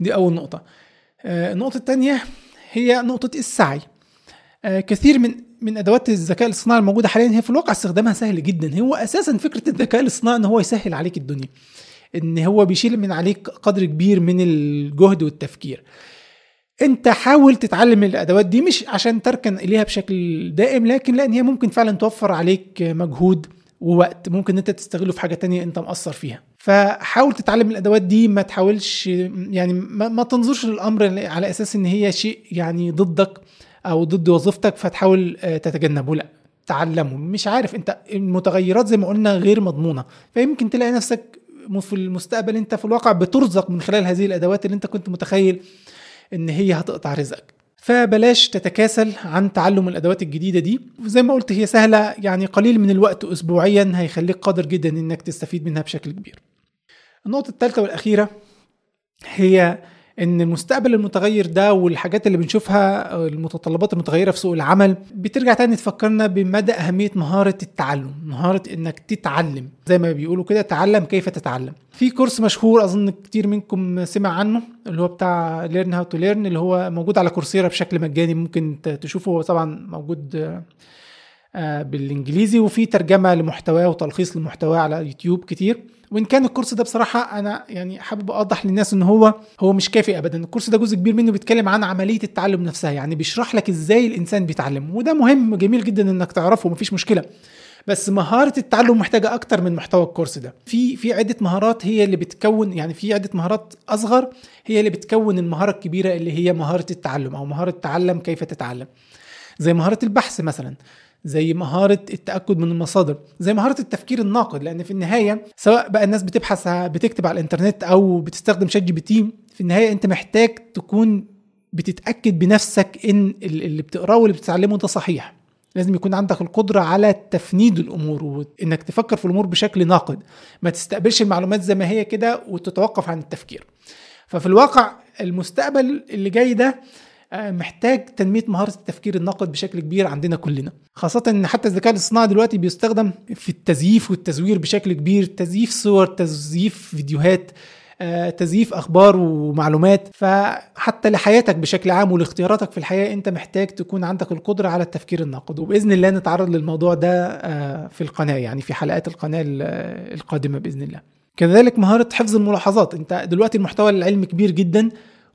دي أول نقطة. آه، النقطة الثانية هي نقطة السعي. كثير من من أدوات الذكاء الاصطناعي الموجودة حاليا هي في الواقع استخدامها سهل جدا. هو أساسا فكرة الذكاء الاصطناعي إن هو يسهل عليك الدنيا إن هو بيشيل من عليك قدر كبير من الجهد والتفكير. أنت حاول تتعلم الأدوات دي مش عشان تركن إليها بشكل دائم لكن لأن هي ممكن فعلا توفر عليك مجهود ووقت ممكن أنت تستغله في حاجة تانية أنت مقصر فيها. فحاول تتعلم الأدوات دي ما تحاولش يعني ما, ما تنظرش للأمر على أساس إن هي شيء يعني ضدك. أو ضد وظيفتك فتحاول آه، تتجنبه. لا تعلمه. مش عارف أنت المتغيرات زي ما قلنا غير مضمونة. فيمكن تلاقي نفسك في المستقبل أنت في الواقع بترزق من خلال هذه الأدوات اللي أنت كنت متخيل إن هي هتقطع رزقك. فبلاش تتكاسل عن تعلم الأدوات الجديدة دي. وزي ما قلت هي سهلة يعني قليل من الوقت اسبوعيا هيخليك قادر جدا إنك تستفيد منها بشكل كبير. النقطة الثالثة والأخيرة هي إن المستقبل المتغير ده والحاجات اللي بنشوفها المتطلبات المتغيرة في سوق العمل بترجع تاني تفكرنا بمدى أهمية مهارة التعلم مهارة إنك تتعلم. زي ما بيقولوا كده تعلم كيف تتعلم. في كورس مشهور أظن كتير منكم سمع عنه اللي هو بتاع learn how to learn اللي هو موجود على Coursera بشكل مجاني ممكن تشوفه. هو طبعا موجود آه، بالإنجليزي وفي ترجمة لمحتواه وتلخيص لمحتواه على يوتيوب كتير. وإن كان الكورس ده بصراحة أنا يعني حابب أوضح للناس إن هو هو مش كافي ابدا. الكورس ده جزء كبير منه بيتكلم عن عملية التعلم نفسها يعني بيشرح لك إزاي الإنسان بيتعلم وده مهم جميل جدا إنك تعرفه مفيش مشكلة. بس مهارة التعلم محتاجة أكتر من محتوى الكورس ده. في في عدة مهارات هي اللي بتكون يعني في عدة مهارات أصغر هي اللي بتكون المهارة الكبيرة اللي هي مهارة التعلم أو مهارة تعلم كيف تتعلم. زي مهارة البحث مثلا. زي مهارة التأكد من المصادر زي مهارة التفكير الناقد لأن في النهاية سواء بقى الناس بتبحث بتكتب على الإنترنت أو بتستخدم ChatGPT في النهاية أنت محتاج تكون بتتأكد بنفسك إن اللي بتقراه واللي بتتعلمه ده صحيح. لازم يكون عندك القدرة على تفنيد الأمور وإنك تفكر في الأمور بشكل ناقد. ما تستقبلش المعلومات زي ما هي كده وتتوقف عن التفكير. ففي الواقع المستقبل اللي جاي ده محتاج تنمية مهارة التفكير الناقد بشكل كبير عندنا كلنا. خاصة إن حتى الذكاء الاصطناعي دلوقتي بيستخدم في التزييف والتزوير بشكل كبير تزييف صور تزييف فيديوهات آه، تزييف أخبار ومعلومات. فحتى لحياتك بشكل عام ولاختياراتك في الحياة أنت محتاج تكون عندك القدرة على التفكير الناقد. وبإذن الله نتعرض للموضوع ده آه، في القناة يعني في حلقات القناة القادمة بإذن الله. كذلك مهارة حفظ الملاحظات. أنت دلوقتي المحتوى العلمي كبير جدا.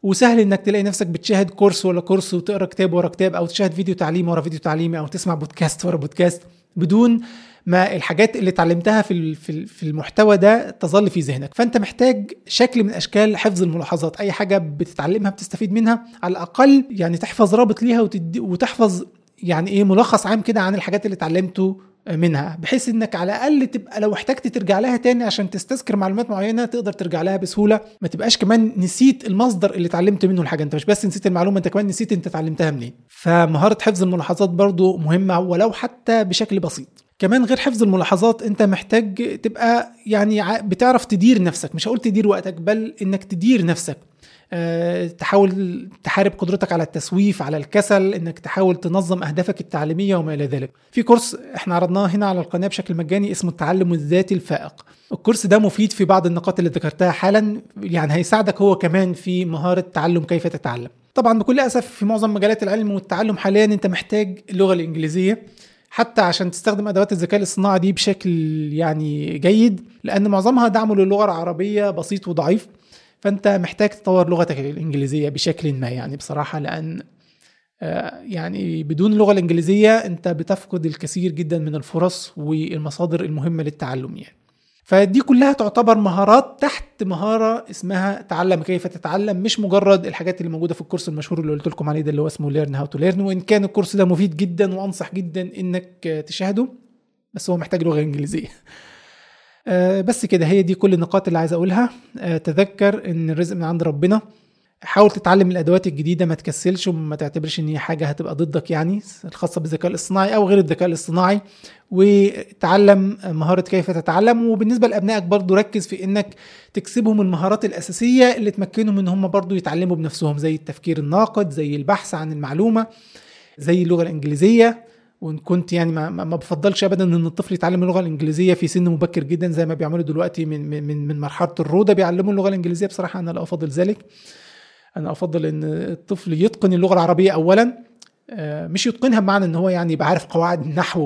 وسهل إنك تلاقي نفسك بتشاهد كورس ولا كورس وتقرأ كتاب ورا كتاب أو تشاهد فيديو تعليمي ورا فيديو تعليمي أو تسمع بودكاست ورا بودكاست بدون ما الحاجات اللي اتعلمتها في في المحتوى ده تظل في ذهنك. فأنت محتاج شكل من أشكال حفظ الملاحظات. أي حاجة بتتعلمها بتستفيد منها على الأقل يعني تحفظ رابط ليها وتحفظ يعني إيه ملخص عام كده عن الحاجات اللي اتعلمته منها بحيث إنك على الأقل تبقى لو احتجت ترجع لها تاني عشان تستذكر معلومات معينة تقدر ترجع لها بسهولة. ما تبقاش كمان نسيت المصدر اللي اتعلمت منه الحاجة. أنت مش بس نسيت المعلومة أنت كمان نسيت أنت اتعلمتها منين. فمهارة حفظ الملاحظات برضو مهمة ولو حتى بشكل بسيط. كمان غير حفظ الملاحظات أنت محتاج تبقى يعني بتعرف تدير نفسك. مش هقول تدير وقتك بل إنك تدير نفسك. تحاول تحارب قدرتك على التسويف على الكسل إنك تحاول تنظم أهدافك التعليمية وما إلى ذلك. في كورس إحنا عرضناه هنا على القناة بشكل مجاني اسمه التعلم الذاتي الفائق. الكورس ده مفيد في بعض النقاط اللي ذكرتها حالا يعني هيساعدك هو كمان في مهارة تعلم كيف تتعلم. طبعا بكل أسف في معظم مجالات العلم والتعلم حاليا أنت محتاج اللغة الإنجليزية حتى عشان تستخدم أدوات الذكاء الاصطناعي دي بشكل يعني جيد لأن معظمها دعمه للغة العربية بسيط وضعيف. فأنت محتاج تطور لغتك الإنجليزية بشكل ما يعني بصراحة لأن آه، يعني بدون اللغة الإنجليزية أنت بتفقد الكثير جدا من الفرص والمصادر المهمة للتعلم يعني. فدي كلها تعتبر مهارات تحت مهارة اسمها تعلم كيف تتعلم مش مجرد الحاجات اللي موجودة في الكورس المشهور اللي قلت لكم عليه ده اللي هو اسمه learn how to learn وإن كان الكورس ده مفيد جدا وأنصح جدا إنك تشاهده بس هو محتاج لغة إنجليزية. بس كده هي دي كل النقاط اللي عايز أقولها. آه، تذكر إن الرزق من عند ربنا. حاول تتعلم الأدوات الجديدة ما تكسلش وما تعتبرش إن هي حاجة هتبقى ضدك يعني الخاصة بالذكاء الاصطناعي أو غير الذكاء الاصطناعي. وتعلم مهارة كيف تتعلم. وبالنسبة لأبنائك برضو ركز في إنك تكسبهم المهارات الأساسية اللي تمكنهم إن هم برضو يتعلموا بنفسهم زي التفكير الناقد زي البحث عن المعلومة زي اللغة الإنجليزية. وإن كنت يعني ما, ما بفضلش ابدا إن الطفل يتعلم اللغة الإنجليزية في سن مبكر جدا زي ما بيعملوا دلوقتي من من من مرحلة الروضه بيعلموا اللغة الإنجليزية. بصراحة أنا لا أفضل ذلك. أنا أفضل إن الطفل يتقن اللغة العربية اولا. آه، مش يتقنها بمعنى إن هو يعني يبقى عارف قواعد النحو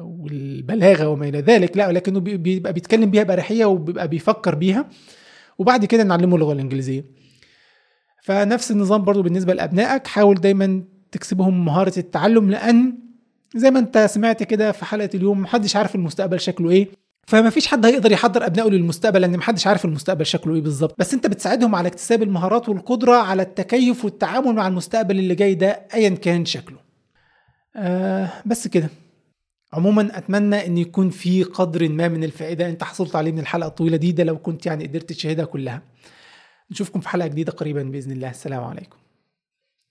والبلاغة وما إلى ذلك لا ولكنه بيبقى بيتكلم بيها باريحيه وبيبقى بيفكر بيها. وبعد كده نعلمه اللغة الإنجليزية. فنفس النظام برضو بالنسبة لأبنائك حاول دايما تكسبهم مهارة التعلم لأن زي ما انت سمعت كده في حلقة اليوم محدش عارف المستقبل شكله إيه فما فيش حد هيقدر يحضر أبنائه للمستقبل لأن محدش عارف المستقبل شكله إيه بالظبط. بس انت بتساعدهم على اكتساب المهارات والقدرة على التكيف والتعامل مع المستقبل اللي جاي ده ايا كان شكله. آه بس كده. عموما أتمنى إن يكون في قدر ما من الفائدة. أنت حصلت عليه من الحلقة الطويلة دي ده لو كنت يعني قدرت تشاهدها كلها. نشوفكم في حلقة جديدة قريبا بإذن الله. السلام عليكم.